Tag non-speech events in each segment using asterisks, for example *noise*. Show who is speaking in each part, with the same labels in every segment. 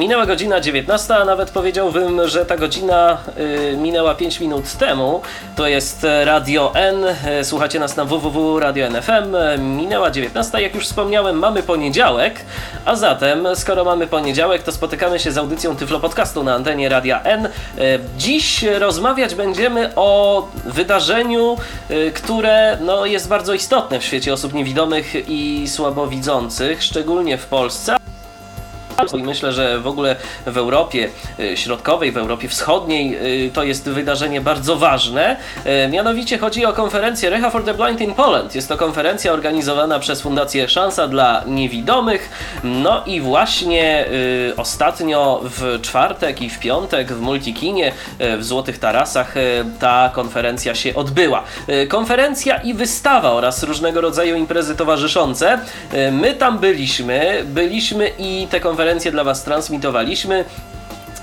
Speaker 1: Minęła godzina 19, a nawet powiedziałbym, że ta godzina y, minęła 5 minut temu. To jest Radio N. Y, słuchacie nas na www.radio.nfm. Minęła 19, jak już wspomniałem, mamy poniedziałek, a zatem, skoro mamy poniedziałek, to spotykamy się z audycją Tyflo Podcastu na antenie Radia N. Dziś rozmawiać będziemy o wydarzeniu, które no, jest bardzo istotne w świecie osób niewidomych i słabowidzących, szczególnie w Polsce. I myślę, że w ogóle w Europie y, Środkowej, w Europie Wschodniej y, to jest wydarzenie bardzo ważne. Y, Mianowicie chodzi o konferencję Reha for the Blind in Poland. Jest to konferencja organizowana przez Fundację Szansa dla Niewidomych. No i właśnie ostatnio w czwartek i w piątek w Multikinie w Złotych Tarasach ta konferencja się odbyła. Konferencja i wystawa oraz różnego rodzaju imprezy towarzyszące. My tam byliśmy, byliśmy i te konferencje dla Was transmitowaliśmy.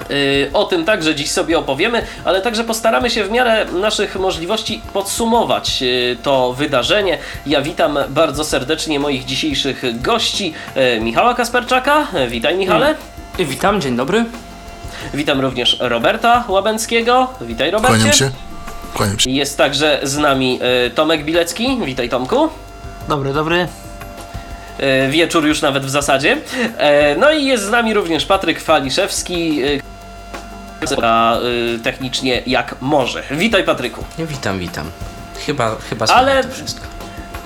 Speaker 1: Yy, O tym także dziś sobie opowiemy, ale także postaramy się w miarę naszych możliwości podsumować yy, to wydarzenie. Ja witam bardzo serdecznie moich dzisiejszych gości. yy, Michała Kasperczaka. Witaj Michale.
Speaker 2: Witam, dzień dobry.
Speaker 1: Witam również Roberta Łabęckiego. Witaj Robercie.
Speaker 3: Kłaniam się. Kłaniam się.
Speaker 1: Jest także z nami Tomek Bilecki. Witaj Tomku.
Speaker 2: Dobry, dobry.
Speaker 1: E, wieczór już nawet w zasadzie. E, No i jest z nami również Patryk Faliszewski, e, technicznie jak może. Witaj Patryku.
Speaker 4: Witam, witam. Chyba, chyba
Speaker 1: Ale-
Speaker 4: Ale... to wszystko.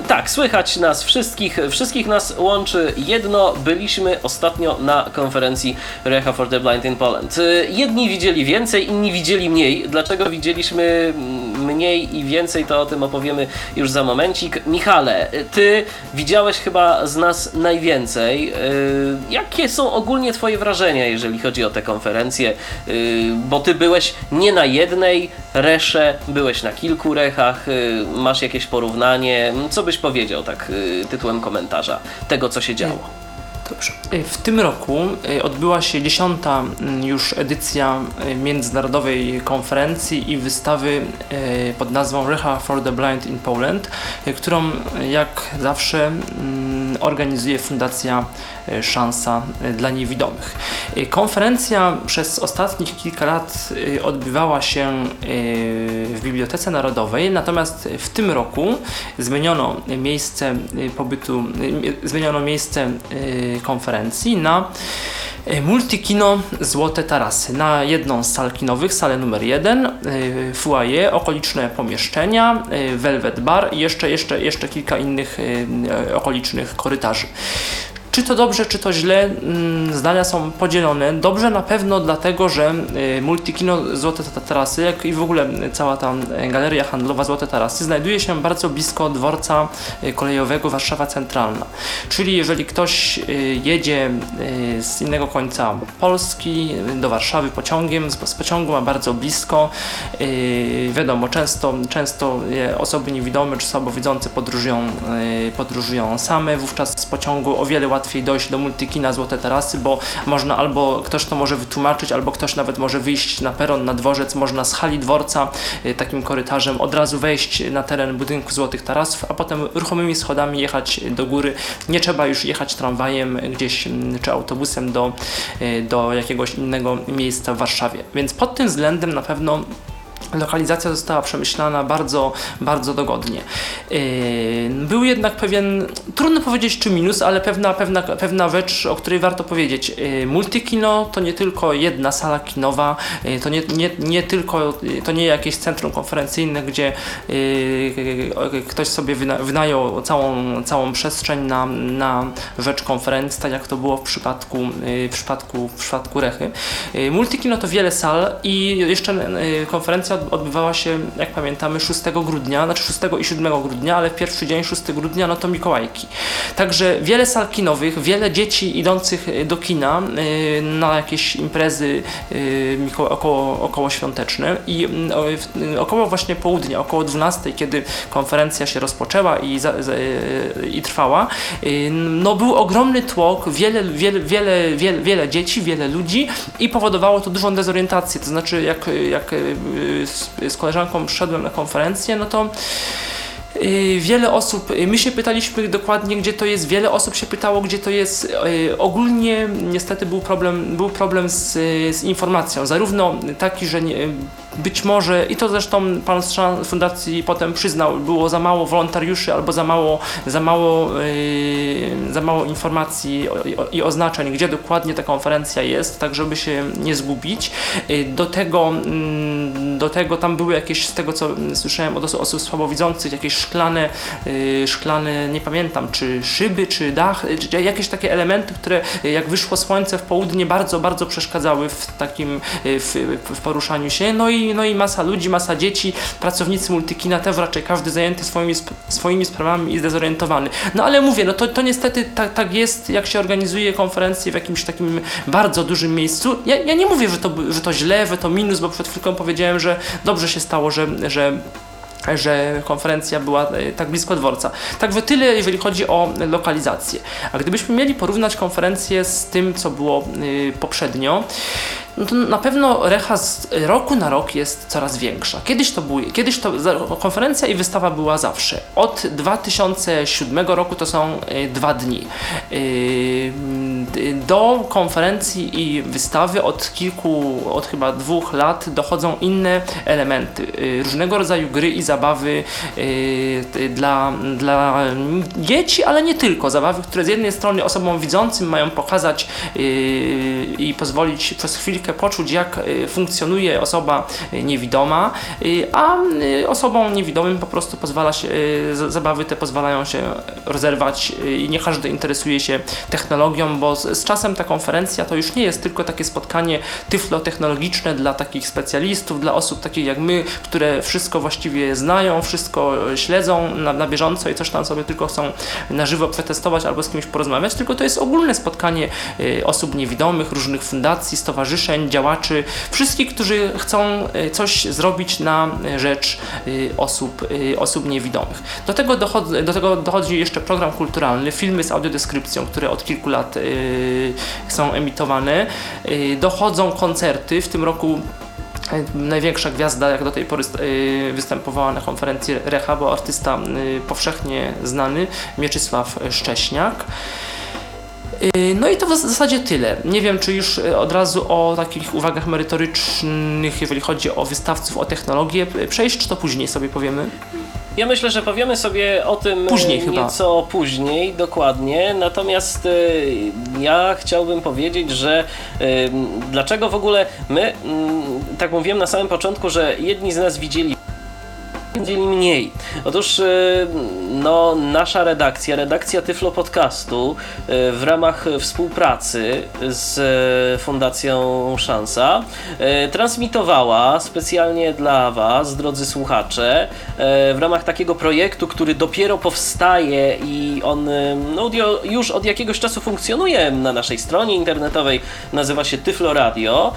Speaker 1: Tak, słychać nas wszystkich, wszystkich nas łączy jedno. Byliśmy ostatnio na konferencji Reha for the Blind in Poland. Jedni widzieli więcej, inni widzieli mniej. Dlaczego widzieliśmy mniej i więcej, to o tym opowiemy już za momencik. Michale, ty widziałeś chyba z nas najwięcej. Y, Jakie są ogólnie twoje wrażenia, jeżeli chodzi o tę konferencję? Y, Bo ty byłeś nie na jednej resze, byłeś na kilku rechach, y, masz jakieś porównanie. Co byś powiedział tak y, tytułem komentarza tego, co się działo?
Speaker 2: Dobrze. W tym roku y, odbyła się dziesiąta mm, już edycja y, międzynarodowej konferencji i wystawy y, pod nazwą Reha for the Blind in Poland, y, którą y, jak zawsze mm, organizuje Fundacja y, Szansa y, dla Niewidomych. Y, Konferencja przez ostatnich kilka lat odbywała się w Bibliotece Narodowej, natomiast w tym roku zmieniono miejsce pobytu, zmieniono miejsce konferencji na Multikino Złote Tarasy. Na jedną z sal kinowych, salę numer jeden, y, foyer, okoliczne pomieszczenia, Velvet Bar i jeszcze, jeszcze, jeszcze kilka innych okolicznych korytarzy. Czy to dobrze, czy to źle, mm, zdania są podzielone. Dobrze na pewno dlatego, że y, Multikino Złote Ta- Tarasy, jak i w ogóle cała ta y, galeria handlowa Złote Tarasy znajduje się bardzo blisko dworca y, kolejowego Warszawa Centralna. Czyli jeżeli ktoś jedzie z innego końca Polski do Warszawy pociągiem, z, pociągu ma bardzo blisko, wiadomo, często, często osoby niewidome czy słabowidzące podróżują, podróżują same, wówczas z pociągu o wiele łatwiej dojść do Multikina Złote Tarasy, bo można albo ktoś to może wytłumaczyć, albo ktoś nawet może wyjść na peron, na dworzec, można z hali dworca y, takim korytarzem od razu wejść na teren budynku Złotych Tarasów, a potem ruchomymi schodami jechać do góry. Nie trzeba już jechać tramwajem gdzieś mm, czy autobusem do, y, do jakiegoś innego miejsca w Warszawie. Więc pod tym względem na pewno lokalizacja została przemyślana bardzo, bardzo dogodnie. Yy, Był jednak pewien, trudno powiedzieć czy minus, ale pewna, pewna, pewna rzecz, o której warto powiedzieć. Yy, Multikino to nie tylko jedna sala kinowa, yy, to nie, nie, nie tylko, to nie jakieś centrum konferencyjne, gdzie ktoś sobie wyna, wynajął całą, całą przestrzeń na, na rzecz konferencji, tak jak to było w przypadku, w przypadku, w przypadku Rechy. Multikino to wiele sal i jeszcze konferencja odbywała się, jak pamiętamy, 6 grudnia, znaczy 6 i 7 grudnia, ale pierwszy dzień, 6 grudnia, no to Mikołajki. Także wiele sal kinowych, wiele dzieci idących do kina y, na jakieś imprezy y, około, około świąteczne i y, około właśnie południa, około 12, kiedy konferencja się rozpoczęła i, za, za, i trwała, no był ogromny tłok, wiele, wiele, wiele, wiele, wiele dzieci, wiele ludzi i powodowało to dużą dezorientację. To znaczy, jak, jak z, z koleżanką szedłem na konferencję, no to wiele osób, y, my się pytaliśmy dokładnie, gdzie to jest, wiele osób się pytało, gdzie to jest. Y, ogólnie niestety był problem, był problem z, z informacją, zarówno taki, że nie, być może, i to zresztą pan z fundacji potem przyznał, było za mało wolontariuszy albo za mało, za mało, za mało informacji i oznaczeń, gdzie dokładnie ta konferencja jest, tak żeby się nie zgubić. Do tego, yy, do tego tam były jakieś, z tego co słyszałem od osób słabowidzących, jakieś szklane, yy, szklane, nie pamiętam, czy szyby, czy dach, czy jakieś takie elementy, które jak wyszło słońce w południe bardzo, bardzo przeszkadzały w takim, w, w poruszaniu się. No i no i masa ludzi, masa dzieci, pracownicy multikina, też raczej każdy zajęty swoimi, swoimi sprawami i zdezorientowany. No ale mówię, no to, to niestety tak, tak jest, jak się organizuje konferencje w jakimś takim bardzo dużym miejscu. Ja, ja nie mówię, że to, że to źle, że to minus, bo przed chwilką powiedziałem, że dobrze się stało, że, że że konferencja była e, tak blisko dworca. Także tyle, jeżeli chodzi o lokalizację. A gdybyśmy mieli porównać konferencję z tym, co było e, poprzednio, no to na pewno recha z roku na rok jest coraz większa. Kiedyś to, kiedyś to konferencja i wystawa była zawsze. Od 2007 roku to są y, dwa dni. Y, do konferencji i wystawy od kilku, od chyba dwóch lat dochodzą inne elementy. Y, różnego rodzaju gry i zabawy dla, dla dzieci, ale nie tylko. Zabawy, które z jednej strony osobom widzącym mają pokazać i pozwolić przez chwilę poczuć, jak y, funkcjonuje osoba y, niewidoma, y, a osobom niewidomym po prostu pozwala się, zabawy te pozwalają się rozerwać i nie każdy interesuje się technologią, bo z, z czasem ta konferencja to już nie jest tylko takie spotkanie tyflotechnologiczne dla takich specjalistów, dla osób takich jak my, które wszystko właściwie znają, wszystko śledzą na, na bieżąco i coś tam sobie tylko chcą na żywo przetestować albo z kimś porozmawiać, tylko to jest ogólne spotkanie osób niewidomych, różnych fundacji, stowarzyszeń, stowarzyszeń, działaczy, wszystkich, którzy chcą e, coś zrobić na rzecz e, osób, e, osób niewidomych. Do tego, dochodzi, do tego dochodzi jeszcze program kulturalny, filmy z audiodeskrypcją, które od kilku lat są emitowane. Dochodzą koncerty, w tym roku największa gwiazda, jak do tej pory występowała na konferencji Reha, bo artysta powszechnie znany, Mieczysław Szcześniak. Y, no i to w zasadzie tyle. Nie wiem, czy już y, od razu o takich uwagach merytorycznych, jeżeli chodzi o wystawców, o technologię przejść, czy to później sobie powiemy?
Speaker 1: Ja myślę, że powiemy sobie o tym później nieco chyba. później, dokładnie. Natomiast y, ja chciałbym powiedzieć, że y, dlaczego w ogóle my, y, tak mówiłem na samym początku, że jedni z nas widzieli dzieli mniej. Otóż y, no, nasza redakcja, redakcja Tyflo Podcastu y, w ramach współpracy z Fundacją Szansa transmitowała specjalnie dla Was, drodzy słuchacze, w ramach takiego projektu, który dopiero powstaje i on no, już od jakiegoś czasu funkcjonuje na naszej stronie internetowej, nazywa się Tyflo Radio,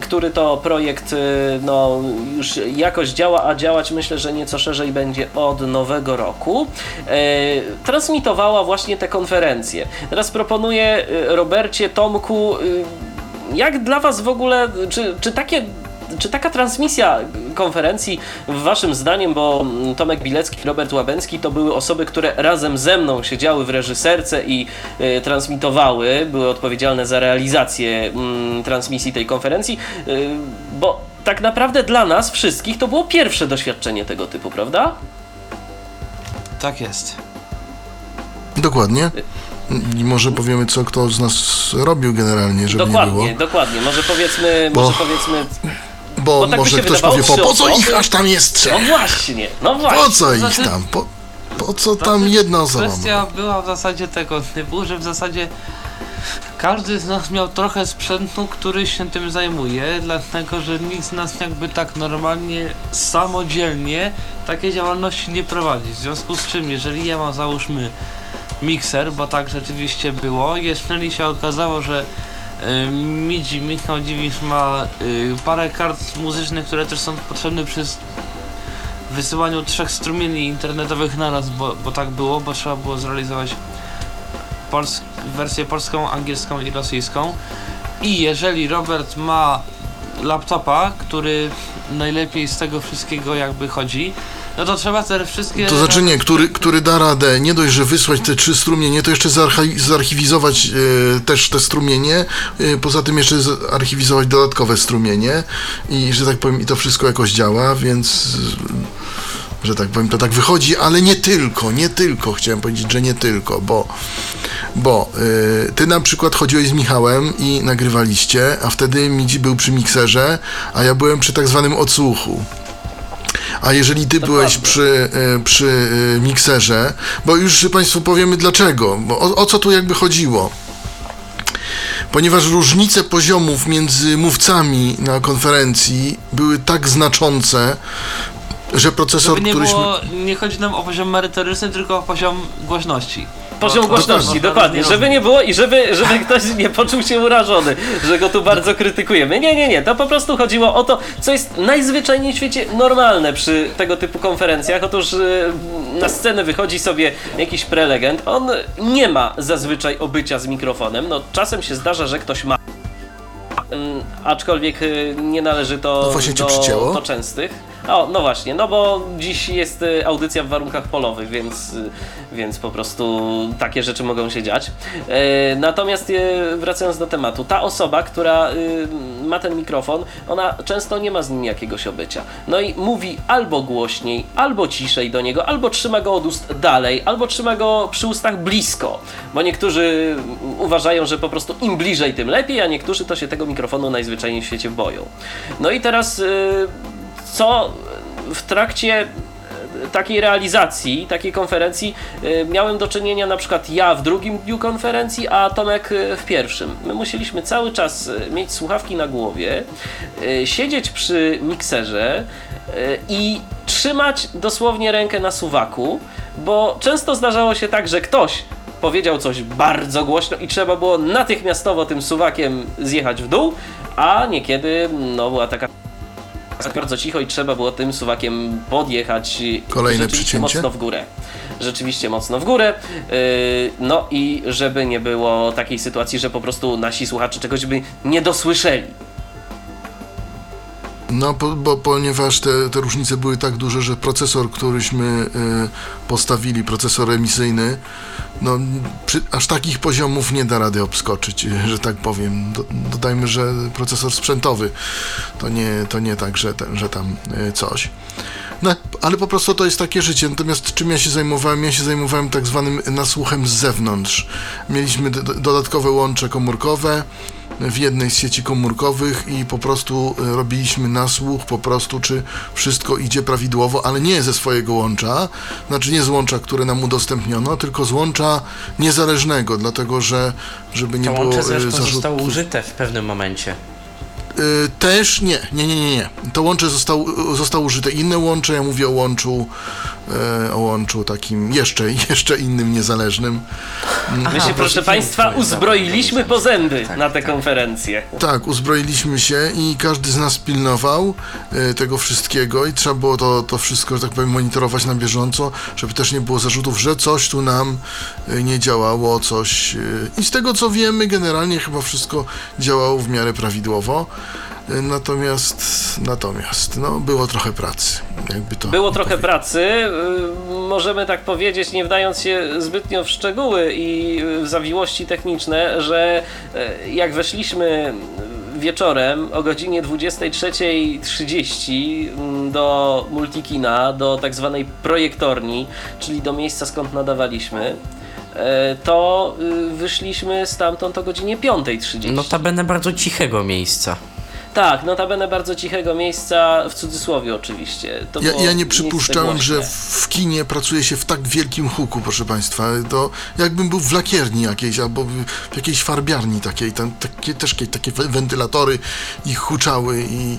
Speaker 1: który to projekt no, już jakoś działa, a działać myślę, że nieco szerzej będzie od nowego roku, e, transmitowała właśnie te konferencje. Teraz proponuję e, Robercie, Tomku, e, jak dla Was w ogóle, czy, czy takie czy taka transmisja konferencji, waszym zdaniem, bo Tomek Bilecki Robert Łabęcki to były osoby, które razem ze mną siedziały w reżyserce i y, transmitowały, były odpowiedzialne za realizację y, transmisji tej konferencji, y, bo tak naprawdę dla nas wszystkich to było pierwsze doświadczenie tego typu, prawda?
Speaker 4: Tak jest.
Speaker 3: Dokładnie. I może powiemy, co kto z nas robił generalnie, żeby
Speaker 1: dokładnie,
Speaker 3: nie było.
Speaker 1: Dokładnie, może powiedzmy, bo, może powiedzmy...
Speaker 3: Bo, bo tak może ktoś powie, po, po co ich aż tam jest trzech?
Speaker 1: No właśnie, no właśnie.
Speaker 3: Po co ich znaczy- tam? Po, po co tam jedna osoba?
Speaker 4: Kwestia była w zasadzie tego typu, że w zasadzie każdy z nas miał trochę sprzętu, który się tym zajmuje, dlatego że nikt z nas jakby tak normalnie, samodzielnie takiej działalności nie prowadzi. W związku z czym, jeżeli ja mam załóżmy mikser, bo tak rzeczywiście było, jeżeli się okazało, że y, Midzi, Michał Dziwisz ma y, parę kart muzycznych, które też są potrzebne przy wysyłaniu trzech strumieni internetowych naraz, bo, bo tak było, bo trzeba było zrealizować pols wersję polską, angielską i rosyjską. I jeżeli Robert ma laptopa, który najlepiej z tego wszystkiego jakby chodzi, no to trzeba te wszystkie...
Speaker 3: To znaczy nie, który, który da radę. Nie dość, że wysłać te trzy strumienie, to jeszcze zarchi- zarchiwizować e, też te strumienie, e, poza tym jeszcze zarchiwizować dodatkowe strumienie. I że tak powiem i to wszystko jakoś działa, więc e, że tak powiem to tak wychodzi, ale nie tylko, nie tylko, chciałem powiedzieć, że nie tylko, bo bo e, ty na przykład chodziłeś z Michałem i nagrywaliście, a wtedy Midzi był przy mikserze, a ja byłem przy tak zwanym odsłuchu. A jeżeli ty byłeś przy, e, przy e, mikserze, bo już Państwu powiemy dlaczego, bo o, o co tu jakby chodziło. Ponieważ różnice poziomów między mówcami na konferencji były tak znaczące, że procesor,
Speaker 4: Żeby nie
Speaker 3: któryśmy...
Speaker 4: było, nie chodzi nam o poziom merytoryczny, tylko o poziom głośności.
Speaker 1: Poziom
Speaker 4: Bo-
Speaker 1: głośności, dokładnie,
Speaker 4: różnie
Speaker 1: żeby nie było i żeby, żeby *laughs* ktoś nie poczuł się urażony, że go tu bardzo krytykujemy. Nie, nie, nie, to po prostu chodziło o to, co jest najzwyczajniej w świecie normalne przy tego typu konferencjach. Otóż y, na scenę wychodzi sobie jakiś prelegent, on nie ma zazwyczaj obycia z mikrofonem, no czasem się zdarza, że ktoś ma Mm, aczkolwiek y, nie należy to
Speaker 3: No
Speaker 1: do,
Speaker 3: przycięło.
Speaker 1: do częstych. O, no właśnie, no bo dziś jest y, audycja w warunkach polowych, więc, y, więc po prostu takie rzeczy mogą się dziać. E, Natomiast y, wracając do tematu, ta osoba, która ma ten mikrofon, ona często nie ma z nim jakiegoś obycia. No i mówi albo głośniej, albo ciszej do niego, albo trzyma go od ust dalej, albo trzyma go przy ustach blisko, bo niektórzy uważają, że po prostu im bliżej, tym lepiej, a niektórzy to się tego mikrofonu najzwyczajniej w świecie boją. No i teraz co w trakcie y, takiej realizacji, takiej konferencji y, miałem do czynienia na przykład ja w drugim dniu konferencji, a Tomek y, w pierwszym. My musieliśmy cały czas mieć słuchawki na głowie, siedzieć przy mikserze i trzymać dosłownie rękę na suwaku, bo często zdarzało się tak, że ktoś powiedział coś bardzo głośno i trzeba było natychmiastowo tym suwakiem zjechać w dół, a niekiedy no była taka bardzo cicho i trzeba było tym suwakiem podjechać
Speaker 3: Kolejne
Speaker 1: rzeczywiście
Speaker 3: przycięcie?
Speaker 1: mocno w górę. Rzeczywiście mocno w górę. Yy, no i żeby nie było takiej sytuacji, że po prostu nasi słuchacze czegoś by nie dosłyszeli.
Speaker 3: No, po, bo, ponieważ te, te różnice były tak duże, że procesor, któryśmy y, postawili, procesor emisyjny, no, przy, aż takich poziomów nie da rady obskoczyć, *laughs* że tak powiem. Do, dodajmy, że procesor sprzętowy, to nie, to nie tak, że, ten, że tam y, coś. No, ale po prostu to jest takie życie. Natomiast czym ja się zajmowałem? Ja się zajmowałem tak zwanym nasłuchem z zewnątrz. Mieliśmy dodatkowe łącze komórkowe w jednej z sieci komórkowych i po prostu e, robiliśmy nasłuch po prostu, czy wszystko idzie prawidłowo, ale nie ze swojego łącza, znaczy nie z łącza, które nam udostępniono, tylko z łącza niezależnego, dlatego że żeby nie
Speaker 5: To
Speaker 3: było
Speaker 5: łącze
Speaker 3: e,
Speaker 5: zostało użyte w pewnym momencie.
Speaker 3: Y, Też nie, nie, nie, nie, nie. To łącze zostało, zostało użyte inne łącze, ja mówię o łączu, o łączu takim jeszcze, jeszcze innym, niezależnym.
Speaker 1: My się, proszę Państwa, uzbroiliśmy po zęby na tę konferencję.
Speaker 3: Tak, uzbroiliśmy się i każdy z nas pilnował e, tego wszystkiego i trzeba było to, to wszystko, że tak powiem, monitorować na bieżąco, żeby też nie było zarzutów, że coś tu nam e, nie działało, coś... e, I z tego co wiemy, generalnie chyba wszystko działało w miarę prawidłowo. Natomiast, natomiast, no, było trochę pracy, jakby to
Speaker 1: Było trochę
Speaker 3: powiedzieć.
Speaker 1: pracy, y, możemy tak powiedzieć, nie wdając się zbytnio w szczegóły i w zawiłości techniczne, że y, jak weszliśmy wieczorem o godzinie 23.30 mm, do Multikina, do tak zwanej projektorni, czyli do miejsca skąd nadawaliśmy, y, to y, wyszliśmy stamtąd o godzinie 5.30.
Speaker 5: Notabene bardzo cichego miejsca.
Speaker 1: Tak, notabene bardzo cichego miejsca, w cudzysłowie oczywiście. To
Speaker 3: Ja, ja nie przypuszczałem, że w kinie pracuje się w tak wielkim huku, proszę Państwa. To jakbym był w lakierni jakiejś, albo w jakiejś farbiarni takiej, tam takie, też takie we- wentylatory i huczały i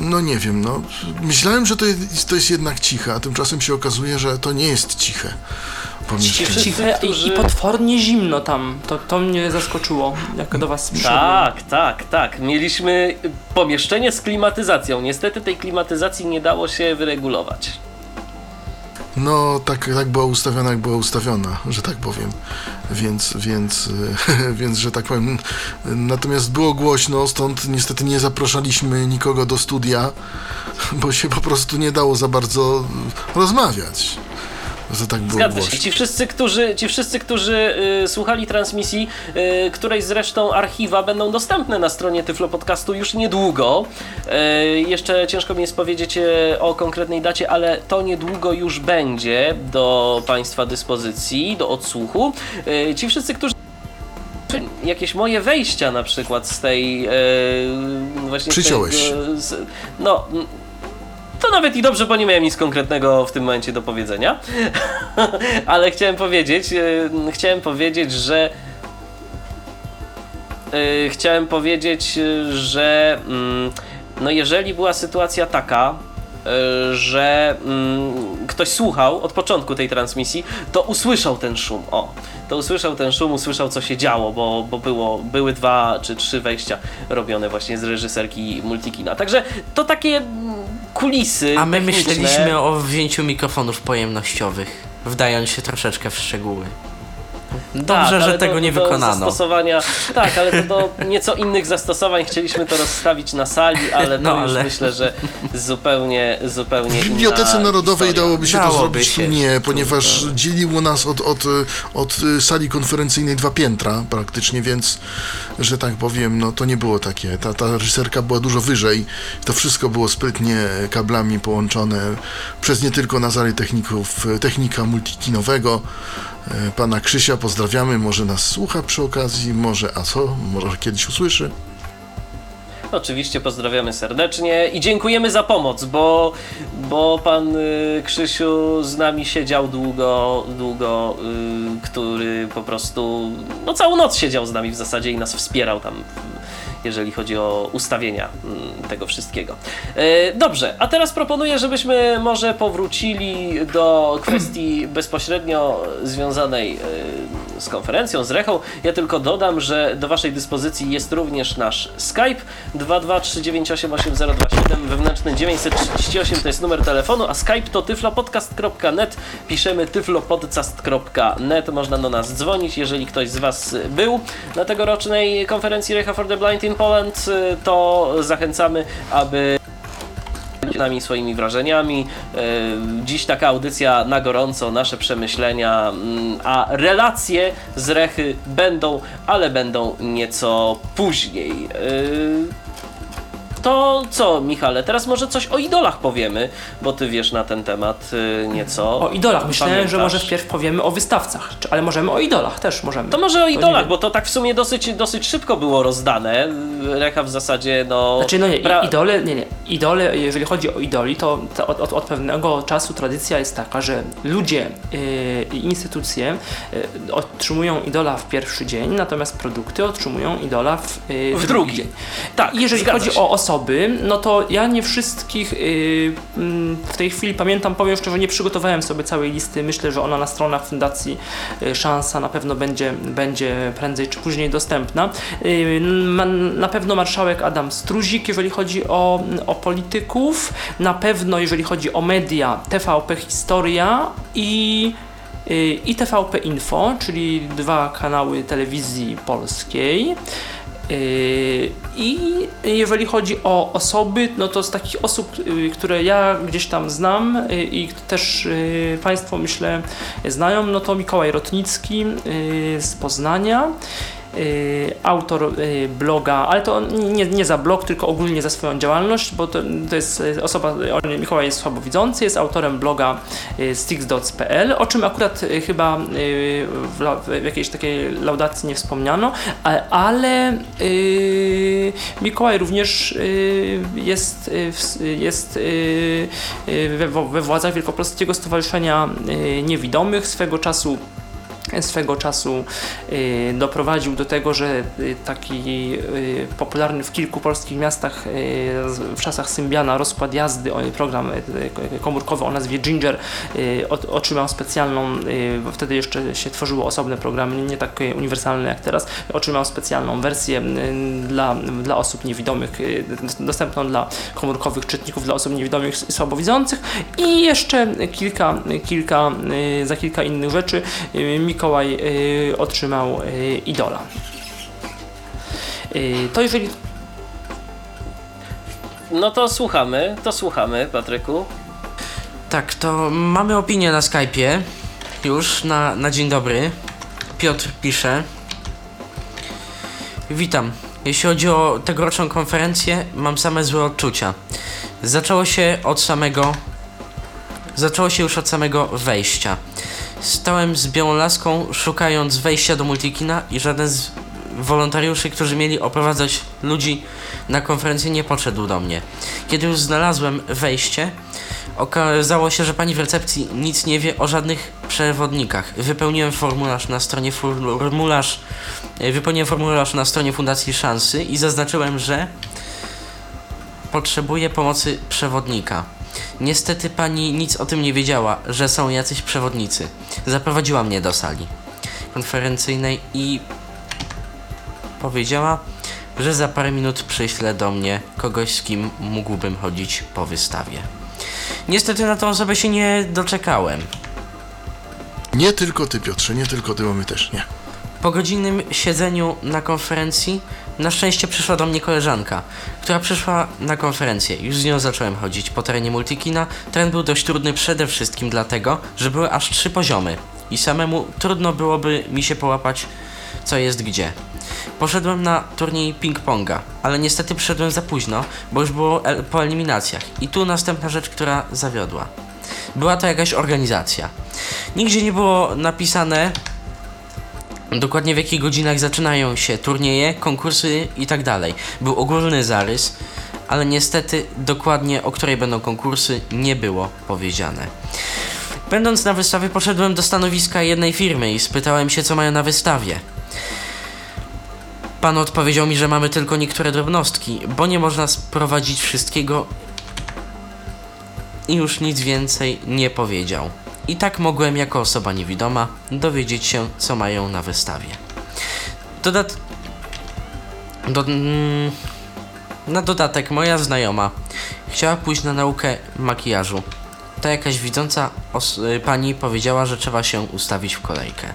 Speaker 3: no nie wiem, no. Myślałem, że to jest, to jest jednak ciche, a tymczasem się okazuje, że to nie jest ciche pomieszczenie.
Speaker 2: Ciche i,
Speaker 1: którzy-
Speaker 2: i potwornie zimno tam. To, to mnie zaskoczyło, jak do was przyszedłem.
Speaker 1: Tak, tak, tak. Mieliśmy pomieszczenie z klimatyzacją. Niestety tej klimatyzacji nie dało się wyregulować.
Speaker 3: No, tak, tak była ustawiona, jak była ustawiona, że tak powiem. Więc, więc, *laughs* więc, że tak powiem. Natomiast było głośno, stąd niestety nie zapraszaliśmy nikogo do studia, bo się po prostu nie dało za bardzo rozmawiać. Że tak było
Speaker 1: Zgadza się. Ci wszyscy, którzy, ci wszyscy, którzy y, słuchali transmisji, y, której zresztą archiwa będą dostępne na stronie Tyflo Podcastu już niedługo. Y, jeszcze ciężko mi jest powiedzieć y, o konkretnej dacie, ale to niedługo już będzie do Państwa dyspozycji, do odsłuchu. Y, ci wszyscy, którzy jakieś moje wejścia na przykład z tej e, właśnie
Speaker 3: Przyciąłeś
Speaker 1: tego, z, no to nawet i dobrze, bo nie miałem nic konkretnego w tym momencie do powiedzenia. *laughs* Ale chciałem powiedzieć, e, chciałem powiedzieć, że e, chciałem powiedzieć, e, że mm, no jeżeli była sytuacja taka, że mm, ktoś słuchał od początku tej transmisji, to usłyszał ten szum. O, to usłyszał ten szum, usłyszał co się działo, bo, bo było, były dwa czy trzy wejścia robione właśnie z reżyserki Multikina. Także to takie kulisy.
Speaker 5: A my
Speaker 1: techniczne.
Speaker 5: myśleliśmy o wzięciu mikrofonów pojemnościowych, wdając się troszeczkę w szczegóły. Dobrze,
Speaker 1: Tak,
Speaker 5: że
Speaker 1: do-
Speaker 5: tego nie
Speaker 1: do
Speaker 5: wykonano.
Speaker 1: Zastosowania, tak, ale to do nieco innych zastosowań chcieliśmy to rozstawić na sali, ale to
Speaker 5: No,
Speaker 1: już
Speaker 5: ale-
Speaker 1: myślę, że zupełnie, zupełnie
Speaker 3: W Bibliotece
Speaker 1: inna
Speaker 3: Narodowej
Speaker 1: historia.
Speaker 3: dałoby się to
Speaker 5: Dałoby
Speaker 3: zrobić
Speaker 5: się.
Speaker 3: tu nie, ponieważ dzieliło nas od, od, od sali konferencyjnej dwa piętra praktycznie, więc, że tak powiem, no to nie było takie. Ta, ta reżyserka była dużo wyżej. To wszystko było sprytnie kablami połączone przez nie tylko Nazary Techników, technika multikinowego. E, Pana Krzysia pozdrawiamy, może nas słucha przy okazji, może, a co, może kiedyś usłyszy.
Speaker 1: Oczywiście pozdrawiamy serdecznie i dziękujemy za pomoc, bo, bo pan y, Krzysiu z nami siedział długo, długo, y, który po prostu no całą noc siedział z nami w zasadzie i nas wspierał tam, jeżeli chodzi o ustawienia y, tego wszystkiego. E, Dobrze, a teraz proponuję, żebyśmy może powrócili do kwestii *clears throat* bezpośrednio związanej y, z konferencją, z Rechą. Ja tylko dodam, że do Waszej dyspozycji jest również nasz Skype 223988027 wewnętrzny 938 to jest numer telefonu, a Skype to tyflopodcast.net. Piszemy tyflopodcast.net. Można do nas dzwonić, jeżeli ktoś z Was był na tegorocznej konferencji Recha for the Blind in Poland, to zachęcamy, aby nami swoimi wrażeniami. E, Dziś taka audycja na gorąco, nasze przemyślenia, mm, a relacje z Rechy będą, ale będą nieco później. To co, Michale, teraz może coś o idolach powiemy, bo ty wiesz na ten temat y, nieco.
Speaker 2: O idolach. Myślałem, że
Speaker 1: Pamiętasz?
Speaker 2: może wpierw powiemy o wystawcach, czy- ale możemy o idolach też możemy.
Speaker 1: To może o
Speaker 2: nie
Speaker 1: idolach,
Speaker 2: wiem.
Speaker 1: bo to tak w sumie dosyć, dosyć szybko było rozdane. Recha w zasadzie, no...
Speaker 2: Znaczy, no nie, i-
Speaker 1: pra-
Speaker 2: idole, nie, nie. Idole, jeżeli chodzi o idoli, to, to od, od, od pewnego czasu tradycja jest taka, że ludzie yy, i instytucje yy, otrzymują idola w pierwszy dzień, natomiast produkty otrzymują idola w, yy,
Speaker 1: W drugi.
Speaker 2: dzień.
Speaker 1: Tak,
Speaker 2: I jeżeli
Speaker 1: zgadza
Speaker 2: chodzi
Speaker 1: się.
Speaker 2: o osoby, no to ja nie wszystkich yy, w tej chwili pamiętam, powiem szczerze, nie przygotowałem sobie całej listy. Myślę, że ona na stronach Fundacji yy, Szansa na pewno będzie, będzie prędzej czy później dostępna. Yy, Na pewno marszałek Adam Struzik, jeżeli chodzi o, o polityków, na pewno jeżeli chodzi o media, TVP Historia i yy, i TVP Info, czyli dwa kanały telewizji polskiej. Yy, I jeżeli chodzi o osoby, no to z takich osób, yy, które ja gdzieś tam znam yy, i też Państwo myślę znają, no to Mikołaj Rotnicki z Poznania. Y, autor y, bloga, ale to nie, nie za blog, tylko ogólnie za swoją działalność, bo to, to jest y, osoba, on, Mikołaj jest słabowidzący, jest autorem bloga stix.pl, o czym akurat chyba w, w jakiejś takiej laudacji nie wspomniano, ale y, Mikołaj również jest, jest we, we władzach Wielkopolskiego Stowarzyszenia Niewidomych. Swego czasu swego czasu y, doprowadził do tego, że y, taki y, popularny w kilku polskich miastach w czasach Symbiana rozkład jazdy, program komórkowy o nazwie Ginger ot- otrzymał specjalną, wtedy jeszcze się tworzyły osobne programy, nie takie uniwersalne jak teraz, otrzymał specjalną wersję dla, dla osób niewidomych, dostępną dla komórkowych czytników dla osób niewidomych i słabowidzących i jeszcze kilka, kilka, za kilka innych rzeczy Mikołaj y, otrzymał y, idola. Y, To jeżeli
Speaker 1: No to słuchamy, to słuchamy, Patryku.
Speaker 5: Tak, to mamy opinię na Skype'ie. Już na, na dzień dobry. Piotr pisze. Witam. Jeśli chodzi o tegoroczną konferencję, mam same złe odczucia. Zaczęło się od samego. Zaczęło się już od samego wejścia. Stałem z białą laską, szukając wejścia do Multikina i żaden z wolontariuszy, którzy mieli oprowadzać ludzi na konferencję, nie podszedł do mnie. Kiedy już znalazłem wejście, okazało się, że pani w recepcji nic nie wie o żadnych przewodnikach. Wypełniłem formularz na stronie formularz, wypełniłem formularz na stronie Fundacji Szansy i zaznaczyłem, że potrzebuję pomocy przewodnika. Niestety pani nic o tym nie wiedziała, że są jacyś przewodnicy. Zaprowadziła mnie do sali konferencyjnej i powiedziała, że za parę minut przyśle do mnie kogoś, z kim mógłbym chodzić po wystawie. Niestety na tą osobę się nie doczekałem.
Speaker 3: Nie tylko ty, Piotrze, nie tylko ty, bo my też nie.
Speaker 5: Po godzinnym siedzeniu na konferencji na szczęście przyszła do mnie koleżanka, która przyszła na konferencję. Już z nią zacząłem chodzić po terenie Multikina. Teren był dość trudny przede wszystkim dlatego, że były aż trzy poziomy i samemu trudno byłoby mi się połapać co jest gdzie. Poszedłem na turniej ping-ponga, ale niestety przyszedłem za późno, bo już było el- po eliminacjach. I tu następna rzecz, która zawiodła. Była to jakaś organizacja. Nigdzie nie było napisane, dokładnie w jakich godzinach zaczynają się turnieje, konkursy i tak. Był ogólny zarys, ale niestety dokładnie o której będą konkursy nie było powiedziane. Będąc na wystawie poszedłem do stanowiska jednej firmy i spytałem się co mają na wystawie. Pan odpowiedział mi, że mamy tylko niektóre drobnostki, bo nie można sprowadzić wszystkiego i już nic więcej nie powiedział. I tak mogłem jako osoba niewidoma dowiedzieć się, co mają na wystawie. Dodat... Do... mm, Na dodatek moja znajoma chciała pójść na naukę makijażu. Ta jakaś widząca y, pani powiedziała, że trzeba się ustawić w kolejkę.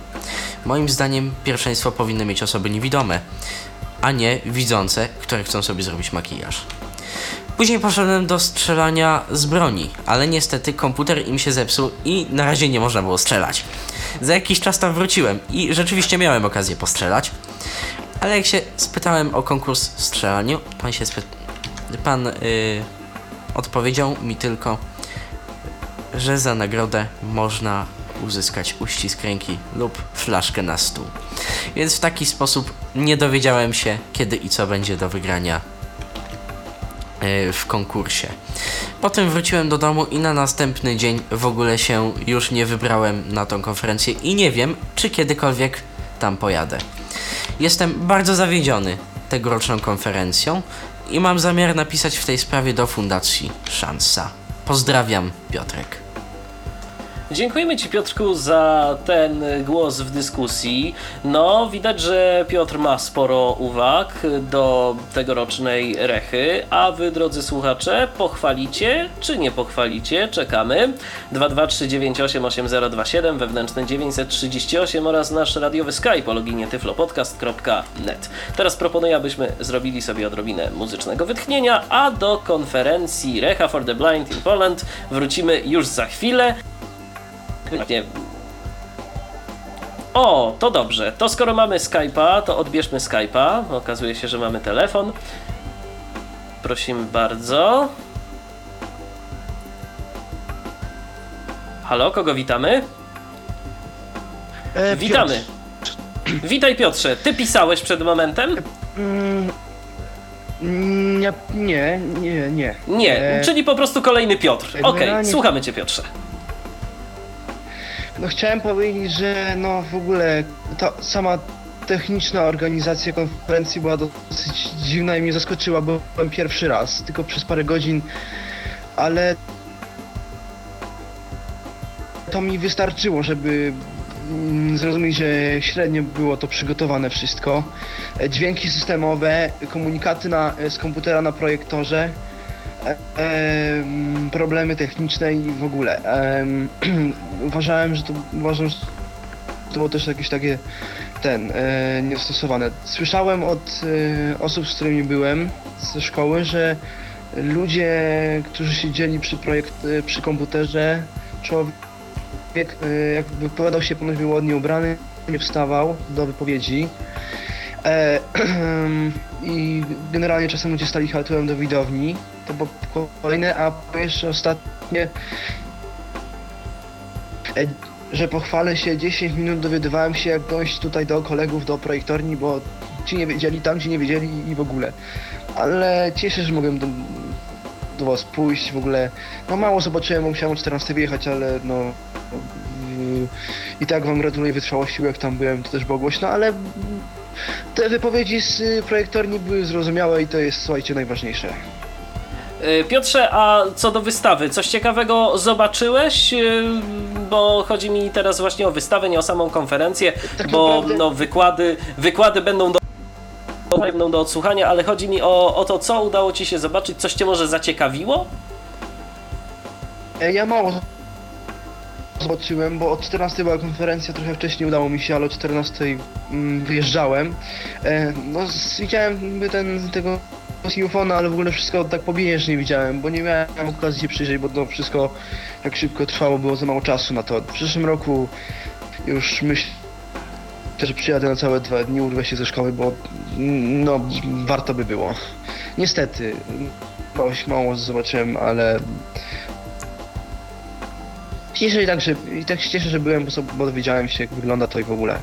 Speaker 5: Moim zdaniem pierwszeństwo powinny mieć osoby niewidome, a nie widzące, które chcą sobie zrobić makijaż. Później poszedłem do strzelania z broni, ale niestety komputer im się zepsuł i na razie nie można było strzelać. Za jakiś czas tam wróciłem i rzeczywiście miałem okazję postrzelać, ale jak się spytałem o konkurs w strzelaniu, pan się spy... pan yy, odpowiedział mi tylko, że za nagrodę można uzyskać uścisk ręki lub flaszkę na stół. Więc w taki sposób nie dowiedziałem się, kiedy i co będzie do wygrania w konkursie. Potem wróciłem do domu i na następny dzień w ogóle się już nie wybrałem na tą konferencję i nie wiem, czy kiedykolwiek tam pojadę. Jestem bardzo zawiedziony tegoroczną konferencją i mam zamiar napisać w tej sprawie do Fundacji Szansa. Pozdrawiam, Piotrek.
Speaker 1: Dziękujemy Ci Piotrku za ten głos w dyskusji. No, widać, że Piotr ma sporo uwag do tegorocznej rechy, a Wy drodzy słuchacze, pochwalicie czy nie pochwalicie? Czekamy. 223988027 wewnętrzny 938 oraz nasz radiowy Skype o loginie tyflopodcast.net. Teraz proponuję, abyśmy zrobili sobie odrobinę muzycznego wytchnienia, a do konferencji Recha for the Blind in Poland wrócimy już za chwilę. Nie. O, to dobrze. To skoro mamy Skype'a, to odbierzmy Skype'a. Okazuje się, że mamy telefon. Prosimy bardzo. Halo, kogo witamy?
Speaker 6: E,
Speaker 1: Witamy. Witaj Piotrze. Ty pisałeś przed momentem?
Speaker 6: Mm, nie, nie, nie, nie.
Speaker 1: Nie,
Speaker 6: E,
Speaker 1: czyli po prostu kolejny Piotr. Okej,
Speaker 6: generalnie-
Speaker 1: słuchamy cię Piotrze.
Speaker 6: No chciałem powiedzieć, że no w ogóle ta sama techniczna organizacja konferencji była dosyć dziwna i mnie zaskoczyła, bo byłem pierwszy raz, tylko przez parę godzin, ale to mi wystarczyło, żeby mm, zrozumieć, że średnio było to przygotowane wszystko. E, Dźwięki systemowe, komunikaty na, e, z komputera na projektorze, problemy techniczne i w ogóle. Em, *clears throat* uważałem, że to uważam, że to było też jakieś takie ten e, niestosowane. Słyszałem od e, osób, z którymi byłem ze szkoły, że ludzie, którzy siedzieli przy projekt, e, przy komputerze, człowiek e, jak wypowiadał się ponoć był ładnie ubrany, nie wstawał do wypowiedzi. E, *clears throat* I generalnie czasem ludzie stali tyłem do widowni. To było kolejne, a jeszcze ostatnie e, że pochwalę się 10 minut dowiadywałem się jak dojść tutaj do kolegów do projektorni, bo ci nie wiedzieli, tam ci nie wiedzieli i w ogóle. Ale cieszę się, że mogłem do, do was pójść w ogóle. No mało zobaczyłem, bo musiałem o 14 wyjechać, ale no i tak wam gratuluję wytrwałości, bo jak tam byłem to też było głośno, ale te wypowiedzi z y, projektorni były zrozumiałe i to jest słuchajcie najważniejsze.
Speaker 1: Y, Piotrze, a co do wystawy, coś ciekawego zobaczyłeś? Y, Bo chodzi mi teraz właśnie o wystawę, nie o samą konferencję,
Speaker 6: Tak
Speaker 1: bo
Speaker 6: naprawdę-
Speaker 1: no, wykłady, wykłady będą do, będą do odsłuchania, ale chodzi mi o, o to, co udało Ci się zobaczyć, coś Cię może zaciekawiło?
Speaker 6: E, Ja mało zobaczyłem, bo od 14 była konferencja, trochę wcześniej udało mi się, ale o 14 mm, wyjeżdżałem. E, No, z- widziałem ten, tego Sinfona, ale w ogóle wszystko tak pobieżnie widziałem, bo nie miałem okazji się przyjrzeć, bo to wszystko jak szybko trwało, było za mało czasu na to. W przyszłym roku już myślę, że przyjadę na całe dwa dni, urwę się ze szkoły, bo mm, no, warto by było. Niestety, mało, mało zobaczyłem, ale Cieszę się tak, że, i tak się cieszę, że byłem, bo, dowiedziałem się, jak wygląda to i w ogóle.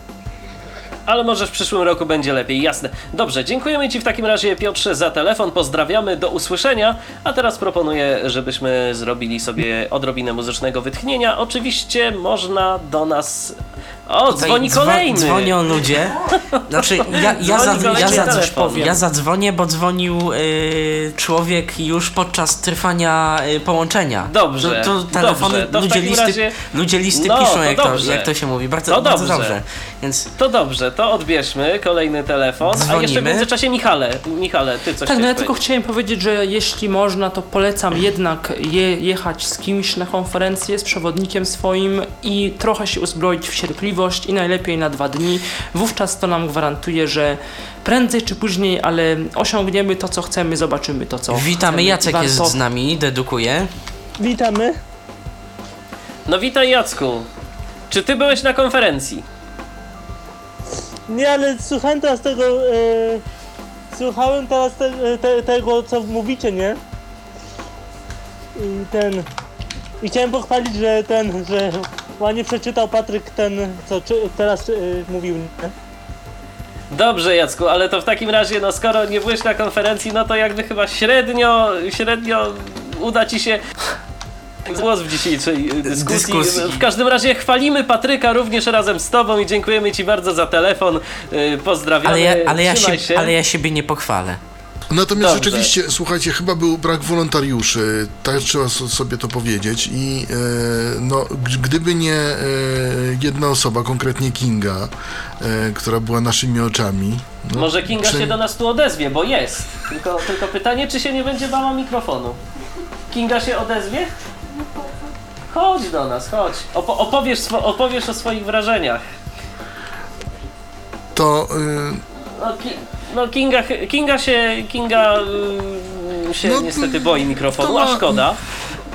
Speaker 1: Ale może w przyszłym roku będzie lepiej, jasne. Dobrze, dziękujemy Ci w takim razie Piotrze za telefon, pozdrawiamy, do usłyszenia, a teraz proponuję, żebyśmy zrobili sobie odrobinę muzycznego wytchnienia. Oczywiście można do nas... O,
Speaker 5: Tutaj
Speaker 1: dzwoni
Speaker 5: dzwo-
Speaker 1: kolejny!
Speaker 5: Dzwonią ludzie. Znaczy, ja, ja, za, ja,
Speaker 1: kolejny
Speaker 5: za,
Speaker 1: telefon.
Speaker 5: ja zadzwonię, bo dzwonił y, człowiek już podczas trwania y, połączenia.
Speaker 1: Dobrze,
Speaker 5: To, to telefony,
Speaker 1: dobrze. To
Speaker 5: ludzie, listy,
Speaker 1: razie-
Speaker 5: ludzie listy
Speaker 1: No,
Speaker 5: piszą, jak to, jak to się mówi. Bardzo,
Speaker 1: To
Speaker 5: bardzo
Speaker 1: dobrze.
Speaker 5: dobrze. Więc
Speaker 1: To dobrze, to odbierzmy kolejny telefon. A jeszcze w
Speaker 5: Dzwonimy.
Speaker 1: międzyczasie Michale, Michale, ty coś
Speaker 2: Tak, no
Speaker 1: chciałeś
Speaker 2: ja tylko
Speaker 1: powiedzieć.
Speaker 2: chciałem powiedzieć, że jeśli można, to polecam jednak je, jechać z kimś na konferencję, z przewodnikiem swoim i trochę się uzbroić w cierpliwość i najlepiej na dwa dni. Wówczas to nam gwarantuje, że prędzej czy później, ale osiągniemy to, co chcemy, zobaczymy to, co
Speaker 5: witamy,
Speaker 2: chcemy.
Speaker 5: Jacek
Speaker 2: Warto-
Speaker 5: jest z nami, dedukuje.
Speaker 7: Witamy.
Speaker 1: No witaj Jacku. Czy ty byłeś na konferencji?
Speaker 7: Nie, ale słuchałem teraz tego. E, słuchałem teraz te, e, te, tego, co mówicie, nie? I ten. I chciałem pochwalić, że ten, że ładnie przeczytał Patryk ten, co czy, teraz e, mówił. Nie?
Speaker 1: Dobrze Jacku, ale to w takim razie, no skoro nie byłeś na konferencji, no to jakby chyba średnio, średnio uda ci się głos w dzisiejszej y, dyskusji.
Speaker 5: Dyskusji.
Speaker 1: W każdym razie chwalimy Patryka również razem z tobą i dziękujemy ci bardzo za telefon. Y, Pozdrawiamy,
Speaker 5: Ale ja, ale, ja się,
Speaker 1: się.
Speaker 5: ale ja siebie nie pochwalę.
Speaker 3: Natomiast
Speaker 1: Dobrze.
Speaker 3: rzeczywiście, słuchajcie, chyba był brak wolontariuszy, tak trzeba so- sobie to powiedzieć i e, no, gdyby nie e, jedna osoba, konkretnie Kinga, e, która była naszymi oczami. No,
Speaker 1: Może Kinga
Speaker 3: przy-
Speaker 1: się do nas tu odezwie, bo jest. Tylko, tylko pytanie, czy się nie będzie bała mikrofonu. Kinga się odezwie? Chodź do nas, chodź. Opo- opowiesz, swo- opowiesz o swoich wrażeniach.
Speaker 3: To e,
Speaker 1: No, ki- no Kinga, Kinga się, Kinga y, się
Speaker 3: No,
Speaker 1: niestety boi mikrofonu,
Speaker 3: to
Speaker 1: a
Speaker 3: ma-
Speaker 1: szkoda.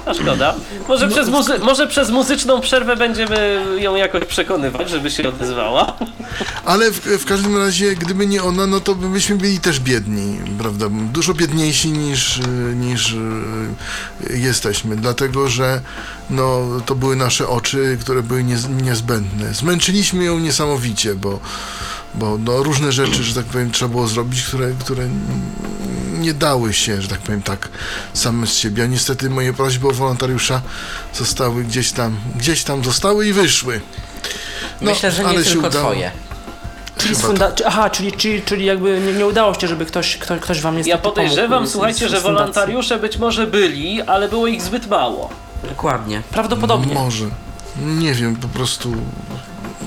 Speaker 1: A *laughs* szkoda. Może, przez muzy- może przez muzyczną przerwę będziemy ją jakoś przekonywać, żeby się odezwała.
Speaker 3: Ale w, w każdym razie, gdyby nie ona, no to byśmy byli też biedni, prawda? Dużo biedniejsi niż, niż y, jesteśmy, dlatego że no, to były nasze oczy, które były niez, niezbędne. Zmęczyliśmy ją niesamowicie, bo, bo no, różne rzeczy, że tak powiem, trzeba było zrobić, które, które nie dały się, że tak powiem, tak same z siebie. A niestety moje prośby o wolontariusza zostały gdzieś tam, gdzieś tam zostały i wyszły. No,
Speaker 5: Myślę, że nie
Speaker 3: ale się
Speaker 5: tylko
Speaker 3: udało.
Speaker 5: twoje.
Speaker 2: Czyli, funda- czy- aha, czyli, czyli, czyli jakby nie, nie udało się, żeby ktoś, ktoś, ktoś wam niestety
Speaker 1: Ja podejrzewam,
Speaker 2: pomógł
Speaker 1: słuchajcie, że wolontariusze być może byli, ale było ich zbyt mało.
Speaker 5: Dokładnie.
Speaker 2: Prawdopodobnie.
Speaker 3: Może. Nie wiem, po prostu.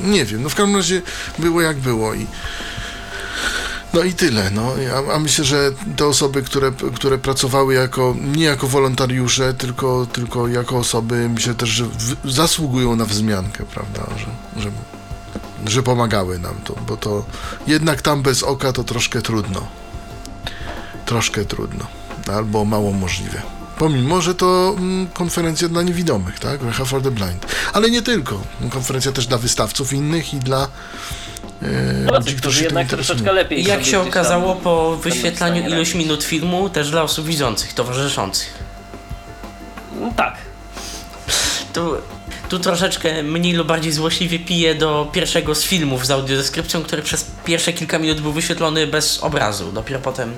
Speaker 3: Nie wiem. No w każdym razie było jak było i. No i tyle. No. A, a myślę, że te osoby, które, które pracowały jako, nie jako wolontariusze, tylko, tylko jako osoby, myślę też, że w, zasługują na wzmiankę, prawda? Że, że, że pomagały nam to, bo to jednak tam bez oka to troszkę trudno. Troszkę trudno. Albo mało możliwe. Pomimo, że to mm, konferencja dla niewidomych, tak? Recha for the Blind. Ale nie tylko. Konferencja też dla wystawców innych i dla e,
Speaker 1: Tacy,
Speaker 3: ludzi,
Speaker 1: którzy jednak troszeczkę lepiej
Speaker 5: I jak się okazało po wyświetlaniu iluś
Speaker 1: radzić.
Speaker 5: minut filmu, też dla osób widzących, towarzyszących.
Speaker 1: Mm, Tak.
Speaker 5: Tu, tu troszeczkę mniej lub bardziej złośliwie piję do pierwszego z filmów z audiodeskrypcją, który przez pierwsze kilka minut był wyświetlony bez obrazu. Dopiero potem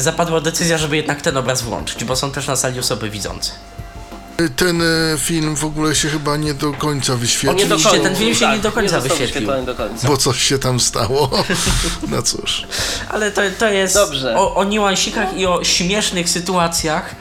Speaker 5: zapadła decyzja, żeby jednak ten obraz włączyć, bo są też na sali osoby widzące.
Speaker 3: Ten e, film w ogóle się chyba nie do końca
Speaker 1: On
Speaker 3: wyświetlił,
Speaker 1: nie do końca,
Speaker 5: ten film się
Speaker 1: tak,
Speaker 5: nie do końca
Speaker 1: został
Speaker 5: wyświetlił.
Speaker 1: do końca.
Speaker 3: bo coś się tam stało. *laughs* No cóż.
Speaker 5: Ale to, to jest
Speaker 1: Dobrze.
Speaker 5: O, o niuansikach i o śmiesznych sytuacjach.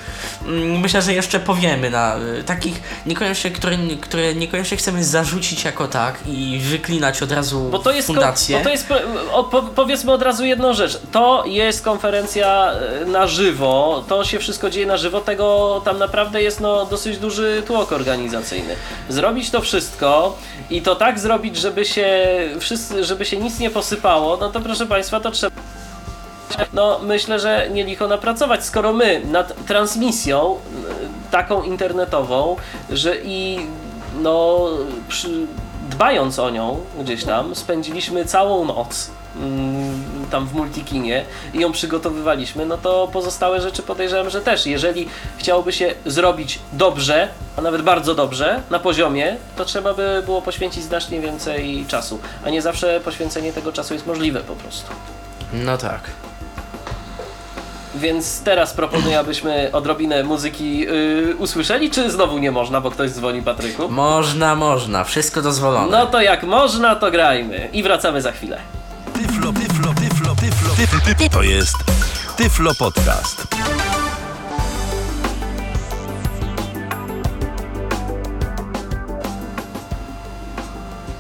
Speaker 5: Mm, Myślę, że jeszcze powiemy na y, takich niekoniecznie, które, które niekoniecznie chcemy zarzucić jako tak i wyklinać od razu
Speaker 1: Bo to jest,
Speaker 5: fundację.
Speaker 1: bo to jest o, po, powiedzmy od razu jedną rzecz. To jest konferencja e, na żywo, to się wszystko dzieje na żywo, tego tam naprawdę jest no, dosyć duży tłok organizacyjny. Zrobić to wszystko i to tak zrobić, żeby się, wszyscy, żeby się nic nie posypało, no to proszę Państwa, to trzeba no myślę, że nie licho napracować, skoro my nad transmisją taką internetową, że i no przy, dbając o nią gdzieś tam, spędziliśmy całą noc mm, tam w multikinie i ją przygotowywaliśmy, no to pozostałe rzeczy podejrzewam, że też. Jeżeli chciałoby się zrobić dobrze, a nawet bardzo dobrze, na poziomie, to trzeba by było poświęcić znacznie więcej czasu, a nie zawsze poświęcenie tego czasu jest możliwe po prostu.
Speaker 5: No tak.
Speaker 1: Więc teraz proponuję, abyśmy odrobinę muzyki yy, usłyszeli, czy znowu nie można, bo ktoś dzwoni Patryku?
Speaker 5: Można, można, wszystko dozwolone.
Speaker 1: No to jak można, to grajmy. I wracamy za chwilę.
Speaker 8: Tyflo, tyflo, tyflo, tyflo, tyflo, tyflo. To jest Tyflo Podcast.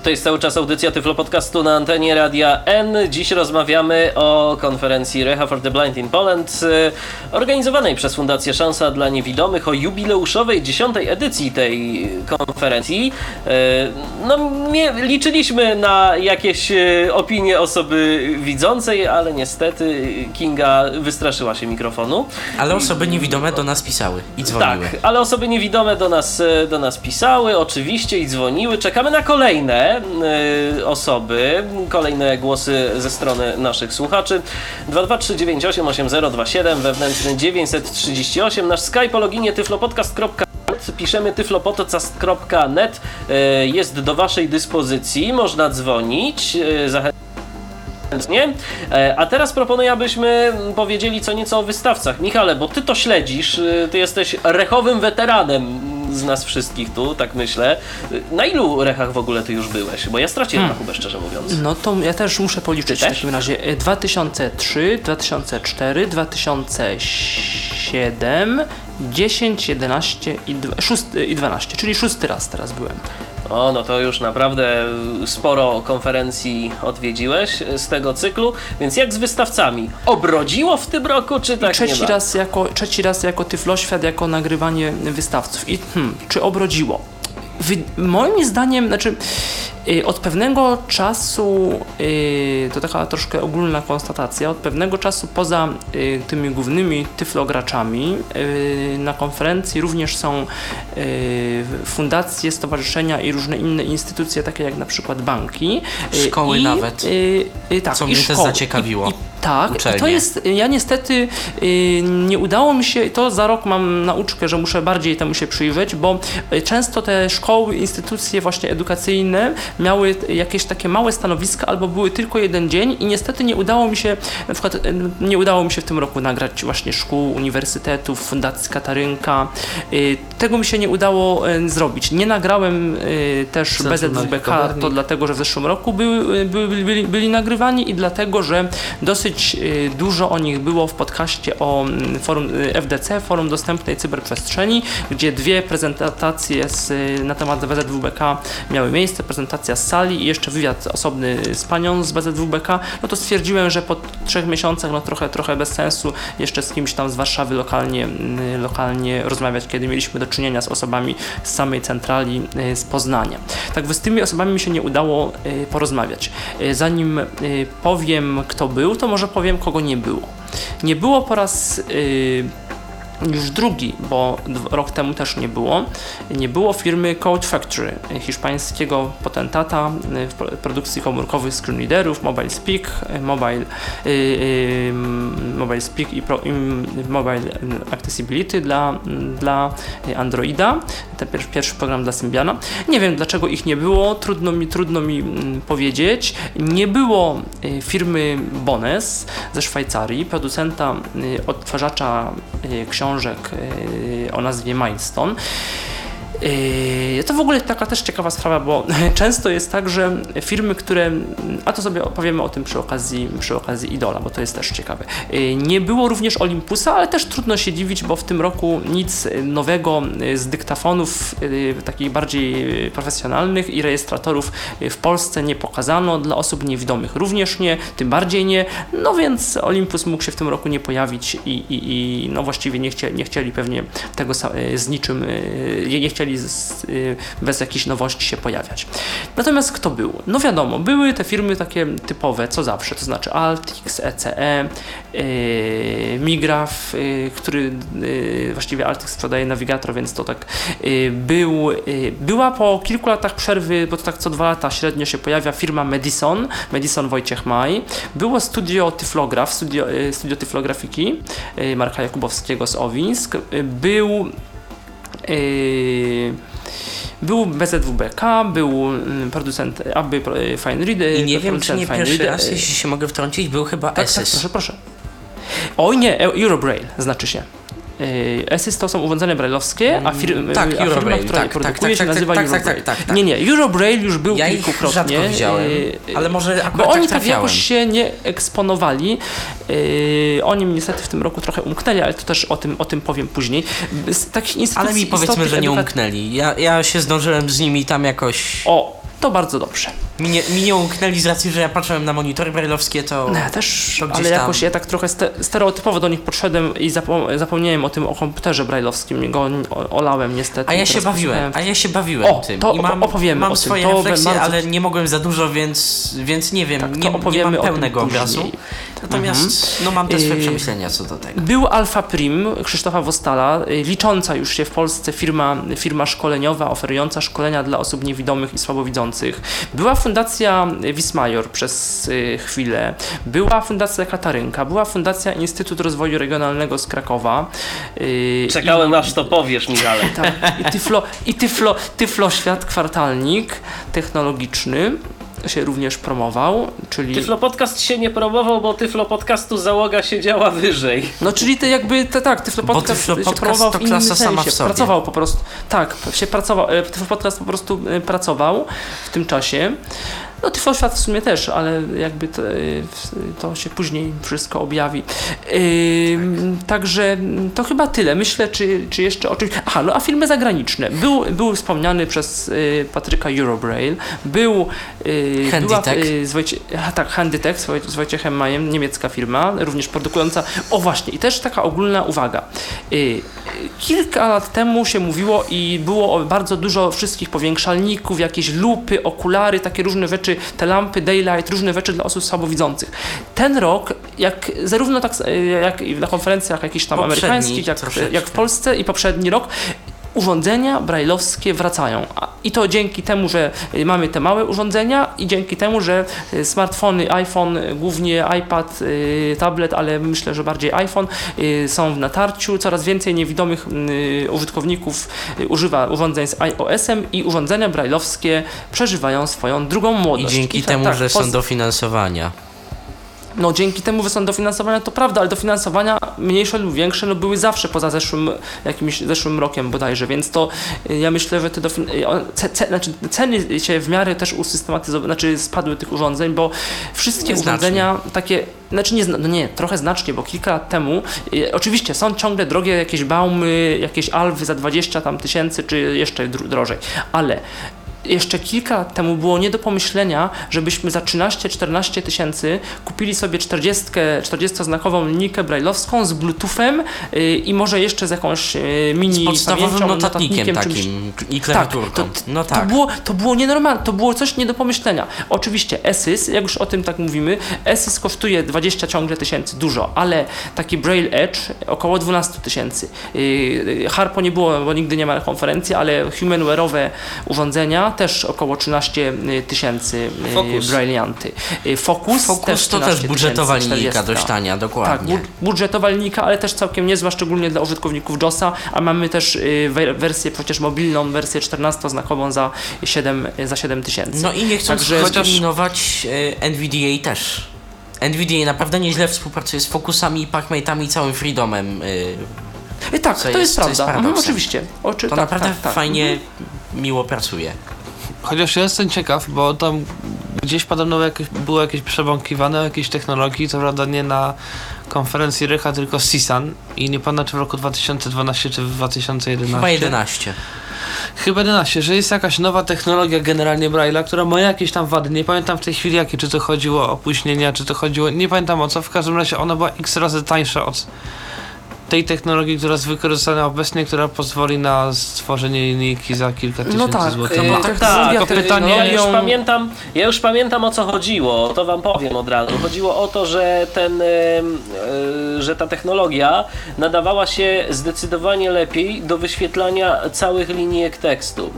Speaker 1: To jest cały czas audycja Tyflo Podcastu na antenie Radia N. Dziś rozmawiamy o konferencji Reha for the Blind in Poland, y, organizowanej przez Fundację Szansa dla Niewidomych o jubileuszowej dziesiątej edycji tej konferencji. Y, No, mie- liczyliśmy na jakieś y, opinie osoby widzącej, ale niestety Kinga wystraszyła się mikrofonu.
Speaker 5: Ale osoby niewidome do nas pisały i dzwoniły.
Speaker 1: Tak, ale osoby niewidome do nas, do nas pisały, oczywiście i dzwoniły. Czekamy na kolejne e, osoby, kolejne głosy ze strony naszych słuchaczy. 223988027, wewnętrzny 938, nasz Skype o loginie tyflopodcast.net, piszemy tyflopodcast.net, e, jest do waszej dyspozycji, można dzwonić, e, zachęcam chętnie. E, A teraz proponuję, abyśmy powiedzieli co nieco o wystawcach. Michale, bo ty to śledzisz, y, ty jesteś rechowym weteranem z nas wszystkich tu, tak myślę. Y, Na ilu rechach w ogóle ty już byłeś? Bo ja straciłem rachubę, szczerze mówiąc.
Speaker 2: No to ja też muszę policzyć
Speaker 1: Ty
Speaker 2: w
Speaker 1: też?
Speaker 2: takim razie. E, 2003, 2004, 2007, 10, 11 i, dwa- szósty, i 12, czyli szósty raz teraz byłem.
Speaker 1: O, no to już naprawdę sporo konferencji odwiedziłeś z tego cyklu, więc jak z wystawcami? Obrodziło w tym roku, czy tak nie
Speaker 2: trzeci,
Speaker 1: ma?
Speaker 2: raz jako, trzeci raz jako Tyfloświat, jako nagrywanie wystawców. I hmm, czy obrodziło? Wy, moim zdaniem, znaczy, Od pewnego czasu, y, to taka troszkę ogólna konstatacja, od pewnego czasu poza y, tymi głównymi tyflograczami y, na konferencji również są y, fundacje, stowarzyszenia i różne inne instytucje, takie jak na przykład banki. y,
Speaker 5: Szkoły
Speaker 2: i,
Speaker 5: nawet.
Speaker 2: y, y, tak,
Speaker 5: Co mnie też
Speaker 2: szkoły.
Speaker 5: zaciekawiło.
Speaker 2: I, i, tak, i to
Speaker 5: Uczelnie.
Speaker 2: jest, ja niestety y, nie udało mi się, to za rok mam nauczkę, że muszę bardziej temu się przyjrzeć, bo y, często te szkoły, instytucje właśnie edukacyjne miały jakieś takie małe stanowiska albo były tylko jeden dzień i niestety nie udało mi się, na przykład y, nie udało mi się w tym roku nagrać właśnie szkół, uniwersytetów, Fundacji Katarynka. Y, Tego mi się nie udało y, zrobić. Nie nagrałem y, też BZWBK, to dlatego, że w zeszłym roku były, były, byli, byli nagrywani i dlatego, że dosyć y, dużo o nich było w podcaście o mm, forum y, FDC, Forum Dostępnej Cyberprzestrzeni, gdzie dwie prezentacje z, y, na temat BZWBK miały miejsce, prezentacja z sali i jeszcze wywiad osobny z panią z BZWBK, no to stwierdziłem, że po trzech miesiącach, no trochę, trochę bez sensu jeszcze z kimś tam z Warszawy lokalnie, mm, lokalnie rozmawiać, kiedy mieliśmy do czynienia z osobami z samej centrali z Poznania. Tak, z tymi osobami mi się nie udało porozmawiać. Zanim powiem, kto był, to może powiem, kogo nie było. Nie było po raz y, już drugi, bo rok temu też nie było. Nie było firmy Code Factory, hiszpańskiego potentata y, w pro- produkcji komórkowych screenreaderów, Mobile Speak, y, Mobile, y, y, mobile Speak i, pro, i Mobile Accessibility dla, dla Androida. Ten pier, pierwszy program dla Symbiana. Nie wiem dlaczego ich nie było, trudno mi, trudno mi mm, powiedzieć. Nie było firmy Bones ze Szwajcarii, producenta odtwarzacza y, książek y, o nazwie Milestone. Yy, To w ogóle taka też ciekawa sprawa, bo *laughs* często jest tak, że firmy, które, a to sobie opowiemy o tym przy okazji, przy okazji Idola, bo to jest też ciekawe. Yy, Nie było również Olympusa, ale też trudno się dziwić, bo w tym roku nic nowego yy, z dyktafonów takich bardziej profesjonalnych i rejestratorów w Polsce nie pokazano, dla osób niewidomych również nie, tym bardziej nie, no więc Olympus mógł się w tym roku nie pojawić i, i, i no właściwie nie, chcie, nie chcieli pewnie tego z niczym, yy, nie chcieli z, y, bez jakichś nowości się pojawiać. Natomiast kto był? No wiadomo, były te firmy takie typowe, co zawsze, to znaczy Altix, ECE, y, Migraf, y, który właściwie Altix sprzedaje nawigator, więc to tak był. Była po kilku latach przerwy, bo to tak co dwa lata średnio się pojawia firma Medison, Medison Wojciech Maj. Było studio Tyflograf, studio, y, studio Tyflografiki y, Marka Jakubowskiego z Owińsk. Był Yy, był BZWBK, był mm, producent aby y, Fine Reader.
Speaker 5: I nie wiem, czy nie
Speaker 2: Fine
Speaker 5: pierwszy raz,
Speaker 2: y,
Speaker 5: jeśli się mogę wtrącić, był chyba
Speaker 2: tak, tak,
Speaker 5: Esys.
Speaker 2: proszę, proszę. Oj nie, E- Eurobraille znaczy się. ESYS to są urządzenia brailleowskie, a, fir-
Speaker 5: tak,
Speaker 2: a firma,
Speaker 5: Eurobraille,
Speaker 2: która je
Speaker 5: tak, tak,
Speaker 2: produkuje,
Speaker 5: tak,
Speaker 2: się
Speaker 5: tak,
Speaker 2: nazywa
Speaker 5: tak, tak, tak, tak, tak.
Speaker 2: Nie, nie, Eurobraille już był
Speaker 5: Ja
Speaker 2: kilkukrotnie.
Speaker 5: widziałem,
Speaker 2: yy,
Speaker 5: ale może akurat
Speaker 2: bo
Speaker 5: tak
Speaker 2: oni tak jakoś się nie eksponowali. Yy, oni niestety w tym roku trochę umknęli, ale to też o tym, o tym powiem później. Z takich instytucji
Speaker 5: Ale mi powiedzmy, że nie umknęli. Ja, ja się zdążyłem z nimi tam jakoś...
Speaker 2: O, to bardzo dobrze.
Speaker 5: Mi nie, umknęli z racji, że ja patrzyłem na monitory brailleowskie, to...
Speaker 2: No, ja też,
Speaker 5: to
Speaker 2: ale
Speaker 5: tam.
Speaker 2: jakoś ja tak trochę ste- stereotypowo do nich podszedłem i zapo- zapomniałem o tym o komputerze brailleowskim, go olałem niestety.
Speaker 5: A ja się bawiłem, a ja się bawiłem
Speaker 2: O,
Speaker 5: tym.
Speaker 2: to
Speaker 5: I mam,
Speaker 2: opowiemy
Speaker 5: mam
Speaker 2: o tym,
Speaker 5: swoje
Speaker 2: to
Speaker 5: refleksje,
Speaker 2: bardzo-
Speaker 5: ale nie mogłem za dużo, więc, więc nie wiem,
Speaker 2: Tak,
Speaker 5: nie, nie mam
Speaker 2: tym
Speaker 5: pełnego obrazu. Natomiast no, mam te swoje
Speaker 2: Yy,
Speaker 5: przemyślenia co do tego.
Speaker 2: Był Alpha Prim Krzysztofa Wostala, y, licząca już się w Polsce firma, firma szkoleniowa, oferująca szkolenia dla osób niewidomych i słabowidzących. Była Fundacja Wismajor przez y, chwilę, była Fundacja Katarynka, była Fundacja Instytut Rozwoju Regionalnego z Krakowa. y,
Speaker 1: Czekałem aż to powiesz, Michale.
Speaker 2: tak, i Tyflo, i tyflo, tyflo Świat Kwartalnik Technologiczny się również promował, czyli...
Speaker 1: Tyflo Podcast się nie promował, bo Tyflo Podcastu załoga siedziała wyżej.
Speaker 2: No czyli te jakby, te, tak, Tyflo
Speaker 5: Bo
Speaker 2: Podcast
Speaker 5: Tyflo
Speaker 2: się
Speaker 5: Podcast
Speaker 2: promował
Speaker 5: to
Speaker 2: w
Speaker 5: klasa sama
Speaker 2: sensie.
Speaker 5: w sobie.
Speaker 2: Pracował po prostu, tak, się pracował, e, Tyflo Podcast po prostu e, pracował w tym czasie. No Tyflo Świat w sumie też, ale jakby to, w- to się później wszystko objawi. Ym, Także to chyba tyle. Myślę, czy, czy jeszcze o czymś... Aha, no a filmy zagraniczne. Był, był wspomniany przez y, Patryka Eurobraille, był... Y,
Speaker 5: Handytech.
Speaker 2: y, Wojcie, tak, Handytech z, Woj, z Wojciechem Majem, niemiecka firma, również produkująca... O właśnie, i też taka ogólna uwaga. Y, kilka lat temu się mówiło i było bardzo dużo wszystkich powiększalników, jakieś lupy, okulary, takie różne rzeczy, te lampy, daylight, różne rzeczy dla osób słabowidzących. Ten rok, jak zarówno tak e, jak i na konferencjach jakichś tam
Speaker 5: Poprzedni
Speaker 2: amerykańskich, jak, jak w Polsce i poprzedni rok, urządzenia brajlowskie wracają. I to dzięki temu, że mamy te małe urządzenia i dzięki temu, że y, smartfony, iPhone, y, głównie iPad, y, tablet, ale myślę, że bardziej iPhone są w natarciu. Coraz więcej niewidomych użytkowników używa urządzeń z iOS-em i urządzenia brajlowskie przeżywają swoją drugą
Speaker 5: I
Speaker 2: młodość.
Speaker 5: dzięki
Speaker 2: tak-
Speaker 5: temu,
Speaker 2: tak,
Speaker 5: że są dofinansowania.
Speaker 2: No dzięki temu, są dofinansowania, to prawda, ale dofinansowania mniejsze lub większe no, były zawsze poza zeszłym, jakimś zeszłym rokiem bodajże, więc to y, ja myślę, że te y, ce, ce, znaczy, ceny się w miarę też usystematyzowały, znaczy spadły tych urządzeń, bo wszystkie
Speaker 5: Nieznacznie.
Speaker 2: urządzenia takie, znaczy nie, no nie, trochę znacznie, bo kilka lat temu, y, oczywiście są ciągle drogie jakieś baumy, jakieś alwy za 20 tam tysięcy, czy jeszcze dro- drożej, ale jeszcze kilka lat temu było nie do pomyślenia, żebyśmy za 13-14 tysięcy kupili sobie 40, 40-znakową linijkę brailleowską z bluetoothem yy, i może jeszcze z jakąś yy, mini
Speaker 5: Z podstawowym
Speaker 2: pamięcią,
Speaker 5: notatnikiem
Speaker 2: notatnikiem, czymś-
Speaker 5: takim i
Speaker 2: tak,
Speaker 5: klawiaturką.
Speaker 2: to,
Speaker 5: no
Speaker 2: to,
Speaker 5: tak.
Speaker 2: było, to było nienormalne, to było coś nie do pomyślenia. Oczywiście ESYS, jak już o tym tak mówimy, ESYS kosztuje 20 ciągle tysięcy, dużo, ale taki Braille Edge około 12 tysięcy. Yy, Harpo nie było, bo nigdy nie ma konferencji, ale humanware'owe urządzenia też około 13 tysięcy yy,
Speaker 1: Focus.
Speaker 2: Brailleanty. Yy, Focus,
Speaker 5: Focus
Speaker 2: też
Speaker 5: to
Speaker 2: 13
Speaker 5: też budżetowa
Speaker 2: tysięcy,
Speaker 5: linijka
Speaker 2: 40.
Speaker 5: dość tania,
Speaker 2: Tak,
Speaker 5: dokładnie.
Speaker 2: bu- budżetowa linijka, ale też całkiem niezła, szczególnie dla użytkowników JOSa, a mamy też y, we- wersję przecież mobilną, wersję 14-znakową za 7 za 7 tysięcy.
Speaker 5: No i nie chcąc
Speaker 2: Także-
Speaker 5: dyskryminować e, NVDA też. NVDA naprawdę nieźle współpracuje z Focusami i Packmate'ami i całym Freedomem.
Speaker 2: I tak, to
Speaker 5: jest-
Speaker 2: jest,
Speaker 5: co jest
Speaker 2: prawda. Mhm, oczywiście. Oczy,
Speaker 5: To
Speaker 2: tak,
Speaker 5: naprawdę
Speaker 2: tak, tak.
Speaker 5: fajnie, miło pracuje.
Speaker 4: Chociaż ja jestem ciekaw, bo tam gdzieś podobno jakieś, było jakieś przebąkiwane o jakiejś technologii, co prawda nie na konferencji Rycha, tylko CISAN i nie pamiętam czy w roku 2012 czy w 2011.
Speaker 5: Chyba 11.
Speaker 4: Chyba 11, że jest jakaś nowa technologia generalnie Braille'a, która ma jakieś tam wady. Nie pamiętam w tej chwili jakie, czy to chodziło o opóźnienia, czy to chodziło. Nie pamiętam o co. W każdym razie ona była x razy tańsza od tej technologii, która jest wykorzystana obecnie, która pozwoli na stworzenie linijki za kilka tysięcy
Speaker 2: tak,
Speaker 4: złotych.
Speaker 2: y,
Speaker 1: No
Speaker 4: No,
Speaker 1: tak, tak,
Speaker 4: pytanie-
Speaker 1: ja już pamiętam, ja już pamiętam o co chodziło, to wam powiem od razu. Chodziło o to, że ten, e, że ta technologia nadawała się zdecydowanie lepiej do wyświetlania całych linijek tekstu.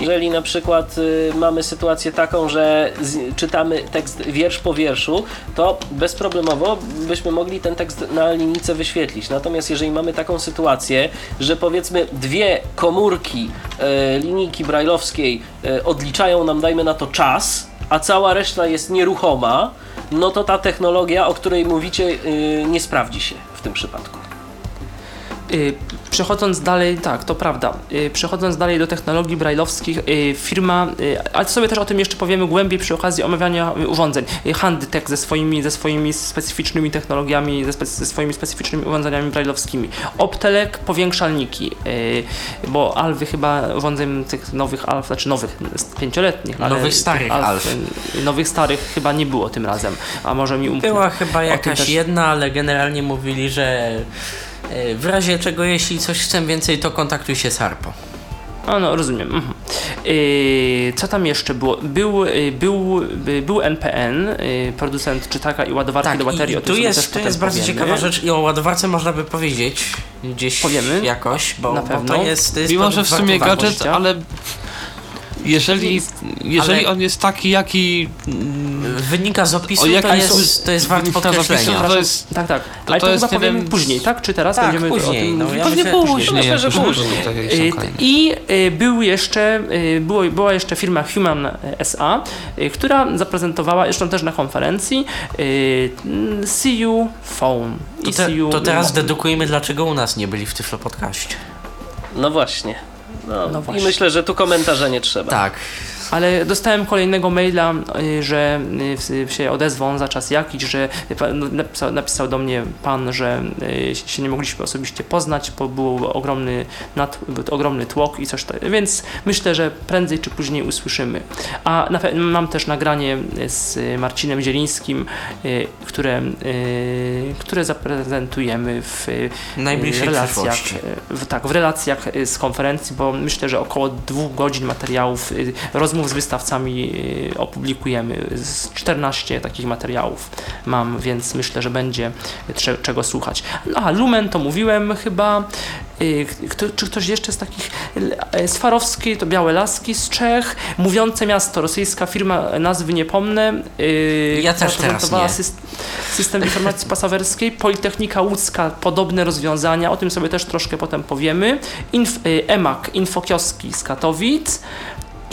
Speaker 1: Jeżeli na przykład y, mamy sytuację taką, że z, czytamy tekst wiersz po wierszu, to bezproblemowo byśmy mogli ten tekst na linijce wyświetlić. Natomiast jeżeli mamy taką sytuację, że powiedzmy dwie komórki y, linijki brajlowskiej y, odliczają nam, dajmy na to czas, a cała reszta jest nieruchoma, no to ta technologia, o której mówicie, y, nie sprawdzi się w tym przypadku.
Speaker 2: Przechodząc dalej, tak, to prawda. Y, Przechodząc dalej do technologii brajlowskich, y, firma, y, ale sobie też o tym jeszcze powiemy głębiej przy okazji omawiania urządzeń. Handytech ze swoimi, ze swoimi specyficznymi technologiami, ze, spe, ze swoimi specyficznymi urządzeniami brajlowskimi. Optelek, powiększalniki, bo Alwy chyba urządzeń tych nowych Alf, znaczy nowych, pięcioletnich, ale
Speaker 5: Nowych starych Alf.
Speaker 2: y, Nowych starych chyba nie było tym razem, a może mi umknął.
Speaker 5: Była chyba jakaś
Speaker 2: też-
Speaker 5: jedna, ale generalnie mówili, że w razie czego, jeśli coś chcę więcej, to kontaktuj się z Harpo.
Speaker 2: A no, rozumiem. Mhm. Yy, co tam jeszcze było? Był, yy, był, yy, był NPN, producent czytaka i ładowarki
Speaker 5: Tak,
Speaker 2: do baterii.
Speaker 5: i
Speaker 2: tym
Speaker 5: tu jest, tu jest bardzo
Speaker 2: powiemy.
Speaker 5: ciekawa rzecz i o ładowarce można by powiedzieć gdzieś
Speaker 2: Powiemy?
Speaker 5: jakoś, bo,
Speaker 2: Na
Speaker 5: bo
Speaker 2: pewno.
Speaker 5: to jest, to jest
Speaker 4: Mimo, że w sumie gadżet, ale jeżeli, jeżeli
Speaker 5: Ale-
Speaker 4: on jest taki, jaki mm,
Speaker 5: Wynika z opisu,
Speaker 4: O,
Speaker 5: to, jest, to jest wart podkreślenia.
Speaker 4: to jest
Speaker 2: Tak, tak.
Speaker 4: To
Speaker 2: Ale
Speaker 4: to
Speaker 2: to,
Speaker 4: jest
Speaker 2: chyba powiemy
Speaker 4: z-
Speaker 2: później, tak? Czy teraz
Speaker 5: Tak,
Speaker 2: będziemy o
Speaker 5: później,
Speaker 2: tym
Speaker 5: no,
Speaker 2: mówić?
Speaker 5: ja myślę,
Speaker 4: później.
Speaker 1: Myślę, że
Speaker 4: jak
Speaker 1: później.
Speaker 4: będą takie
Speaker 2: Y,
Speaker 4: fajne.
Speaker 2: I y, był jeszcze, y, było, była jeszcze firma Human SA, która zaprezentowała, zresztą też na konferencji, CU Phone.
Speaker 5: To,
Speaker 2: I
Speaker 5: te, to teraz dedukujemy, dlaczego u nas nie byli w Tyflo Podcaście.
Speaker 1: No właśnie. No,
Speaker 2: No
Speaker 1: I myślę, że tu komentarza nie trzeba.
Speaker 5: Tak,
Speaker 2: Ale dostałem kolejnego maila, y, że y, się odezwą za czas jakiś, że no, napisał, napisał do mnie pan, że y, się nie mogliśmy osobiście poznać, bo był ogromny, nad, ogromny tłok i coś tak. Więc myślę, że prędzej czy później usłyszymy. A na, mam też nagranie z Marcinem Zielińskim, które, które zaprezentujemy w
Speaker 5: Najbliższej
Speaker 2: relacjach, w, tak, w relacjach z konferencji, bo myślę, że około dwóch godzin materiałów, y, rozmów z wystawcami y, opublikujemy. Z 14 takich materiałów mam, więc myślę, że będzie czego słuchać. A, Lumen to mówiłem chyba. Y, Kto, czy ktoś jeszcze z takich y, Swarowski, to Białe Laski z Czech, Mówiące Miasto, rosyjska firma, nazwy nie pomnę. y,
Speaker 5: Ja też teraz nie.
Speaker 2: syst- System informacji pasażerskiej, Politechnika Łódzka, podobne rozwiązania, o tym sobie też troszkę potem powiemy. Inf, y, EMAK, Infokioski z Katowic.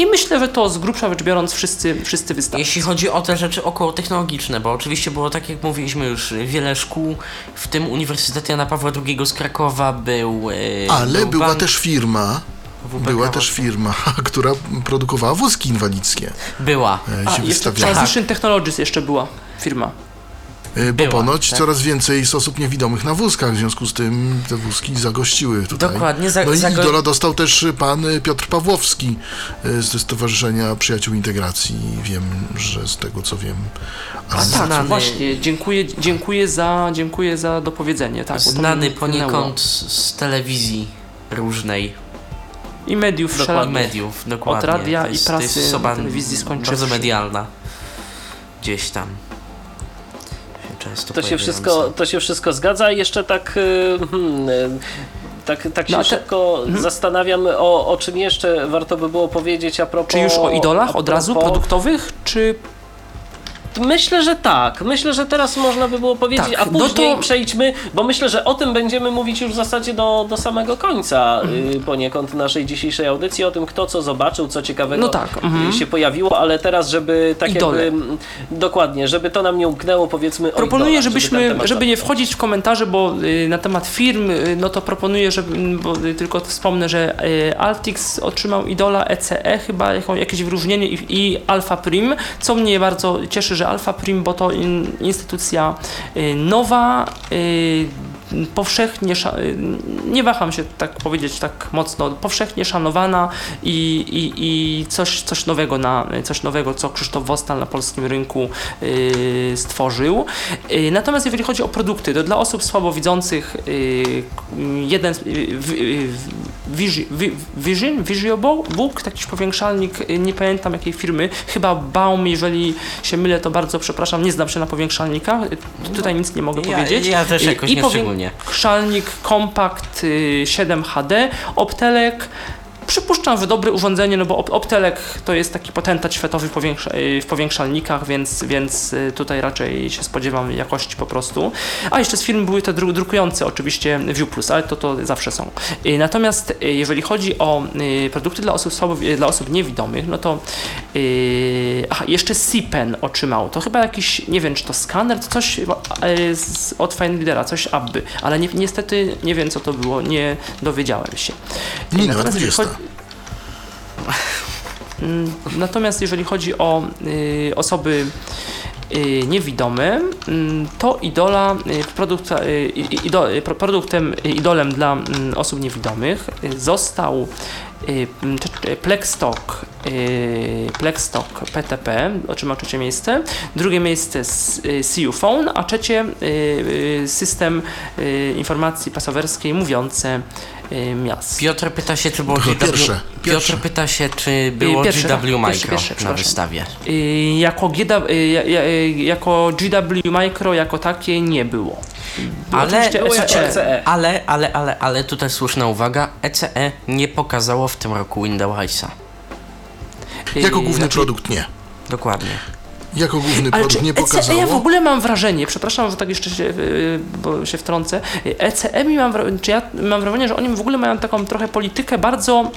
Speaker 2: I myślę, że to z grubsza rzecz biorąc wszyscy, wszyscy wystawcy.
Speaker 5: Jeśli chodzi o te rzeczy około technologiczne, bo oczywiście było tak jak mówiliśmy już, wiele szkół, w tym Uniwersytet Jana Pawła II z Krakowa był. e,
Speaker 3: Ale
Speaker 5: był
Speaker 3: była
Speaker 5: bank
Speaker 3: też firma,
Speaker 5: WPK
Speaker 3: była też firma, *laughs* która produkowała wózki inwalidzkie.
Speaker 5: Była.
Speaker 3: e,
Speaker 2: A, jeszcze. Transition Technologies jeszcze była firma.
Speaker 3: E, Bo
Speaker 5: była,
Speaker 3: ponoć
Speaker 5: tak.
Speaker 3: coraz więcej jest osób niewidomych na wózkach, w związku z tym te wózki zagościły tutaj.
Speaker 5: Dokładnie, za-
Speaker 3: No i
Speaker 5: zago-
Speaker 3: idola dostał też pan Piotr Pawłowski e, z Stowarzyszenia Przyjaciół Integracji. Wiem, że z tego co wiem. Ale
Speaker 2: Tak,
Speaker 5: Znany-
Speaker 2: właśnie. Dziękuję, dziękuję, za, dziękuję za dopowiedzenie. Tak,
Speaker 5: Znany poniekąd z telewizji różnej
Speaker 2: I mediów wszelakich.
Speaker 5: mediów, dokładnie.
Speaker 2: Od radia
Speaker 5: To
Speaker 2: i prasy,
Speaker 5: jest osoba
Speaker 2: telewizji skończywszy.
Speaker 5: bardzo medialna. Gdzieś tam. Się często
Speaker 1: To się, wszystko, to się wszystko zgadza. Jeszcze tak, y, hmm, y, tak, tak się
Speaker 2: No, a te-
Speaker 1: szybko
Speaker 2: Mhm.
Speaker 1: zastanawiam, o, o czym jeszcze warto by było powiedzieć a propos...
Speaker 2: Czy już o idolach od razu produktowych, czy
Speaker 1: Myślę, że tak. Myślę, że teraz można by było powiedzieć,
Speaker 2: Tak,
Speaker 1: a
Speaker 2: no
Speaker 1: później
Speaker 2: to-
Speaker 1: przejdźmy, bo myślę, że o tym będziemy mówić już w zasadzie do, do samego końca
Speaker 2: Mhm.
Speaker 1: y, poniekąd naszej dzisiejszej audycji, o tym kto co zobaczył, co ciekawego
Speaker 2: No tak, mhm.
Speaker 1: y, się pojawiło, ale teraz, żeby tak
Speaker 2: Idole.
Speaker 1: jakby... Dokładnie, żeby to nam nie umknęło, powiedzmy
Speaker 2: Proponuję,
Speaker 1: idolach,
Speaker 2: żebyśmy,
Speaker 1: żeby,
Speaker 2: żeby nie wchodzić w komentarze, bo y, na temat firm, y, no to proponuję, bo y, tylko wspomnę, że y, Altix otrzymał idola ECE, chyba jako, jakieś wyróżnienie i, i Alpha Prim, co mnie bardzo cieszy, że Alpha Prim, bo to in, instytucja y, nowa, y, powszechnie, nie waham się tak powiedzieć tak mocno, powszechnie szanowana i, i, i coś, coś nowego na, coś nowego, co Krzysztof Wostal na polskim rynku y, stworzył. Y, natomiast jeżeli chodzi o produkty, to dla osób słabowidzących y, jeden y, w- y, Visi- Vi- Vision, Visiobook, Book, taki powiększalnik, y, nie pamiętam jakiej firmy, chyba Baum, jeżeli się mylę, to bardzo przepraszam, nie znam się na powiększalnikach, tutaj nic nie mogę
Speaker 5: Ja,
Speaker 2: powiedzieć.
Speaker 5: ja też jakoś
Speaker 2: i
Speaker 5: nie
Speaker 2: powię-
Speaker 5: szczególnie.
Speaker 2: Szalnik Compact y, 7 HD, Optelek. Przypuszczam, że dobre urządzenie, no bo Op- Optelek to jest taki potentat światowy powiększa- y, w powiększalnikach, więc, więc y, tutaj raczej się spodziewam jakości po prostu. A jeszcze z firmy były te dru- drukujące oczywiście View Plus, ale to, to zawsze są. Y, Natomiast jeżeli chodzi o produkty dla osób, słabo, dla osób niewidomych, no to y, aha, jeszcze Sipen otrzymał. To chyba jakiś, nie wiem czy to skaner, to coś z, od Findera, coś Abby, ale ni niestety nie wiem co to było, nie dowiedziałem się. Natomiast jeżeli
Speaker 3: 20.
Speaker 2: chodzi- Natomiast jeżeli chodzi o y, osoby y, niewidome, mm, to idola, y, produkt, i- ido, pro- produktem, idolem dla mm, osób niewidomych został mm, Plexstock, Plexstock PTP, otrzymał trzecie miejsce, drugie miejsce CU Phone, a trzecie system informacji pasażerskiej mówiące miast.
Speaker 5: Piotr pyta się, czy było
Speaker 3: Tylko
Speaker 5: GW...
Speaker 3: pierwsze, pierwsze.
Speaker 5: Piotr pyta się, czy było
Speaker 2: pierwsze,
Speaker 5: GW
Speaker 2: pierwsze,
Speaker 5: Micro
Speaker 2: pierwsze,
Speaker 5: na
Speaker 2: przepraszam.
Speaker 5: wystawie.
Speaker 2: Y, jako, GW, y, ja- ja- y, jako GW Micro jako takie nie było. Było
Speaker 5: Ale,
Speaker 2: ECE.
Speaker 1: ECE.
Speaker 5: ale, ale, ale, ale tutaj słuszna uwaga, ECE nie pokazało w tym roku Windowsa.
Speaker 2: Y,
Speaker 3: Jako główny
Speaker 2: znaczy-
Speaker 3: produkt nie.
Speaker 5: Dokładnie.
Speaker 3: Jako główny
Speaker 2: Ale
Speaker 3: produkt
Speaker 2: czy
Speaker 3: nie
Speaker 2: ECE,
Speaker 3: pokazało.
Speaker 2: ja w ogóle mam wrażenie, przepraszam, że tak jeszcze się, y, bo się wtrącę, y, ECE mi mam, czy ja mam wrażenie, że oni w ogóle mają taką trochę politykę bardzo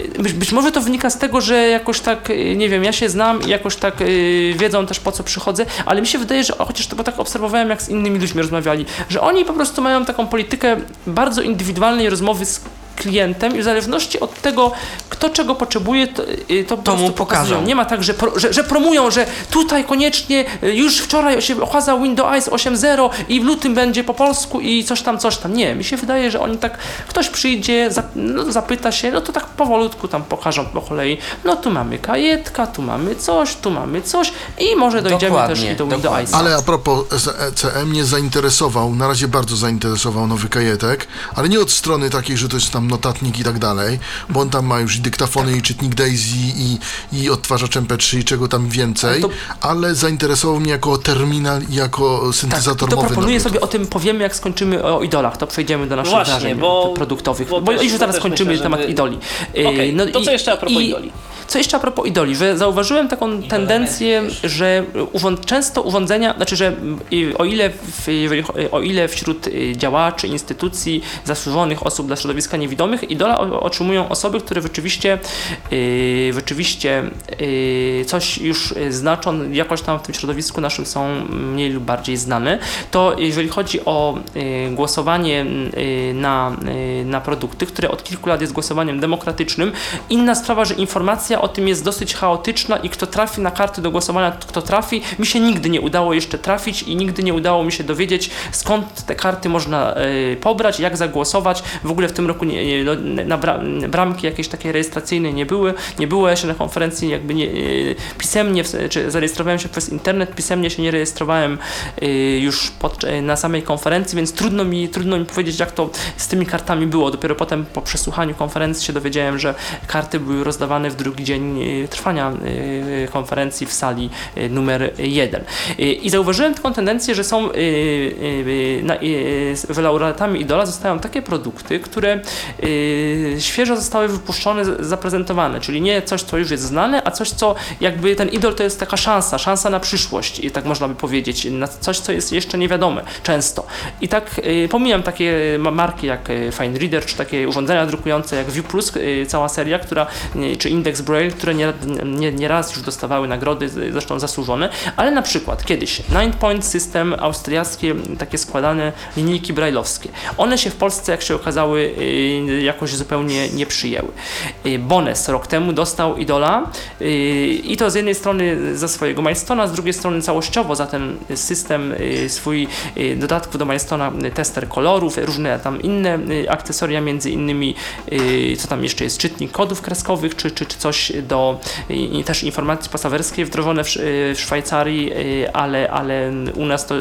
Speaker 2: y, być, być może to wynika z tego, że jakoś tak, y, nie wiem, ja się znam i jakoś tak y, wiedzą też po co przychodzę, ale mi się wydaje, że chociaż to bo tak obserwowałem, jak z innymi ludźmi rozmawiali, że oni po prostu mają taką politykę bardzo indywidualnej rozmowy z klientem i w zależności od tego, kto czego potrzebuje, to, y, to, po
Speaker 5: To mu
Speaker 2: prostu pokazują.
Speaker 5: pokażą.
Speaker 2: Nie ma tak, że, pro, że, że promują, że tutaj koniecznie y, już wczoraj się okazał Windows 8.0 i w lutym będzie po polsku i coś tam, coś tam. Nie, mi się wydaje, że oni tak, ktoś przyjdzie, zap, no, zapyta się, no to tak powolutku tam pokażą po kolei, no tu mamy kajetka, tu mamy coś, tu mamy coś i może dojdziemy
Speaker 5: Dokładnie,
Speaker 2: też i do. Windows.
Speaker 3: Ale a propos ECM mnie zainteresował, na razie bardzo zainteresował nowy kajetek, ale nie od strony takiej, że to jest tam notatnik i tak dalej, bo on tam ma już i dyktafony, i czytnik Daisy, i, i odtwarzacz MP3, i czego tam więcej,
Speaker 2: Ale to-
Speaker 3: ale zainteresował mnie jako terminal i jako
Speaker 2: Tak,
Speaker 3: syntezator
Speaker 2: to
Speaker 3: mowy.
Speaker 2: proponuję
Speaker 3: nawet.
Speaker 2: sobie o tym powiemy, jak skończymy o idolach, to przejdziemy do naszych
Speaker 1: Właśnie,
Speaker 2: wrażeń
Speaker 1: bo-
Speaker 2: produktowych,
Speaker 1: bo
Speaker 2: bo,
Speaker 1: też-
Speaker 2: już zaraz
Speaker 1: też
Speaker 2: kończymy
Speaker 1: myślę,
Speaker 2: temat
Speaker 1: żeby-
Speaker 2: idoli. Yy,
Speaker 1: Okej, to co jeszcze a propos
Speaker 2: i-
Speaker 1: idoli?
Speaker 2: Co jeszcze a propos idoli, że zauważyłem taką tendencję, że urząd, często urządzenia, znaczy, że y, o ile, w, o ile wśród y, działaczy, instytucji, zasłużonych osób dla środowiska niewidomych, idola o- otrzymują osoby, które rzeczywiście, y, rzeczywiście y, coś już y, znaczą, jakoś tam w tym środowisku naszym są mniej lub bardziej znane, to jeżeli chodzi o y, głosowanie y, na, y, na produkty, które od kilku lat jest głosowaniem demokratycznym, inna sprawa, że informacja o tym jest dosyć chaotyczna i kto trafi na karty do głosowania, kto trafi, mi się nigdy nie udało jeszcze trafić i nigdy nie udało mi się dowiedzieć, skąd te karty można pobrać, jak zagłosować. W ogóle w tym roku nie, no, na bra, bramki jakiejś takiej rejestracyjnej nie były, nie było jeszcze na konferencji, jakby nie, pisemnie, czy zarejestrowałem się przez internet, pisemnie się nie rejestrowałem y, już pod, y, na samej konferencji, więc trudno mi, trudno mi powiedzieć, jak to z tymi kartami było. Dopiero potem po przesłuchaniu konferencji się dowiedziałem, że karty były rozdawane w drugi dzień y, trwania konferencji w sali numer jeden. Y, I zauważyłem taką tendencję, że są laureatami Idola zostają takie produkty, które świeżo zostały wypuszczone, zaprezentowane, czyli nie coś, co już jest znane, a coś, co jakby ten idol to jest taka szansa, szansa na przyszłość, i tak można by powiedzieć, na coś, co jest jeszcze niewiadome często. I tak y, pomijam takie ma- marki jak y, Fine Reader, czy takie urządzenia drukujące jak View Plus, y, cała seria, która, y, czy Index Braille, które nie, nie, nie raz już dostawały nagrody, zresztą zasłużone, ale na przykład kiedyś Nine Point System, austriackie, takie składane linijki brajlowskie. One się w Polsce, jak się okazały, y, jakoś zupełnie nie przyjęły. Y, Bones rok temu dostał Idola y, i to z jednej strony za swojego Milestona, z drugiej strony całościowo za ten system y, swój dodatków do Milestona, tester kolorów, różne tam inne akcesoria, między innymi co tam jeszcze jest, czytnik kodów kreskowych, czy, czy, czy coś do też informacji pasażerskiej wdrożone w, w Szwajcarii, ale, ale u nas to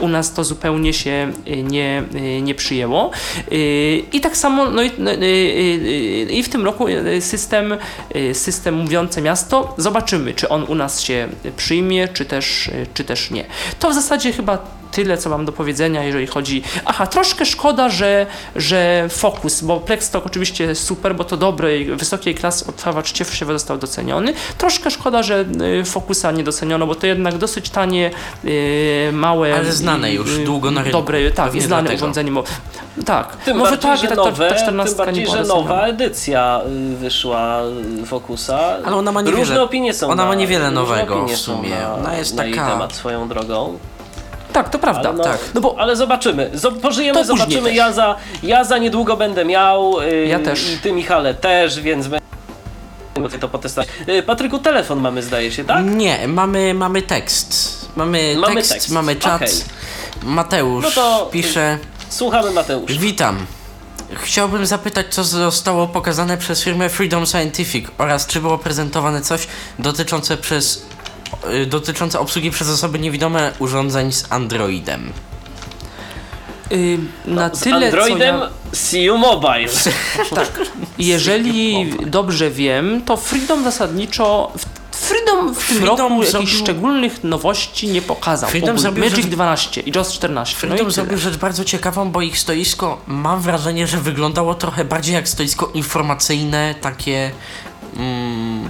Speaker 2: u, nas to zupełnie się y, nie, y, nie przyjęło. Y, I tak samo no i, no, i w tym roku system, system mówiące miasto, zobaczymy, czy on u nas się przyjmie, czy też, czy też nie. To w zasadzie chyba tyle, co mam do powiedzenia, jeżeli chodzi. Aha, troszkę szkoda, że, że Focus, bo Plexstock oczywiście jest super, bo to dobrej, wysokiej klasy odtwarzacz ciepłe został doceniony. Troszkę szkoda, że y, Focusa nie doceniono, bo to jednak dosyć tanie, y, małe.
Speaker 5: Ale znane już,
Speaker 2: y,
Speaker 5: długo na rynku.
Speaker 2: Dobre, tak, i znane
Speaker 5: dlatego.
Speaker 2: urządzenie. Tak,
Speaker 1: Tym
Speaker 2: może
Speaker 1: bardziej,
Speaker 2: tak,
Speaker 1: że nowe,
Speaker 2: ta, ta 14
Speaker 1: tym bardziej,
Speaker 2: nie
Speaker 1: że nowa edycja wyszła Focusa.
Speaker 5: Ale ona ma niewiele-
Speaker 1: Różne opinie są
Speaker 5: ona ma
Speaker 1: na,
Speaker 5: niewiele
Speaker 1: różne
Speaker 5: nowego w sumie.
Speaker 1: Na,
Speaker 5: Ona jest
Speaker 1: na jej
Speaker 5: taka-
Speaker 1: temat swoją drogą.
Speaker 2: Tak, to prawda.
Speaker 1: Ale, no,
Speaker 2: tak. no bo
Speaker 1: ale zobaczymy. Zo- pożyjemy,
Speaker 2: To
Speaker 1: zobaczymy. Ja za, ja za niedługo będę miał. y,
Speaker 2: Ja też.
Speaker 1: I ty, Michale, też, więc będę to potestować. Y, Patryku, telefon mamy, zdaje się, tak?
Speaker 5: Nie, mamy, mamy tekst. Mamy,
Speaker 1: Mamy
Speaker 5: tekst,
Speaker 1: tekst,
Speaker 5: mamy czat.
Speaker 1: okej.
Speaker 5: Mateusz
Speaker 1: No
Speaker 5: pisze.
Speaker 1: Słuchamy, Mateusz.
Speaker 5: Witam. Chciałbym zapytać, co zostało pokazane przez firmę Freedom Scientific oraz czy było prezentowane coś dotyczące przez y, dotyczące obsługi przez osoby niewidome urządzeń z Androidem.
Speaker 2: y, na
Speaker 1: Z
Speaker 2: tyle,
Speaker 1: Androidem
Speaker 2: co ja...
Speaker 1: See You Mobile. *laughs*
Speaker 2: Jeżeli dobrze wiem, to Freedom zasadniczo. w- Freedom w tym
Speaker 5: Freedom
Speaker 2: roku jakichś
Speaker 5: zrobił-
Speaker 2: szczególnych nowości nie pokazał.
Speaker 5: Freedom
Speaker 2: Ogólnie
Speaker 5: zrobił
Speaker 2: Magic
Speaker 5: rzecz-
Speaker 2: 12 i JOS 14.
Speaker 5: Freedom
Speaker 2: no
Speaker 5: zrobił rzecz bardzo ciekawą, bo ich stoisko, mam wrażenie, że wyglądało trochę bardziej jak stoisko informacyjne, takie mm,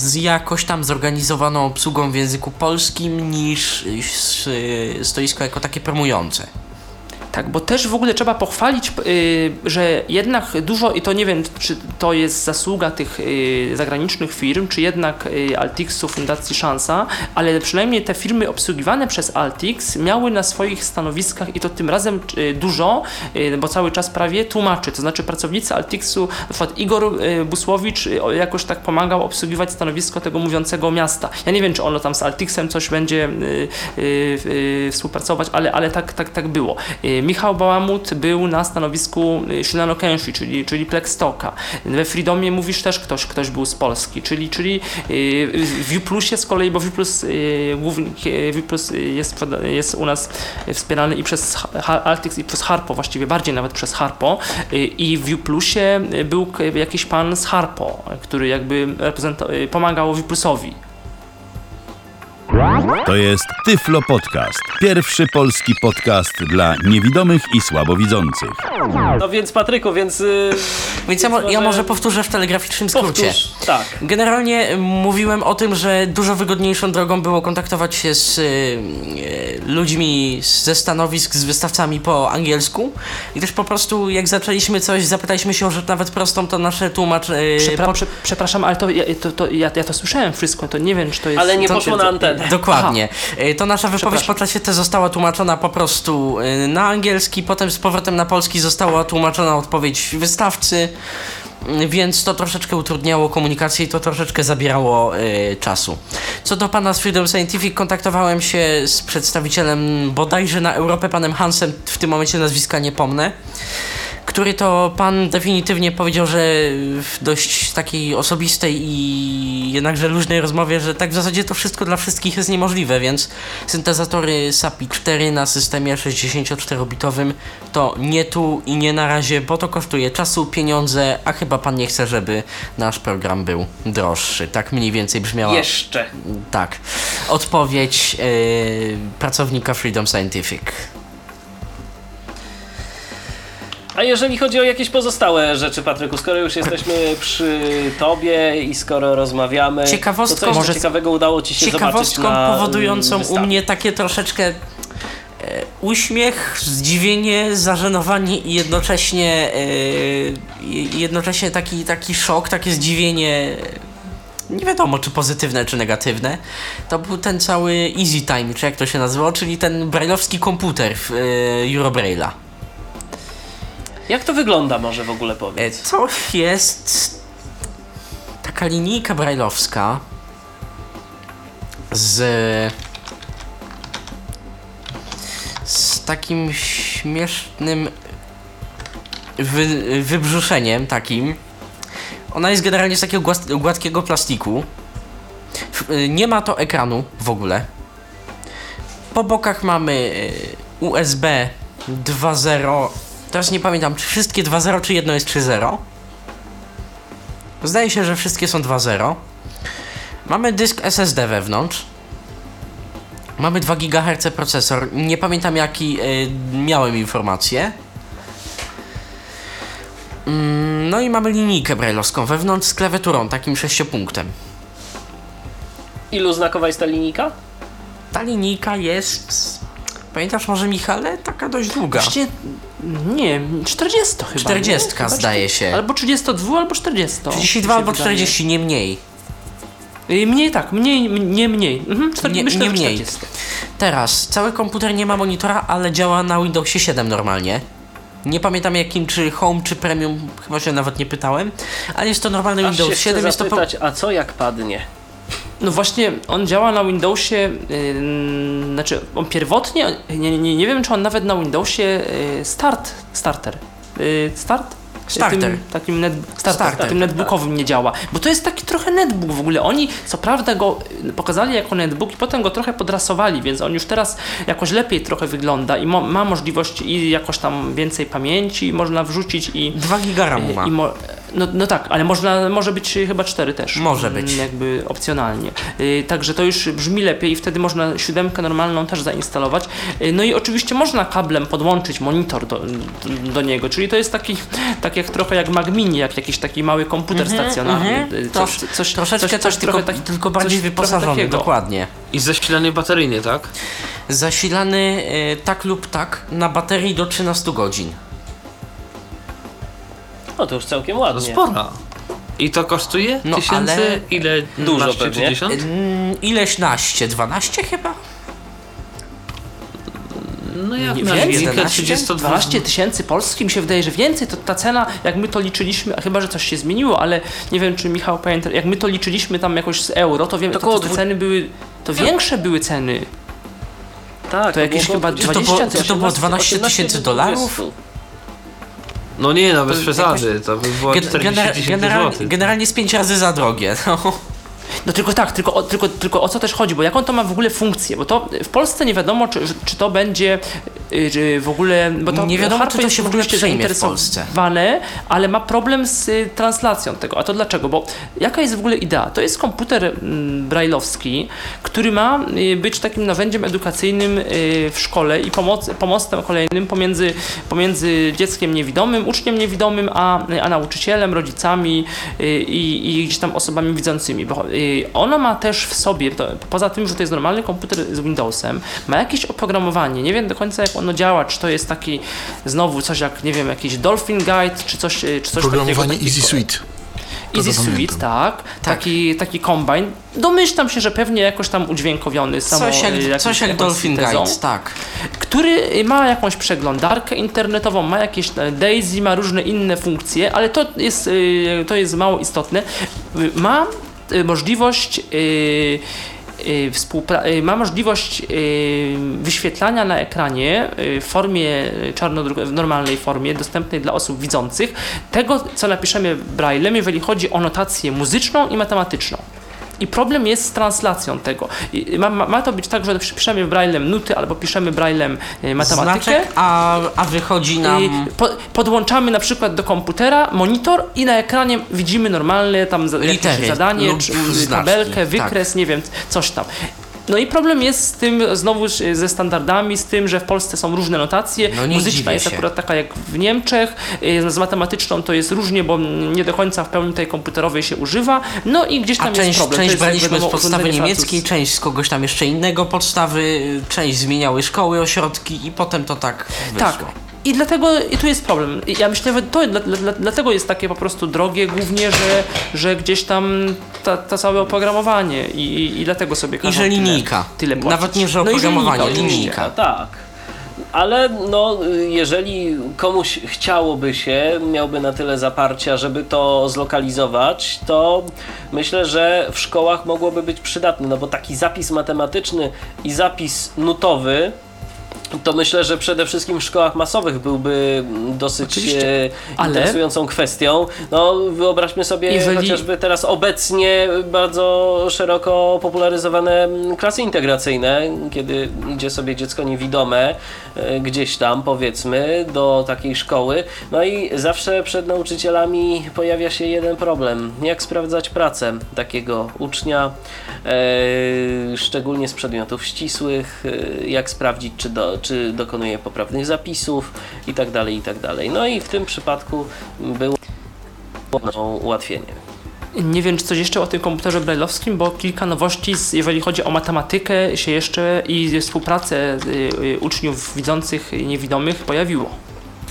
Speaker 5: z jakoś tam zorganizowaną obsługą w języku polskim, niż y, stoisko jako takie promujące.
Speaker 2: Tak, bo też w ogóle trzeba pochwalić, y, że jednak dużo, i to nie wiem, czy to jest zasługa tych y, zagranicznych firm, czy jednak y, Altixu, Fundacji Szansa, ale przynajmniej te firmy obsługiwane przez Altix miały na swoich stanowiskach i to tym razem dużo, bo cały czas prawie tłumaczy, to znaczy pracownicy Altixu, na przykład Igor Busłowicz jakoś tak pomagał obsługiwać stanowisko tego mówiącego miasta. Ja nie wiem, czy ono tam z Altixem coś będzie współpracować, ale, ale tak, tak, tak było. Michał Bałamut był na stanowisku y, Shilano Kenshi, czyli, czyli Plextoka. We Freedomie mówisz też ktoś, ktoś był z Polski, czyli, czyli y, w Viewplusie z kolei, bo Viewplus, Viewplus y, jest, jest u nas wspierany i przez Altix i przez Harpo, właściwie bardziej nawet przez Harpo i w Viewplusie był jakiś pan z Harpo, który jakby pomagał Viewplusowi.
Speaker 8: To jest Tyflo Podcast. Pierwszy polski podcast dla niewidomych i słabowidzących.
Speaker 1: No więc Patryku, więc... y,
Speaker 5: Więc ja, mo- ja
Speaker 1: może-
Speaker 5: może powtórzę w telegraficznym skrócie.
Speaker 1: Powtórz, tak.
Speaker 5: Generalnie mówiłem o tym, że dużo wygodniejszą drogą było kontaktować się z y, y, ludźmi ze stanowisk, z wystawcami po angielsku i też po prostu jak zaczęliśmy coś, zapytaliśmy się o rzecz nawet prostą, to nasze tłumacz... Y,
Speaker 2: Przepra-
Speaker 5: po-
Speaker 2: prze- przepraszam, ale to, ja, to, to ja, ja to słyszałem wszystko, to nie wiem, czy to jest...
Speaker 1: Ale nie poszło na antenę. *laughs*
Speaker 5: Dokładnie. Y, To nasza wypowiedź po czasie T została tłumaczona po prostu y, na angielski, potem z powrotem na polski została tłumaczona odpowiedź wystawcy, y, więc to troszeczkę utrudniało komunikację i to troszeczkę zabierało czasu. Co do pana z Freedom Scientific, kontaktowałem się z przedstawicielem bodajże na Europę, panem Hansem, w tym momencie nazwiska nie pomnę który to pan definitywnie powiedział, że w dość takiej osobistej i jednakże luźnej rozmowie, że tak w zasadzie to wszystko dla wszystkich jest niemożliwe, więc syntezatory SAPI 4 na systemie 64-bitowym to nie tu i nie na razie, bo to kosztuje czasu, pieniądze, a chyba pan nie chce, żeby nasz program był droższy. Tak mniej więcej brzmiała
Speaker 1: Jeszcze.
Speaker 5: tak. Odpowiedź yy, pracownika Freedom Scientific.
Speaker 1: A jeżeli chodzi o jakieś pozostałe rzeczy, Patryku, skoro już jesteśmy przy tobie i skoro rozmawiamy,
Speaker 5: Ciekawostką-
Speaker 1: to co
Speaker 5: może-
Speaker 1: ciekawego udało ci się
Speaker 5: Ciekawostką
Speaker 1: zobaczyć na
Speaker 5: powodującą
Speaker 1: mm,
Speaker 5: u
Speaker 1: wystawie?
Speaker 5: mnie takie troszeczkę e, uśmiech, zdziwienie, zażenowanie i jednocześnie e, jednocześnie taki, taki szok, takie zdziwienie nie wiadomo czy pozytywne czy negatywne to był ten cały Easy Time, czy jak to się nazywało, czyli ten brailleowski komputer w, e, Eurobraille'a.
Speaker 1: Jak to wygląda może w ogóle
Speaker 5: E,
Speaker 1: powiedz?
Speaker 5: To jest taka linijka brajlowska z z takim śmiesznym wy, wybrzuszeniem takim. Ona jest generalnie z takiego gładkiego plastiku. Y, Nie ma to ekranu w ogóle. Po bokach mamy y, USB 2.0. Teraz nie pamiętam, czy wszystkie 2.0, czy jedno jest 3.0. Zdaje się, że wszystkie są 2.0. Mamy dysk SSD wewnątrz. Mamy 2 GHz procesor. Nie pamiętam jaki y, miałem informację. Mm, No i mamy linijkę brailleowską wewnątrz z klawiaturą, takim sześciopunktem.
Speaker 1: Ilu znakowa jest ta linijka?
Speaker 5: Ta linijka jest... Pamiętasz może Michale? Taka dość długa.
Speaker 2: Właściwie, nie, 40 chyba.
Speaker 5: 40
Speaker 2: nie? Chyba
Speaker 5: zdaje się.
Speaker 2: Albo 32, albo 40.
Speaker 5: 32
Speaker 2: mi
Speaker 5: albo
Speaker 2: się wydaje.
Speaker 5: 40, nie mniej.
Speaker 2: Y, Mniej tak, mniej, nie mniej. Mhm, 40,
Speaker 5: Nie-
Speaker 2: myślę,
Speaker 5: nie mniej.
Speaker 2: 40.
Speaker 5: Teraz, cały komputer nie ma monitora, ale działa na Windowsie 7 normalnie. Nie pamiętam jakim, czy Home, czy Premium, chyba się nawet nie pytałem, ale jest to normalny
Speaker 1: Aż się
Speaker 5: Windows
Speaker 1: chcę
Speaker 5: 7, jest to po...
Speaker 1: zapytać, a co jak padnie?
Speaker 2: No właśnie, on działa na Windowsie, yy, znaczy on pierwotnie, nie, nie, nie wiem czy on nawet na Windowsie yy, Start, Starter, yy, Start?
Speaker 5: Starter.
Speaker 2: Tym, takim net, starter,
Speaker 5: Starter,
Speaker 2: takim netbookowym nie działa, bo to jest taki trochę netbook w ogóle. Oni co prawda go y, pokazali jako netbook i potem go trochę podrasowali, więc on już teraz jakoś lepiej trochę wygląda i ma możliwość i jakoś tam więcej pamięci można wrzucić i
Speaker 5: 2 giga RAMu ma.
Speaker 2: i No, no tak, ale można, może być chyba cztery też.
Speaker 5: Może być.
Speaker 2: Mm, Jakby opcjonalnie. Y, Także to już brzmi lepiej i wtedy można siódemkę normalną też zainstalować. Y, No i oczywiście można kablem podłączyć monitor do, do, do niego, czyli to jest taki, tak jak trochę jak Mac Mini, jak jakiś taki mały komputer stacjonarny.
Speaker 5: mhm.
Speaker 2: Y,
Speaker 5: Trosz-
Speaker 2: coś,
Speaker 5: Troszeczkę
Speaker 2: coś,
Speaker 5: coś,
Speaker 2: coś
Speaker 5: tylko,
Speaker 2: trochę tak-
Speaker 5: tylko bardziej
Speaker 2: coś
Speaker 5: wyposażony, dokładnie.
Speaker 4: I zasilanie bateryjnie, tak?
Speaker 5: Zasilany y, tak lub tak na baterii do 13 godzin.
Speaker 1: No to już całkiem
Speaker 4: To
Speaker 1: ładnie.
Speaker 4: spora. I to kosztuje?
Speaker 5: No,
Speaker 4: Tysięcy?
Speaker 5: ale-
Speaker 4: Ile?
Speaker 1: Dużo
Speaker 4: 12 czy
Speaker 1: pewnie.
Speaker 4: 10?
Speaker 5: Mm, ileś naście? 12 chyba?
Speaker 4: No jak na
Speaker 2: więcej,
Speaker 4: linijkę
Speaker 5: 11?
Speaker 4: 32
Speaker 2: 12 tysięcy polskich mi się wydaje, że więcej, to ta cena, jak my to liczyliśmy, a chyba, że coś się zmieniło, ale nie wiem, czy Michał pamięta, jak my to liczyliśmy tam jakoś z euro, to wiem,
Speaker 1: To
Speaker 2: to,
Speaker 1: około
Speaker 2: to te
Speaker 1: dwu-
Speaker 2: ceny były, to większe były ceny.
Speaker 1: Tak,
Speaker 2: To jakieś
Speaker 1: było
Speaker 2: chyba
Speaker 1: około
Speaker 5: Czy to było,
Speaker 1: 20,
Speaker 5: czy to było
Speaker 1: 18,
Speaker 5: 12 tysięcy
Speaker 1: 18
Speaker 5: dolarów?
Speaker 1: 20.
Speaker 4: No nie, no bez
Speaker 5: To
Speaker 4: przesady, to by było
Speaker 5: Gen-
Speaker 4: 40
Speaker 5: gener-
Speaker 4: tysięcy
Speaker 5: generalnie,
Speaker 4: złotych.
Speaker 5: generalnie z 5 razy za drogie. No.
Speaker 2: No tylko tak, tylko o, tylko, tylko o co też chodzi, bo jaką to ma w ogóle funkcję, bo to w Polsce nie wiadomo, czy, czy to będzie y, czy w ogóle, bo to
Speaker 5: Nie wiadomo, czy to się w ogóle przyjmie w Polsce.
Speaker 2: ale ma problem z y, translacją tego. A to dlaczego? Bo jaka jest w ogóle idea? To jest komputer mm, brajlowski, który ma y, być takim narzędziem edukacyjnym y, w szkole i pomoc, pomostem kolejnym pomiędzy, pomiędzy dzieckiem niewidomym, uczniem niewidomym, a, a nauczycielem, rodzicami y, i, i gdzieś tam osobami widzącymi. Bo y, ono ma też w sobie, to, poza tym, że to jest normalny komputer z Windowsem, ma jakieś oprogramowanie. Nie wiem do końca jak ono działa, czy to jest taki znowu coś jak, nie wiem, jakiś Dolphin Guide, czy coś, y, czy coś
Speaker 3: Programowanie
Speaker 2: takiego.
Speaker 3: Easy Suite.
Speaker 2: Easy Suite,
Speaker 3: pamiętam.
Speaker 2: tak. Taki, taki combine. Domyślam się, że pewnie jakoś tam udźwiękowiony samo,
Speaker 5: Coś jak,
Speaker 2: y, jakimś-
Speaker 5: coś jak Dolphin
Speaker 2: syntezą
Speaker 5: Guide, tak.
Speaker 2: który ma jakąś przeglądarkę internetową, ma jakieś e, Daisy, ma różne inne funkcje, ale to jest, y, to jest mało istotne. Y, Ma y, możliwość y, y, y, ma możliwość y, wyświetlania na ekranie y, w formie w normalnej formie, dostępnej dla osób widzących, tego, co napiszemy braillem, jeżeli chodzi o notację muzyczną i matematyczną. I problem jest z translacją tego. Ma, ma, ma to być tak, że piszemy braillem nuty albo piszemy braillem e, matematykę.
Speaker 5: Znaczek, a, a wychodzi nam...
Speaker 2: I po, podłączamy na przykład do komputera monitor i na ekranie widzimy normalne tam
Speaker 5: Litery
Speaker 2: zadanie, czy tabelkę,
Speaker 5: tak.
Speaker 2: wykres, nie wiem, coś tam. No i problem jest z tym, znowu ze standardami, z tym, że w Polsce są różne notacje.
Speaker 5: No
Speaker 2: Muzyczna jest
Speaker 5: się.
Speaker 2: akurat taka jak w Niemczech, y, z matematyczną to jest różnie, bo nie do końca w pełni tej komputerowej się używa. No i gdzieś tam
Speaker 5: A
Speaker 2: jest
Speaker 5: część,
Speaker 2: problem. To
Speaker 5: część
Speaker 2: jest,
Speaker 5: braliśmy z
Speaker 2: wiadomo,
Speaker 5: podstawy
Speaker 2: urządzenie
Speaker 5: niemieckiej, część z kogoś tam jeszcze innego podstawy, część zmieniały szkoły, ośrodki i potem to tak wyszło.
Speaker 2: Tak. I dlatego i tu jest problem. I Ja myślę, że to dla, dla, dlatego jest takie po prostu drogie głównie, że, że gdzieś tam ta, ta całe oprogramowanie i, i dlatego sobie
Speaker 5: I
Speaker 2: każą
Speaker 5: że
Speaker 2: tyle-
Speaker 5: linijka.
Speaker 2: Tyle płacić.
Speaker 5: Nawet nie, że
Speaker 2: No i
Speaker 5: oprogramowanie,
Speaker 2: oczywiście.
Speaker 5: linijka.
Speaker 1: A tak. Ale no, jeżeli komuś chciałoby się, miałby na tyle zaparcia, żeby to zlokalizować, to myślę, że w szkołach mogłoby być przydatne, no bo taki zapis matematyczny i zapis nutowy, to myślę, że przede wszystkim w szkołach masowych byłby dosyć
Speaker 2: Oczywiście,
Speaker 1: e,
Speaker 2: ale-
Speaker 1: interesującą kwestią. No, wyobraźmy sobie
Speaker 2: Jeżeli-
Speaker 1: chociażby teraz obecnie bardzo szeroko popularyzowane klasy integracyjne, kiedy idzie sobie dziecko niewidome gdzieś tam, powiedzmy, do takiej szkoły. No i zawsze przed nauczycielami pojawia się jeden problem. Jak sprawdzać pracę takiego ucznia, e, szczególnie z przedmiotów ścisłych, e, jak sprawdzić, czy, do, czy dokonuje poprawnych zapisów i tak dalej, i tak. No i w tym przypadku było ułatwienie.
Speaker 2: Nie wiem, czy coś jeszcze o tym komputerze brailleowskim, bo kilka nowości, z- jeżeli chodzi o matematykę, się jeszcze i współpracę y, y, uczniów widzących i niewidomych pojawiło.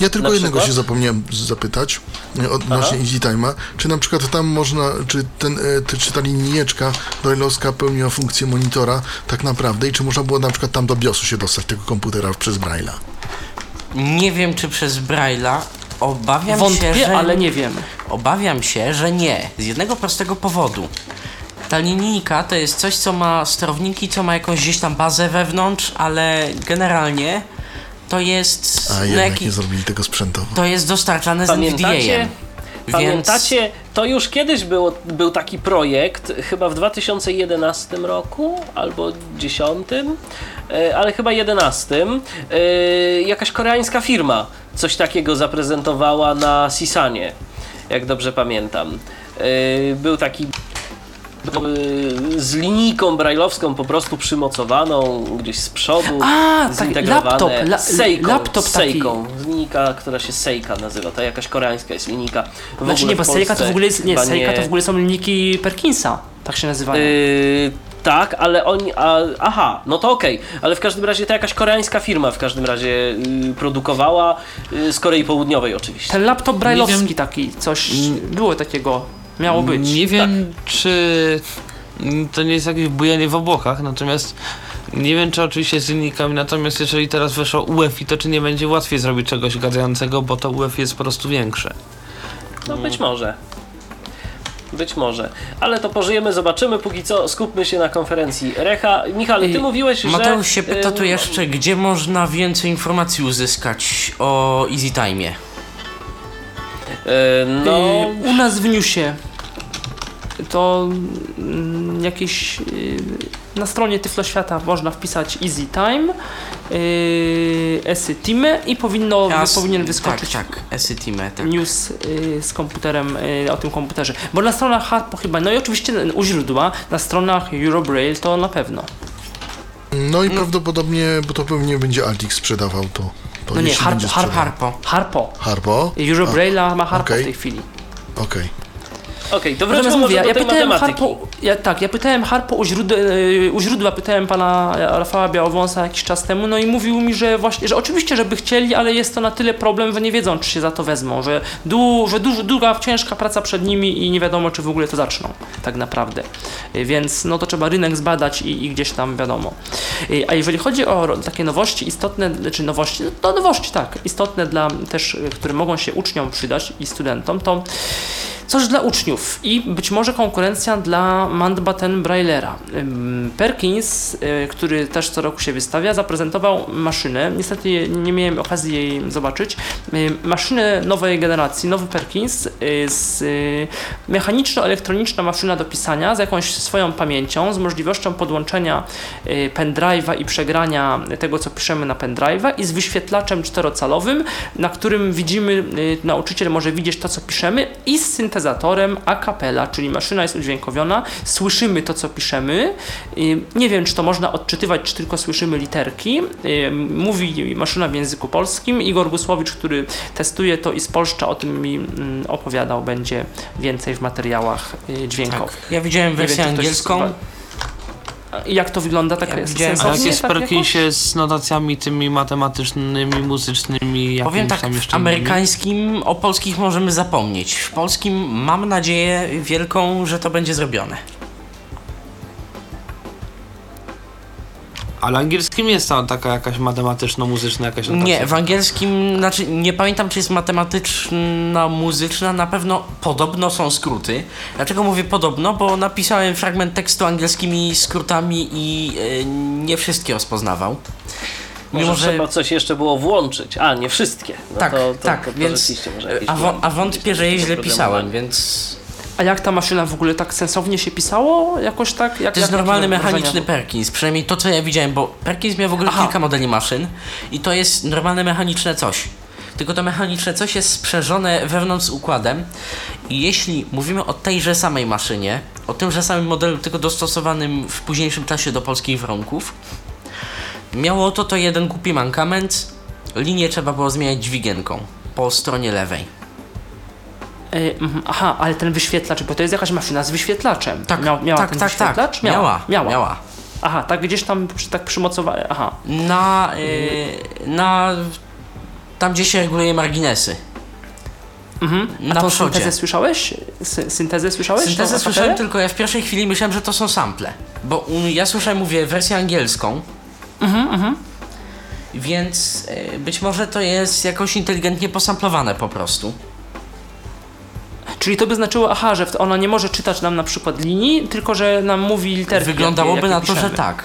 Speaker 3: Ja tylko
Speaker 1: Na
Speaker 3: jednego
Speaker 1: przykład?
Speaker 3: się zapomniałem zapytać e, odnośnie Easy Time'a. Czy na przykład tam można, czy, ten, czy ta linijeczka brailleowska pełniła funkcję monitora tak naprawdę i czy można było na przykład tam do BIOSu się dostać tego komputera przez Braille'a?
Speaker 5: Nie wiem, czy przez Braille'a. Obawiam
Speaker 2: Wątpię,
Speaker 5: się, że...
Speaker 2: ale nie wiem.
Speaker 5: Obawiam się, że nie. Z jednego prostego powodu. Ta linijka to jest coś, co ma sterowniki, co ma jakąś gdzieś tam bazę wewnątrz, ale generalnie to jest...
Speaker 3: A
Speaker 5: no
Speaker 3: jednak
Speaker 5: jaki-
Speaker 3: nie zrobili tego sprzętowo.
Speaker 5: to jest dostarczane z
Speaker 1: Pamiętacie?
Speaker 5: NVDA-em.
Speaker 1: Pamiętacie, to już kiedyś było, był taki projekt, chyba w 2011 roku albo 10, e, ale chyba 11. e, Jakaś koreańska firma coś takiego zaprezentowała na Sisanie. jak dobrze pamiętam. Yy, był taki yy, z linijką brajlowską po prostu przymocowaną gdzieś z przodu,
Speaker 2: A, tak,
Speaker 1: zintegrowane.
Speaker 2: laptop, la-
Speaker 1: Sejką,
Speaker 2: laptop
Speaker 1: z
Speaker 2: taki.
Speaker 1: Linijka, która się Sejka nazywa, to jakaś koreańska jest linijka. W
Speaker 2: Znaczy nie, bo Seika to w ogóle jest, nie, Seika to w ogóle są linijki Perkinsa, tak się nazywają.
Speaker 1: Yy, tak, ale oni. A, aha, no to okej, ale w każdym razie to jakaś koreańska firma w każdym razie yy, produkowała yy, z Korei Południowej oczywiście.
Speaker 2: Ten laptop brajlowski taki, coś było takiego, miało być.
Speaker 4: Nie wiem, czy mm, to nie jest jakieś bujanie w obłokach, natomiast nie wiem, czy oczywiście z linijkami, natomiast jeżeli teraz weszło UEFI, to czy nie będzie łatwiej zrobić czegoś gadającego, bo to UEFI jest po prostu większe.
Speaker 1: No być może. Być może. Ale to pożyjemy, zobaczymy. Póki co skupmy się na konferencji Recha. Michał, ty mówiłeś, że...
Speaker 5: Mateusz się pyta tu jeszcze, gdzie można więcej informacji uzyskać o Easy Time'ie.
Speaker 1: Yy, no...
Speaker 2: Y, U nas w newsie to mm, jakieś y, na stronie Tyflo Świata można wpisać Easy Time, y, Esy Time i powinno,
Speaker 5: As-
Speaker 2: powinien wyskoczyć
Speaker 5: Tak, tak, Esy Time, tak.
Speaker 2: news y, z komputerem y, o tym komputerze. Bo na stronach Harpo chyba, no i oczywiście u źródła, na stronach Eurobraille to na pewno.
Speaker 3: No i prawdopodobnie, bo to pewnie będzie Altix sprzedawał to. to
Speaker 2: No nie,
Speaker 3: jeśli
Speaker 2: Harp-
Speaker 3: będzie
Speaker 2: Harp-
Speaker 3: sprzedawał.
Speaker 5: Harpo.
Speaker 2: Harpo.
Speaker 3: Harpo?
Speaker 2: Eurobraille ma Harpo
Speaker 3: okej.
Speaker 2: w tej chwili.
Speaker 3: Okej.
Speaker 1: Okej, to
Speaker 2: Natomiast mówię, ja, pytałem. Harpo, ja, tak, ja pytałem Harpo u, źródła, u źródła, pytałem pana Rafała Białowąsa jakiś czas temu, no i mówił mi, że właśnie, że oczywiście, żeby chcieli, ale jest to na tyle problem, że nie wiedzą, czy się za to wezmą, że, du, że dużo, długa, ciężka praca przed nimi i nie wiadomo, czy w ogóle to zaczną, tak naprawdę. Y, Więc no to trzeba rynek zbadać i, i gdzieś tam wiadomo. Y, A jeżeli chodzi o takie nowości istotne, czy nowości, no nowości tak, istotne dla też, y, które mogą się uczniom przydać i studentom, to Coś dla uczniów i być może konkurencja dla Mountbatten Braillera. Perkins, y, który też co roku się wystawia, zaprezentował maszynę. Niestety nie miałem okazji jej zobaczyć. Maszynę nowej generacji, nowy Perkins, y, z y, mechaniczno-elektroniczna maszyna do pisania z jakąś swoją pamięcią, z możliwością podłączenia pendrive'a i przegrania tego, co piszemy na pendrive'a i z wyświetlaczem czterocalowym, na którym widzimy, nauczyciel może widzieć to, co piszemy i z syntezatorem a cappella, czyli maszyna jest udźwiękowiona, słyszymy to, co piszemy. Nie wiem, czy to można odczytywać, czy tylko słyszymy literki. Mówi maszyna w języku polskim. Igor Gusłowicz, który testuje to i z Polszcza o tym mi mm, opowiadał, będzie więcej w materiałach y, dźwiękowych.
Speaker 5: Tak. Ja widziałem wersję
Speaker 2: ktoś
Speaker 5: angielską.
Speaker 2: Jak to wygląda? Tak
Speaker 5: Ja
Speaker 2: jest
Speaker 5: widziałem-
Speaker 4: A
Speaker 2: sensownie?
Speaker 4: jak jest w
Speaker 2: jakoś?
Speaker 4: Perkinsie z notacjami tymi matematycznymi, muzycznymi,
Speaker 5: Powiem tak,
Speaker 4: tam
Speaker 5: w amerykańskim o polskich możemy zapomnieć. W polskim mam nadzieję wielką, że to będzie zrobione.
Speaker 4: Ale angielskim jest tam taka jakaś matematyczno-muzyczna jakaś notacja.
Speaker 5: Nie, w angielskim, znaczy nie pamiętam czy jest matematyczna, muzyczna, na pewno podobno są skróty. Dlaczego mówię podobno? Bo napisałem fragment tekstu angielskimi skrótami i e, nie wszystkie rozpoznawał.
Speaker 1: Może
Speaker 5: Mimo, że
Speaker 1: trzeba coś jeszcze było włączyć. A, nie wszystkie. No
Speaker 5: Tak,
Speaker 1: to, to,
Speaker 5: tak,
Speaker 1: to, to
Speaker 5: więc-
Speaker 1: może
Speaker 5: a, wątpię, że źle pisałem, więc
Speaker 2: A jak ta maszyna w ogóle tak sensownie się pisało? Jakoś tak? Jak,
Speaker 5: to jest
Speaker 2: jak
Speaker 5: normalny mechaniczny Perkins, przynajmniej to co ja widziałem, bo Perkins miał w ogóle
Speaker 2: Aha.
Speaker 5: kilka modeli maszyn i to jest normalne mechaniczne coś. Tylko to mechaniczne coś jest sprzężone wewnątrz układem i jeśli mówimy o tejże samej maszynie, o tymże samym modelu, tylko dostosowanym w późniejszym czasie do polskich warunków, miało to to jeden głupi mankament, linię trzeba było zmieniać dźwigienką po stronie lewej.
Speaker 2: E, mhm, aha, ale ten wyświetlacz, bo to jest jakaś maszyna z wyświetlaczem.
Speaker 5: Tak,
Speaker 2: Miał, miała
Speaker 5: tak,
Speaker 2: ten
Speaker 5: tak,
Speaker 2: wyświetlacz?
Speaker 5: tak. Miała,
Speaker 2: miała.
Speaker 5: miała.
Speaker 2: Aha, tak gdzieś tam przy, tak przymocowała. Aha.
Speaker 5: Na, y, na tam gdzie się reguluje marginesy.
Speaker 2: Mhm. A
Speaker 5: Na
Speaker 2: tą
Speaker 5: przodzie.
Speaker 2: syntezę słyszałeś? Sy syntezę słyszałeś?
Speaker 5: Syntezę słyszałem, tylko ja w pierwszej chwili myślałem, że to są sample. Bo um, ja słyszałem, mówię, wersję angielską.
Speaker 2: Mhm,
Speaker 5: Więc y, być może to jest jakoś inteligentnie posamplowane po prostu.
Speaker 2: Czyli to by znaczyło, aha, że ona nie może czytać nam na przykład linii, tylko że nam mówi literki.
Speaker 5: Wyglądałoby
Speaker 2: jakie,
Speaker 5: na
Speaker 2: jakie
Speaker 5: to, że tak.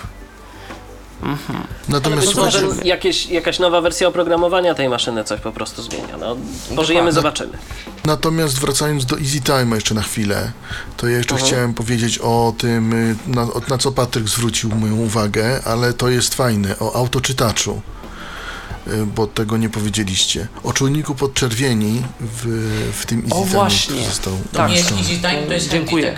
Speaker 3: Natomiast
Speaker 1: Być może
Speaker 3: słuchajcie,
Speaker 1: jakieś, jakaś nowa wersja oprogramowania tej maszyny coś po prostu zmienia. No, pożyjemy, zobaczymy.
Speaker 3: Natomiast wracając do Easy Time jeszcze na chwilę, to ja jeszcze chciałem powiedzieć o tym, y, na, na co Patryk zwrócił moją uwagę, ale to jest fajne, o autoczytaczu. Y, bo tego nie powiedzieliście. O czujniku podczerwieni w, w tym Easy
Speaker 2: O, właśnie.
Speaker 3: został
Speaker 2: Tak.
Speaker 5: Nie jest
Speaker 3: umieszczony.
Speaker 5: Easy Time, to jest
Speaker 2: Dziękuję.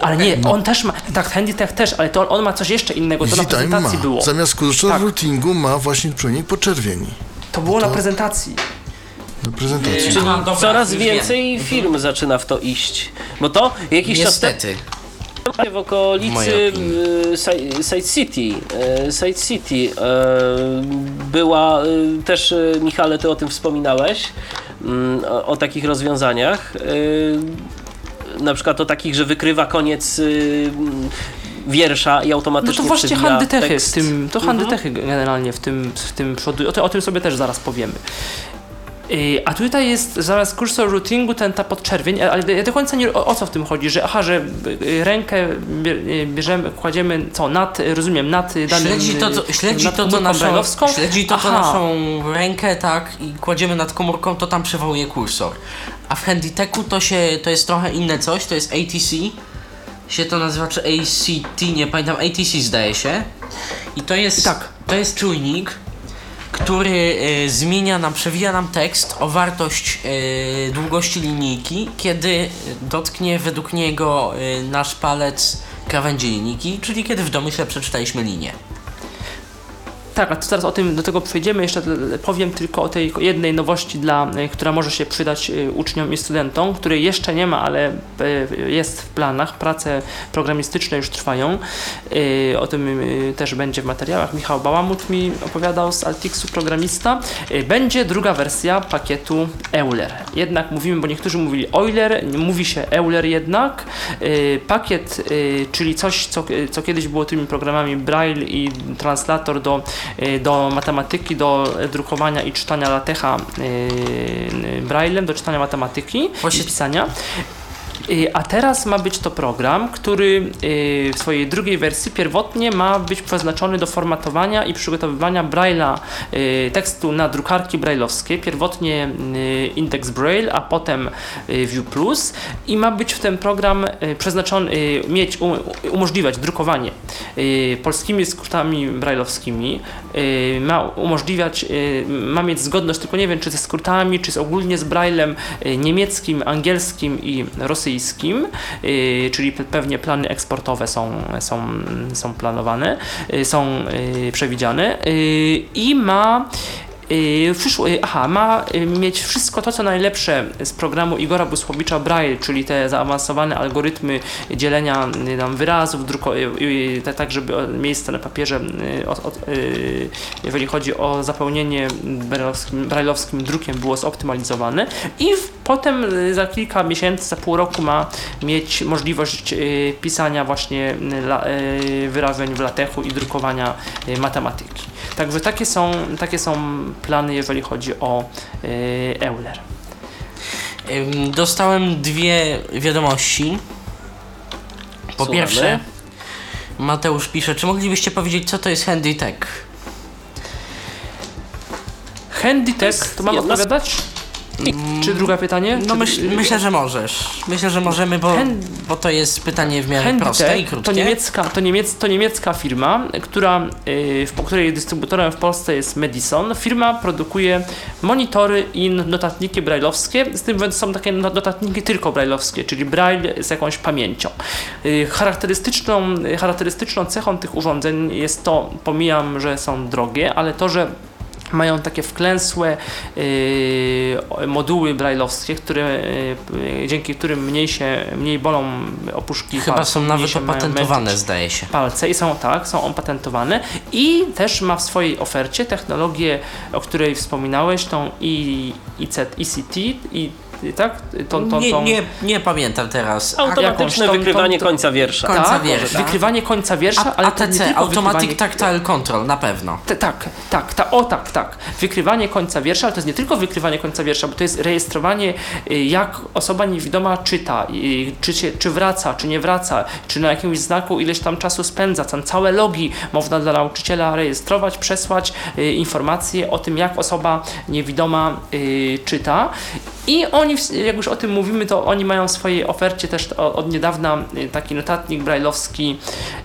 Speaker 2: Ale nie, on też ma, tak, Handytech też, ale to on ma coś jeszcze innego, to na
Speaker 3: Easy Time ma.
Speaker 2: prezentacji było.
Speaker 3: Zamiast kursor
Speaker 2: Tak.
Speaker 3: routingu ma właśnie czujnik podczerwieni.
Speaker 2: To było na
Speaker 3: to-
Speaker 2: prezentacji.
Speaker 3: Na prezentacji.
Speaker 5: Yy,
Speaker 1: Czyli
Speaker 5: Aha, dobra,
Speaker 1: coraz
Speaker 5: już
Speaker 1: więcej
Speaker 5: wiem.
Speaker 1: firm zaczyna w to iść. Bo to jakiś czas temu
Speaker 5: Niestety.
Speaker 1: W okolicy y, Side City, y, Side City y, była też, Michale, ty o tym wspominałeś, mm, o, takich rozwiązaniach. Na przykład o takich, że wykrywa koniec wiersza i
Speaker 2: No
Speaker 1: automatycznie
Speaker 2: to właśnie
Speaker 1: przewija
Speaker 2: handytechy w tym, to
Speaker 1: Mhm.
Speaker 2: handytechy generalnie w tym, w tym przodu, o, ty- o tym sobie też zaraz powiemy. Yy, A tutaj jest zamiast kursor routingu ten ta podczerwień, ale ja do końca nie o, o co w tym chodzi, że aha, że y, rękę y, bierzemy, kładziemy co, nad, y, rozumiem, nad y, danym...
Speaker 5: Śledzi to, co,
Speaker 2: y,
Speaker 5: śledzi
Speaker 2: nad
Speaker 5: to, co naszą, śledzi to, co naszą rękę, tak, i kładziemy nad komórką, to tam przywołuje kursor. A w Handytechu to się, to jest trochę inne coś, to jest ATC, się to nazywa, czy ACT, nie pamiętam, ATC zdaje się. I to jest,
Speaker 2: Tak.
Speaker 5: to jest czujnik, który y, zmienia nam, przewija nam tekst o wartość y, długości linijki, kiedy dotknie według niego y, nasz palec krawędzi linijki, czyli kiedy w domyśle przeczytaliśmy linię.
Speaker 2: Tak, a to zaraz o tym do tego przejdziemy. Jeszcze powiem tylko o tej jednej nowości, dla, e, która może się przydać e, uczniom i studentom, której jeszcze nie ma, ale e, jest w planach. Prace programistyczne już trwają. O tym też będzie w materiałach. Michał Bałamut mi opowiadał z Altixu, programista. Będzie druga wersja pakietu Euler. Jednak mówimy, bo niektórzy mówili Euler, mówi się Euler jednak. Pakiet, czyli coś, co, co kiedyś było tymi programami Braille i translator do do matematyki, do drukowania i czytania latecha y, braillem, do czytania matematyki
Speaker 5: Właśnie-
Speaker 2: i pisania. A teraz ma być to program, który y, w swojej drugiej wersji pierwotnie ma być przeznaczony do formatowania i przygotowywania Braille'a, y, tekstu na drukarki brailleowskie. Pierwotnie y, Index Braille, a potem View Plus i ma być w ten program przeznaczony, mieć, um, umożliwiać drukowanie polskimi skrótami brailleowskimi. Y, Ma umożliwiać, y, ma mieć zgodność, tylko nie wiem czy ze skrótami, czy z ogólnie z Braillem y, niemieckim, angielskim i rosyjskim, czyli pe- pewnie plany eksportowe są, są, są planowane, są przewidziane i ma przyszło, y, aha, ma y, mieć wszystko to, co najlepsze z programu Igora Busłowicza Braille, czyli te zaawansowane algorytmy dzielenia y, tam wyrazów, druko, y, y, tak, żeby miejsce na papierze, y, o, o, y, jeżeli chodzi o zapełnienie brailleowskim, brailleowskim drukiem, było zoptymalizowane i potem y, za kilka miesięcy, za pół roku ma mieć możliwość y, pisania właśnie y, y, wyrażeń w latechu i drukowania y, matematyki. Także takie są, takie są plany, jeżeli chodzi o y, Euler.
Speaker 5: Dostałem dwie wiadomości. Po
Speaker 1: Słuchamy.
Speaker 5: pierwsze, Mateusz pisze, czy moglibyście powiedzieć, co to jest Handy Tech?
Speaker 2: Handy Tech, to mam odpowiadać? Czy drugie pytanie?
Speaker 5: No
Speaker 2: Czy-
Speaker 5: myśl, myślę, że możesz. Myślę, że możemy, bo, bo to jest pytanie w miarę proste i
Speaker 2: Handitech
Speaker 5: krótkie.
Speaker 2: to niemiecka, to, niemiec, to niemiecka firma, która, y, w, po której dystrybutorem w Polsce jest Madison. Firma produkuje monitory i notatniki brailleowskie, z tym że są takie no- notatniki tylko brailleowskie, czyli braille z jakąś pamięcią. Y, Charakterystyczną, charakterystyczną cechą tych urządzeń jest to, pomijam, że są drogie, ale to, że mają takie wklęsłe yy, moduły brailleowskie, które, yy, dzięki którym mniej się, mniej bolą opuszki
Speaker 5: Chyba
Speaker 2: palców,
Speaker 5: są nawet opatentowane, zdaje się.
Speaker 2: palce i są tak, są opatentowane i też ma w swojej ofercie technologię, o której wspominałeś, tą I, IC, ICT i tak? Tą, tą,
Speaker 5: Nie,
Speaker 2: tą,
Speaker 5: nie, nie pamiętam teraz.
Speaker 1: Automatyczne
Speaker 2: tą- tą-
Speaker 1: wykrywanie
Speaker 2: tą-
Speaker 1: końca wiersza.
Speaker 5: Końca
Speaker 2: tak,
Speaker 5: wiersza.
Speaker 2: wykrywanie końca wiersza, ale to nie
Speaker 5: ATC,
Speaker 2: tylko
Speaker 5: Automatic
Speaker 2: wykrywanie-
Speaker 5: Tactile Control, na pewno.
Speaker 2: T- tak, tak, ta, o tak, tak. Wykrywanie końca wiersza, ale to jest nie tylko wykrywanie końca wiersza, bo to jest rejestrowanie, y, jak osoba niewidoma czyta, czy, się, czy wraca, czy nie wraca, czy na jakimś znaku ileś tam czasu spędza. Tam całe logi można dla nauczyciela rejestrować, przesłać y, informacje o tym, jak osoba niewidoma y, czyta. I oni, w- jak już o tym mówimy, to oni mają w swojej ofercie też o- od niedawna y, taki notatnik brajlowski.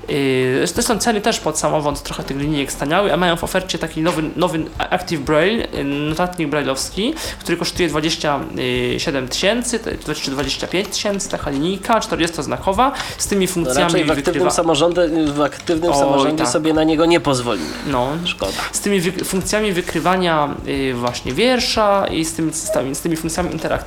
Speaker 2: y, Zresztą ceny też pod samowąd trochę tych linijek staniały, a mają w ofercie taki nowy, nowy Active Braille, y, notatnik brajlowski, który kosztuje 27 tysięcy, to- czy 25 tysięcy, taka linijka 40-znakowa, z tymi
Speaker 1: No
Speaker 2: funkcjami
Speaker 1: raczej w aktywnym,
Speaker 2: wykrywa...
Speaker 1: samorządzie, w aktywnym
Speaker 2: Oj,
Speaker 1: samorządzie
Speaker 2: tak.
Speaker 1: sobie na niego nie pozwolimy.
Speaker 2: No,
Speaker 1: Szkoda.
Speaker 2: z tymi wy- funkcjami wykrywania właśnie wiersza i z tymi, z, tymi, z tymi funkcjami interaktywnymi,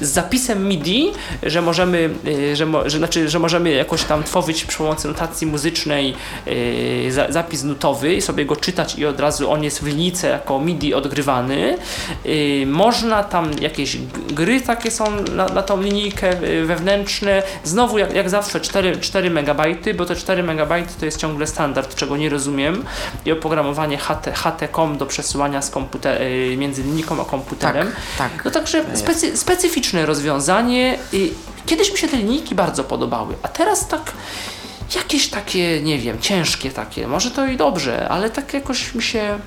Speaker 2: z zapisem MIDI, że możemy, y, że, mo, że, znaczy, że możemy jakoś tam tworzyć przy pomocy notacji muzycznej y, za, zapis nutowy i sobie go czytać i od razu on jest w linijce jako MIDI odgrywany. Y, można tam jakieś gry takie są na, na tą linijkę y, wewnętrzne. Znowu jak, jak zawsze 4, 4 MB, bo te 4 MB to jest ciągle standard, czego nie rozumiem. I oprogramowanie HT, HT.com do przesyłania z komputer, y, między linijką a komputerem.
Speaker 5: Tak.
Speaker 2: No także specy, specyficzne rozwiązanie. Kiedyś mi się te linijki bardzo podobały, a teraz tak jakieś takie, nie wiem, ciężkie takie. Może to i dobrze, ale tak jakoś mi się,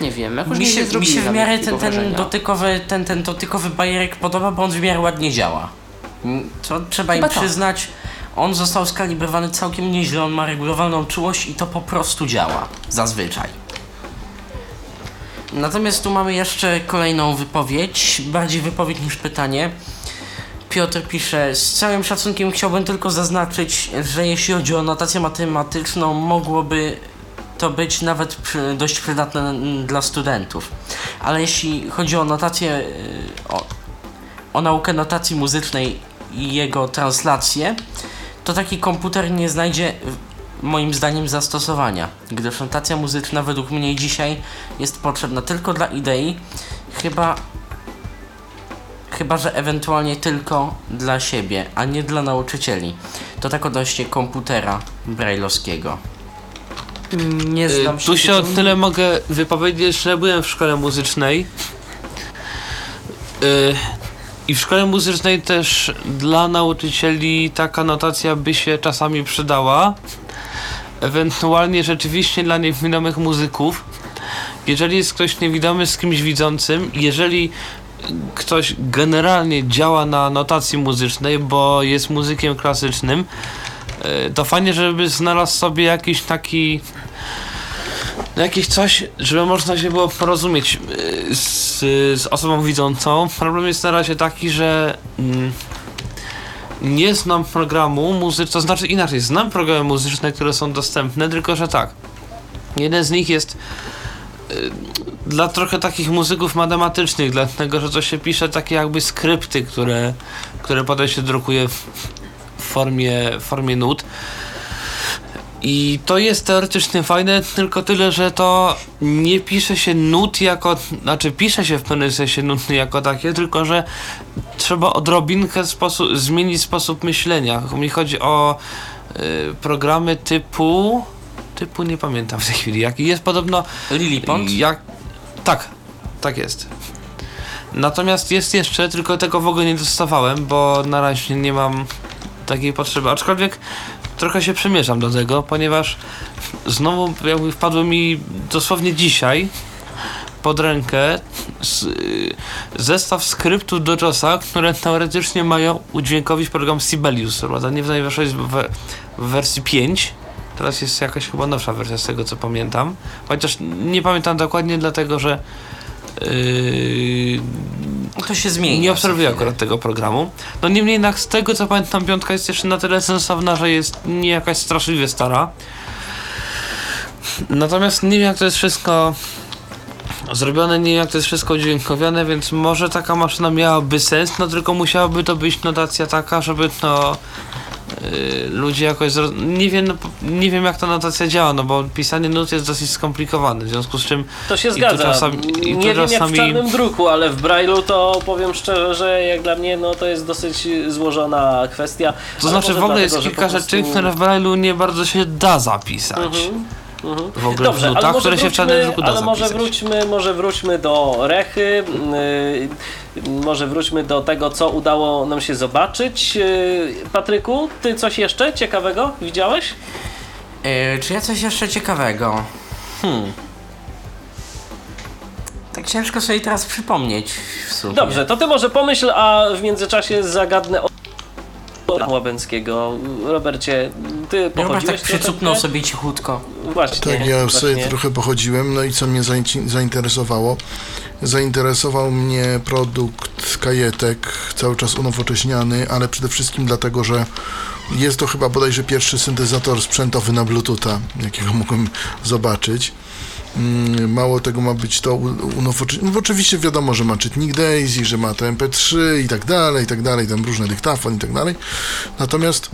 Speaker 2: nie wiem, jakoś
Speaker 5: Mi się,
Speaker 2: nie
Speaker 5: mi się w miarę ten, ten, dotykowy, ten, ten dotykowy bajerek podoba, bo on w miarę ładnie działa. Mm, To trzeba
Speaker 2: Chyba
Speaker 5: im
Speaker 2: tak.
Speaker 5: przyznać. On został skalibrowany całkiem nieźle, on ma regulowalną czułość i to po prostu działa. Zazwyczaj. Natomiast tu mamy jeszcze kolejną wypowiedź, bardziej wypowiedź niż pytanie. Piotr pisze, z całym szacunkiem chciałbym tylko zaznaczyć, że jeśli chodzi o notację matematyczną, mogłoby to być nawet dość przydatne dla studentów. Ale jeśli chodzi o notację, y, o, o naukę notacji muzycznej i jego translację, to taki komputer nie znajdzie moim zdaniem zastosowania, gdyż notacja muzyczna według mnie dzisiaj jest potrzebna tylko dla idei, chyba chyba że ewentualnie tylko dla siebie, a nie dla nauczycieli. To tak odnośnie komputera brailleowskiego.
Speaker 2: Nie znam
Speaker 4: Y,
Speaker 2: się.
Speaker 4: Tu się o tyle mogę wypowiedzieć, że byłem w szkole muzycznej. Y, I w szkole muzycznej też dla nauczycieli taka notacja by się czasami przydała. Ewentualnie rzeczywiście dla niewidomych muzyków. Jeżeli jest ktoś niewidomy z kimś widzącym, jeżeli ktoś generalnie działa na notacji muzycznej, bo jest muzykiem klasycznym, y, to fajnie, żeby znalazł sobie jakiś taki jakieś coś, żeby można się było porozumieć y, z, z osobą widzącą. Problem jest na razie taki, że mm, nie znam programu muzycznego, to znaczy inaczej, znam programy muzyczne, które są dostępne, tylko że tak. Jeden z nich jest y, dla trochę takich muzyków matematycznych, dlatego że to się pisze takie jakby skrypty, które, które potem się drukuje w, formie, w formie nut. I to jest teoretycznie fajne, tylko tyle, że to nie pisze się nut jako, znaczy pisze się w pewnym sensie nuty jako takie, tylko że trzeba odrobinkę sposób, zmienić sposób myślenia. Mi chodzi o y, programy typu, typu nie pamiętam w tej chwili, jaki jest podobno
Speaker 5: Lillipond?
Speaker 4: jak, tak, tak jest. Natomiast jest jeszcze, tylko tego w ogóle nie dostawałem, bo na razie nie mam takiej potrzeby. Aczkolwiek trochę się przymierzam do tego, ponieważ znowu jakby wpadło mi dosłownie dzisiaj pod rękę z, y, zestaw skryptów do JOSa, które teoretycznie mają udźwiękowić program Sibelius, prawda? Nie że jest w, w wersji 5. Teraz jest jakaś chyba nowsza wersja z tego co pamiętam. Chociaż nie pamiętam dokładnie, dlatego że yy,
Speaker 5: To się zmieni.
Speaker 4: nie obserwuję akurat tego programu. No niemniej jednak z tego co pamiętam, piątka jest jeszcze na tyle sensowna, że jest nie jakaś straszliwie stara. Natomiast nie wiem jak to jest wszystko zrobione, nie wiem jak to jest wszystko udźwiękowione, więc może taka maszyna miałaby sens, no tylko musiałaby to być notacja taka, żeby to yy, ludzie jakoś nie wiem, no, nie wiem jak ta notacja działa, no bo pisanie nut jest dosyć skomplikowane, w związku z czym
Speaker 1: To się zgadza.
Speaker 4: czasami-
Speaker 1: nie wiem jak w czarnym druku, ale w Braille'u to powiem szczerze, że jak dla mnie no, to jest dosyć złożona kwestia.
Speaker 4: To znaczy
Speaker 1: może
Speaker 4: w ogóle jest kilka
Speaker 1: po
Speaker 4: rzeczy,
Speaker 1: prostu-
Speaker 4: które w Braille'u nie bardzo się da zapisać.
Speaker 1: Mhm, mhm.
Speaker 4: W ogóle
Speaker 1: Dobrze,
Speaker 4: w nutach,
Speaker 1: może
Speaker 4: które się w
Speaker 1: wróćmy,
Speaker 4: czarnym druku da
Speaker 1: ale może
Speaker 4: zapisać.
Speaker 1: wróćmy, może wróćmy do Rechy, yy, może wróćmy do tego, co udało nam się zobaczyć. Yy, Patryku, ty coś jeszcze ciekawego widziałeś?
Speaker 5: E, czy ja coś jeszcze ciekawego? Hmm. Tak ciężko sobie teraz przypomnieć w sumie.
Speaker 1: Dobrze, to ty może pomyśl, a w międzyczasie zagadnę o Łabęckiego. Robercie, ty
Speaker 5: Robert tak
Speaker 1: pochodziłeś
Speaker 5: przycupnął
Speaker 1: trochę?
Speaker 5: sobie cichutko.
Speaker 1: Właśnie.
Speaker 3: Tak, ja
Speaker 1: właśnie.
Speaker 3: sobie trochę pochodziłem, no i co mnie zainteresowało? Zainteresował mnie produkt kajetek, cały czas unowocześniany, ale przede wszystkim dlatego, że jest to chyba bodajże pierwszy syntezator sprzętowy na Bluetootha, jakiego mogłem zobaczyć. Mm, Mało tego ma być to unowocześnione. No, oczywiście wiadomo, że ma czytnik Daisy, że ma to MP3 i tak dalej, i tak dalej, tam różne dyktafon i tak dalej. Natomiast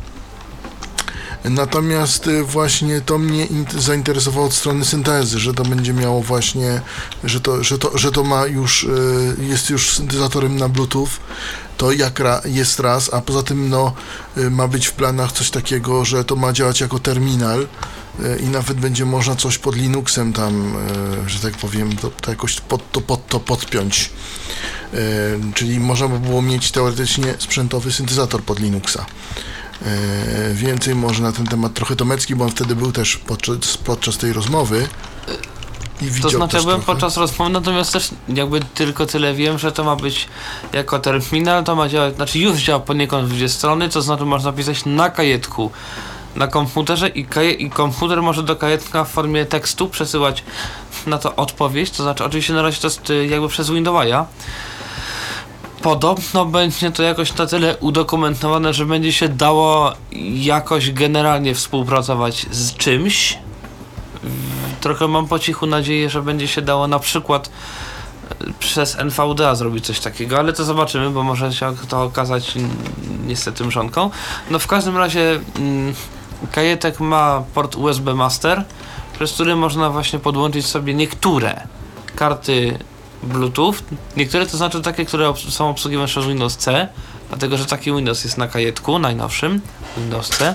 Speaker 3: Natomiast y, właśnie to mnie int- zainteresowało od strony syntezy, że to będzie miało właśnie, że to, że to, że to ma już, y, jest już syntezatorem na Bluetooth, to jak ra, jest raz, a poza tym no, y, ma być w planach coś takiego, że to ma działać jako terminal i nawet będzie można coś pod Linuxem tam, y, że tak powiem, to, to jakoś pod to, pod to podpiąć. Y, Czyli można by było mieć teoretycznie sprzętowy syntezator pod Linuxa. E, Więcej może na ten temat trochę Tomecki, bo on wtedy był też podczas, podczas tej rozmowy. I
Speaker 4: To znaczy, byłem
Speaker 3: trochę.
Speaker 4: podczas rozmowy, natomiast też jakby tylko tyle wiem, że to ma być jako terminal, to ma działać, znaczy już działa poniekąd w dwie strony, to znaczy można pisać na kajetku, na komputerze i, i komputer może do kajetka w formie tekstu przesyłać na to odpowiedź, to znaczy oczywiście na razie to jest y, jakby przez Windowsa. Podobno będzie to jakoś na tyle udokumentowane, że będzie się dało jakoś generalnie współpracować z czymś, trochę mam po cichu nadzieję, że będzie się dało na przykład e, przez NVDA zrobić coś takiego, ale to zobaczymy, bo może się to okazać niestety mrzonką. No w każdym razie mm, kajetek ma port USB Master, przez który można właśnie podłączyć sobie niektóre karty Bluetooth, niektóre to znaczy takie, które są obsługiwane przez Windows C, dlatego że taki Windows jest na kajetku, najnowszym Windows C.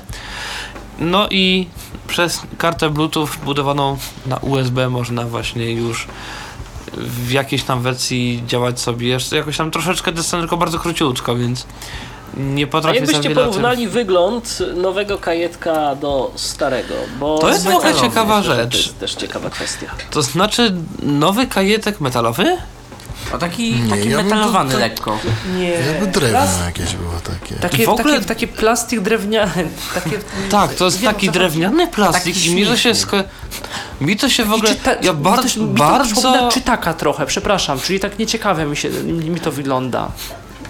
Speaker 4: No i przez kartę Bluetooth budowaną na USB można właśnie już w jakiejś tam wersji działać sobie jeszcze jakoś tam troszeczkę dystansu, tylko bardzo króciutko, więc nie
Speaker 1: A
Speaker 4: potrafię za
Speaker 1: jakbyście porównali wygląd nowego kajetka do starego? Bo
Speaker 4: To jest w ogóle ciekawa rzecz.
Speaker 1: To jest też ciekawa kwestia.
Speaker 4: To znaczy nowy kajetek metalowy?
Speaker 5: O taki,
Speaker 3: Nie,
Speaker 5: taki
Speaker 3: ja
Speaker 5: metalowany
Speaker 3: to-
Speaker 5: lekko.
Speaker 2: Nie.
Speaker 3: Jakby drewno
Speaker 2: Plas-
Speaker 3: jakieś było takie.
Speaker 2: Takie,
Speaker 4: W ogóle-
Speaker 2: takie, takie plastik drewniany. Takie,
Speaker 4: Tak, to jest
Speaker 2: Wiem,
Speaker 4: taki drewniany plastik
Speaker 5: Taki
Speaker 4: i mi to się sko- mi to się w ogóle
Speaker 2: czyta-
Speaker 4: ja
Speaker 2: mi
Speaker 4: bardzo
Speaker 2: też- mi to
Speaker 4: bardzo
Speaker 2: przypomina czytaka trochę, przepraszam, czyli tak nieciekawe mi się mi to wygląda.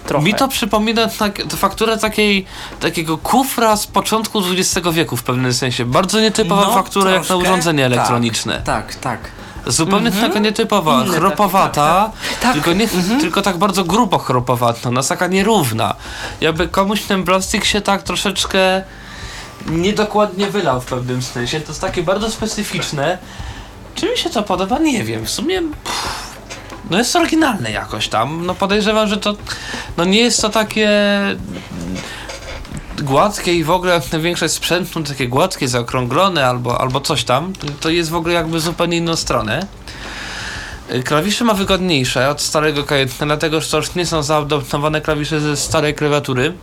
Speaker 2: Trochę.
Speaker 4: Mi to przypomina tak, fakturę takiej, takiego kufra z początku XX wieku w pewnym sensie. Bardzo nietypowa
Speaker 5: No,
Speaker 4: faktura jak na
Speaker 5: troszkę.
Speaker 4: urządzenie
Speaker 5: Tak,
Speaker 4: elektroniczne.
Speaker 5: Tak, tak.
Speaker 4: Zupełnie
Speaker 2: Mhm.
Speaker 4: taka nietypowa,
Speaker 2: Inne
Speaker 4: chropowata,
Speaker 2: takie, tak.
Speaker 4: tylko, nie, tylko tak bardzo grubo chropowata, no taka nierówna. Jakby komuś ten plastik się tak troszeczkę niedokładnie wylał w pewnym sensie. To jest takie bardzo specyficzne. Czy mi się to podoba? Nie wiem. W sumie pff, no jest oryginalne jakoś tam. No podejrzewam, że to no nie jest to takie gładkie i w ogóle większość sprzętu takie gładkie, zaokrąglone albo, albo coś tam, to jest w ogóle jakby zupełnie inną stronę. Klawisze ma wygodniejsze od starego kajetka, dlatego że to już nie są zaadoptowane klawisze ze starej klawiatury,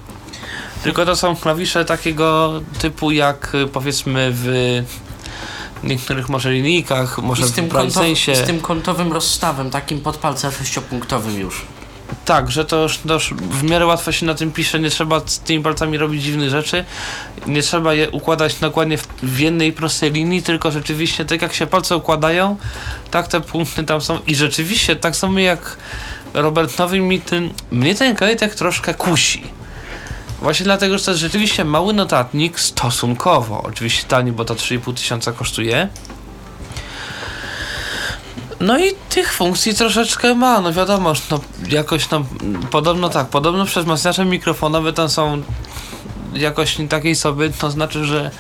Speaker 4: tylko to są klawisze takiego typu jak powiedzmy w niektórych może linijkach, może
Speaker 5: I z tym,
Speaker 4: sensie.
Speaker 5: z tym kątowym rozstawem, takim pod palcem sześciopunktowym już.
Speaker 4: Tak, że to już, to już w miarę łatwo się na tym pisze, nie trzeba z tymi palcami robić dziwnych rzeczy, nie trzeba je układać dokładnie w, w jednej prostej linii, tylko rzeczywiście tak jak się palce układają, tak te punkty tam są i rzeczywiście tak samo jak Robert Nowy mi ten, mnie ten kajetek troszkę kusi. Właśnie dlatego, że to jest rzeczywiście mały notatnik stosunkowo, oczywiście tani, bo to 3,5 tysiąca kosztuje. No i tych funkcji troszeczkę ma, no wiadomo, no jakoś tam, podobno tak, podobno przez wzmacniacze mikrofonowe tam są jakoś takiej sobie, to znaczy, że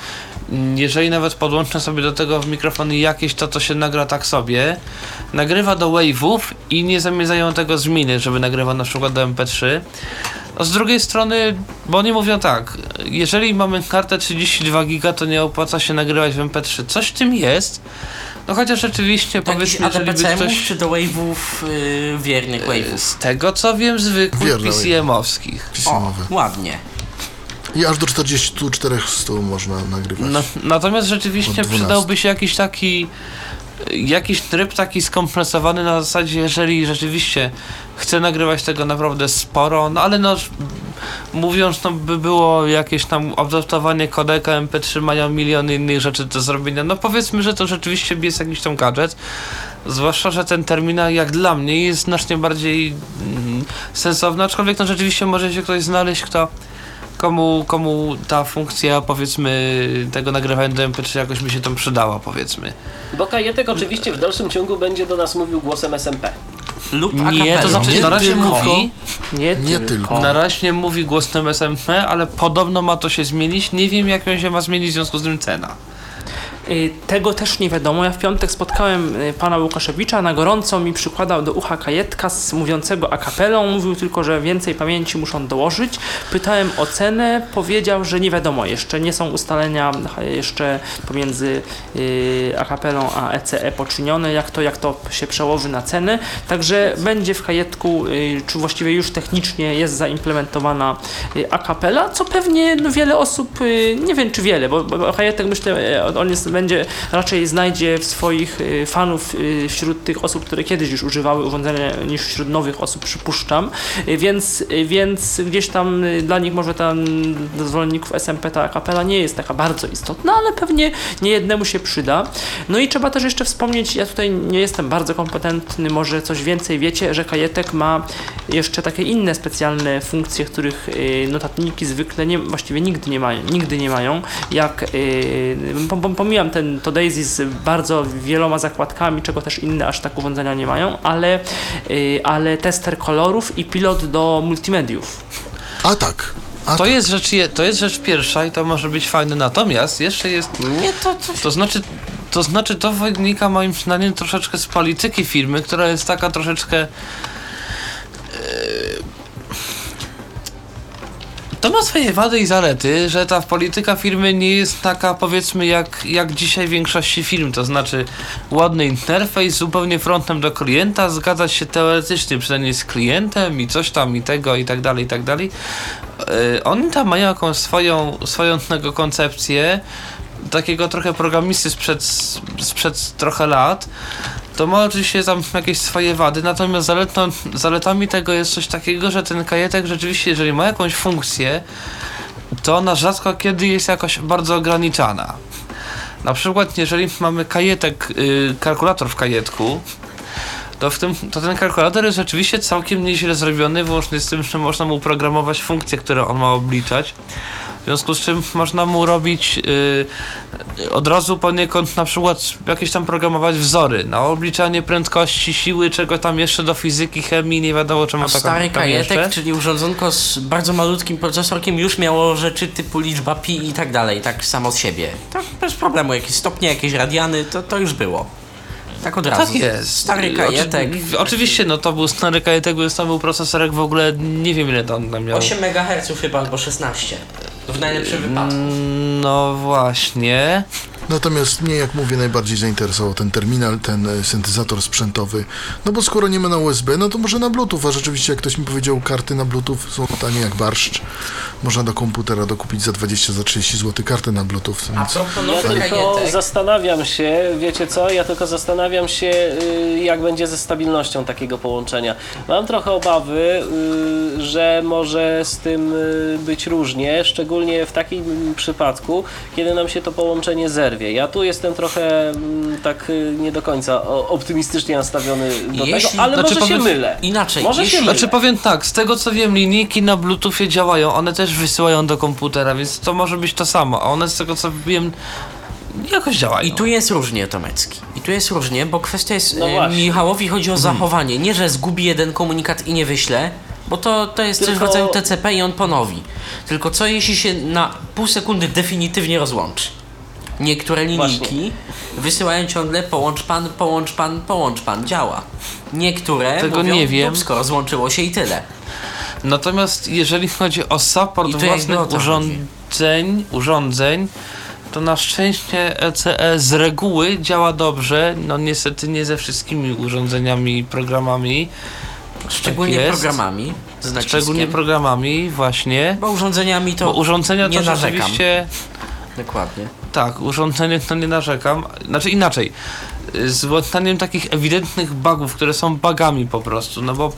Speaker 4: jeżeli nawet podłączę sobie do tego mikrofony jakieś, to to się nagra tak sobie. Nagrywa do wave'ów i nie zamierzają tego zmienić, żeby nagrywa na przykład do MP3. No z drugiej strony, bo oni mówią tak, jeżeli mamy kartę 32 giga, to nie opłaca się nagrywać w MP3. Coś w tym jest. No chociaż rzeczywiście
Speaker 5: Jakiś
Speaker 4: powiedzmy, jeżeli by ktoś...
Speaker 5: czy do wave'ów, yy, wiernych wave'ów?
Speaker 4: Z tego co wiem, zwykłych PCM-owskich.
Speaker 5: O,
Speaker 3: Pismowe.
Speaker 5: ładnie.
Speaker 3: I aż do 44 stu można nagrywać.
Speaker 4: No, natomiast rzeczywiście
Speaker 3: Od 12.
Speaker 4: przydałby się jakiś taki jakiś tryb taki skompresowany na zasadzie, jeżeli rzeczywiście chcę nagrywać tego naprawdę sporo, no ale no mówiąc, no by było jakieś tam adaptowanie kodeka MP3, mają miliony innych rzeczy do zrobienia, no powiedzmy, że to rzeczywiście jest jakiś tam gadżet, zwłaszcza, że ten terminal jak dla mnie jest znacznie bardziej mm, sensowny, aczkolwiek no rzeczywiście może się ktoś znaleźć, kto komu, komu ta funkcja powiedzmy tego nagrywania do MP3 jakoś mi się tam przydała powiedzmy.
Speaker 1: Bo Kajetek oczywiście w dalszym ciągu będzie do nas mówił głosem SMP.
Speaker 5: Lub
Speaker 4: Nie, to znaczy
Speaker 3: Nie
Speaker 4: na razie
Speaker 3: tylko.
Speaker 4: mówi,
Speaker 2: Nie,
Speaker 3: Nie
Speaker 2: tylko.
Speaker 3: tylko.
Speaker 4: na razie mówi głosem SMP, ale podobno ma to się zmienić, nie wiem jak ją się ma zmienić w związku z tym cena.
Speaker 2: Y, Tego też nie wiadomo. Ja w piątek spotkałem y, pana Łukaszewicza, na gorąco mi przykładał do ucha kajetka z mówiącego a capellą. Mówił tylko, że więcej pamięci muszą dołożyć. Pytałem o cenę, powiedział, że nie wiadomo jeszcze. Nie są ustalenia y, jeszcze pomiędzy y, a ECE poczynione, jak to, jak to się przełoży na cenę. Także będzie w kajetku, czy właściwie już technicznie jest zaimplementowana a capella, co pewnie wiele osób, nie wiem czy wiele, bo, kajetek myślę, y, on jest, będzie raczej znajdzie w swoich y, fanów y, wśród tych osób, które kiedyś już używały urządzenia, niż wśród nowych osób, przypuszczam. Y, Więc, więc gdzieś tam dla nich może tam dla zwolenników SMP ta kapela nie jest taka bardzo istotna, ale pewnie nie jednemu się przyda. No i trzeba też jeszcze wspomnieć, ja tutaj nie jestem bardzo kompetentny, może coś więcej wiecie, że kajetek ma jeszcze takie inne specjalne funkcje, których notatniki zwykle nie, właściwie nigdy nie mają, nigdy nie mają, jak y, ten to Daisy z bardzo wieloma zakładkami, czego też inne aż tak urządzenia nie mają, ale, y, ale tester kolorów i pilot do multimediów.
Speaker 3: A tak. A
Speaker 4: To jest rzecz, je- to jest rzecz pierwsza i to może być fajne, natomiast jeszcze jest
Speaker 5: Nie, to coś...
Speaker 4: To znaczy, to znaczy to wynika moim zdaniem troszeczkę z polityki firmy, która jest taka troszeczkę. To ma swoje wady i zalety, że ta polityka firmy nie jest taka powiedzmy jak, jak dzisiaj w większości firm, to znaczy ładny interfejs zupełnie frontem do klienta, zgadzać się teoretycznie przynajmniej z klientem i coś tam i tego i tak dalej i tak dalej. E, Oni tam mają jakąś swoją, swoją koncepcję, takiego trochę programisty sprzed, sprzed trochę lat, to ma oczywiście tam jakieś swoje wady, natomiast zaletą, zaletami tego jest coś takiego, że ten kajetek rzeczywiście, jeżeli ma jakąś funkcję, to ona rzadko kiedy jest jakoś bardzo ograniczana. Na przykład, jeżeli mamy kajetek, y, kalkulator w kajetku, to, w tym, to ten kalkulator jest rzeczywiście całkiem nieźle zrobiony, włącznie z tym, że można mu programować funkcje, które on ma obliczać. W związku z czym można mu robić y, od razu poniekąd na przykład jakieś tam programować wzory na obliczanie prędkości, siły, czego tam jeszcze do fizyki, chemii, nie wiadomo czemu
Speaker 5: A
Speaker 4: tak
Speaker 5: stary kajetek, czyli urządzonko z bardzo malutkim procesorkiem już miało rzeczy typu liczba pi i tak dalej, tak samo z siebie. To bez problemu, jakieś stopnie, jakieś radiany, to, to już było. Tak od razu.
Speaker 4: Tak jest.
Speaker 5: Stary kajetek.
Speaker 4: Oczy, oczywiście, no to był stary kajetek, bo to był procesorek w ogóle, nie wiem ile to on tam miał.
Speaker 5: 8 MHz chyba albo 16. W najlepszym wypadku.
Speaker 4: Mm, No właśnie.
Speaker 3: Natomiast mnie, jak mówię, najbardziej zainteresował ten terminal, ten e, syntezator sprzętowy. No bo skoro nie ma na USB, no to może na Bluetooth, a rzeczywiście, jak ktoś mi powiedział, karty na Bluetooth są tanie jak barszcz. Można do komputera dokupić za 20, za 30 zł kartę na Bluetooth,
Speaker 5: A
Speaker 3: więc
Speaker 5: propos
Speaker 1: Ja
Speaker 5: nowy
Speaker 1: tylko zastanawiam się, wiecie co, ja tylko zastanawiam się, y, jak będzie ze stabilnością takiego połączenia. Mam trochę obawy, y, że może z tym y, być różnie, szczególnie w takim przypadku, kiedy nam się to połączenie zerwie. Ja tu jestem trochę mm, tak nie do końca optymistycznie nastawiony do
Speaker 5: Jeśli-
Speaker 1: tego, ale
Speaker 4: znaczy
Speaker 1: może się
Speaker 4: powiem-
Speaker 1: mylę.
Speaker 5: Inaczej,
Speaker 1: Może
Speaker 5: jeśli-
Speaker 1: się mylę.
Speaker 4: Znaczy powiem tak, z tego co wiem, linijki na Bluetoothie działają, one też wysyłają do komputera, więc to może być to samo, a one z tego co wiem jakoś działają.
Speaker 5: I tu jest różnie, Tomecki. I tu jest różnie, bo kwestia jest.
Speaker 1: No
Speaker 5: e,
Speaker 1: właśnie.
Speaker 5: Michałowi chodzi o zachowanie. Nie, że zgubi jeden komunikat i nie wyśle, bo to, to jest coś w
Speaker 1: Tylko-
Speaker 5: rodzaju TCP i on ponowi. Tylko co jeśli się na pół sekundy definitywnie rozłączy? Niektóre linijki
Speaker 1: Właśnie.
Speaker 5: wysyłają ciągle połącz pan, połącz pan, połącz pan. Działa. Niektóre
Speaker 4: Tego
Speaker 5: mówią,
Speaker 4: nie wiem.
Speaker 5: dupsko, rozłączyło się i tyle.
Speaker 4: Natomiast jeżeli chodzi o support własnych urządzeń, urządzeń, to na szczęście ECE z reguły działa dobrze, no niestety nie ze wszystkimi urządzeniami i programami,
Speaker 5: Szczególnie
Speaker 4: jest.
Speaker 5: programami.
Speaker 4: Szczególnie programami właśnie,
Speaker 5: Bo urządzeniami to.
Speaker 4: bo urządzenia
Speaker 5: nie
Speaker 4: to
Speaker 5: narzekam.
Speaker 4: rzeczywiście...
Speaker 5: Dokładnie.
Speaker 4: Tak, urządzenie to nie narzekam. Znaczy inaczej. Z łączeniem takich ewidentnych bugów, które są bugami po prostu, no bo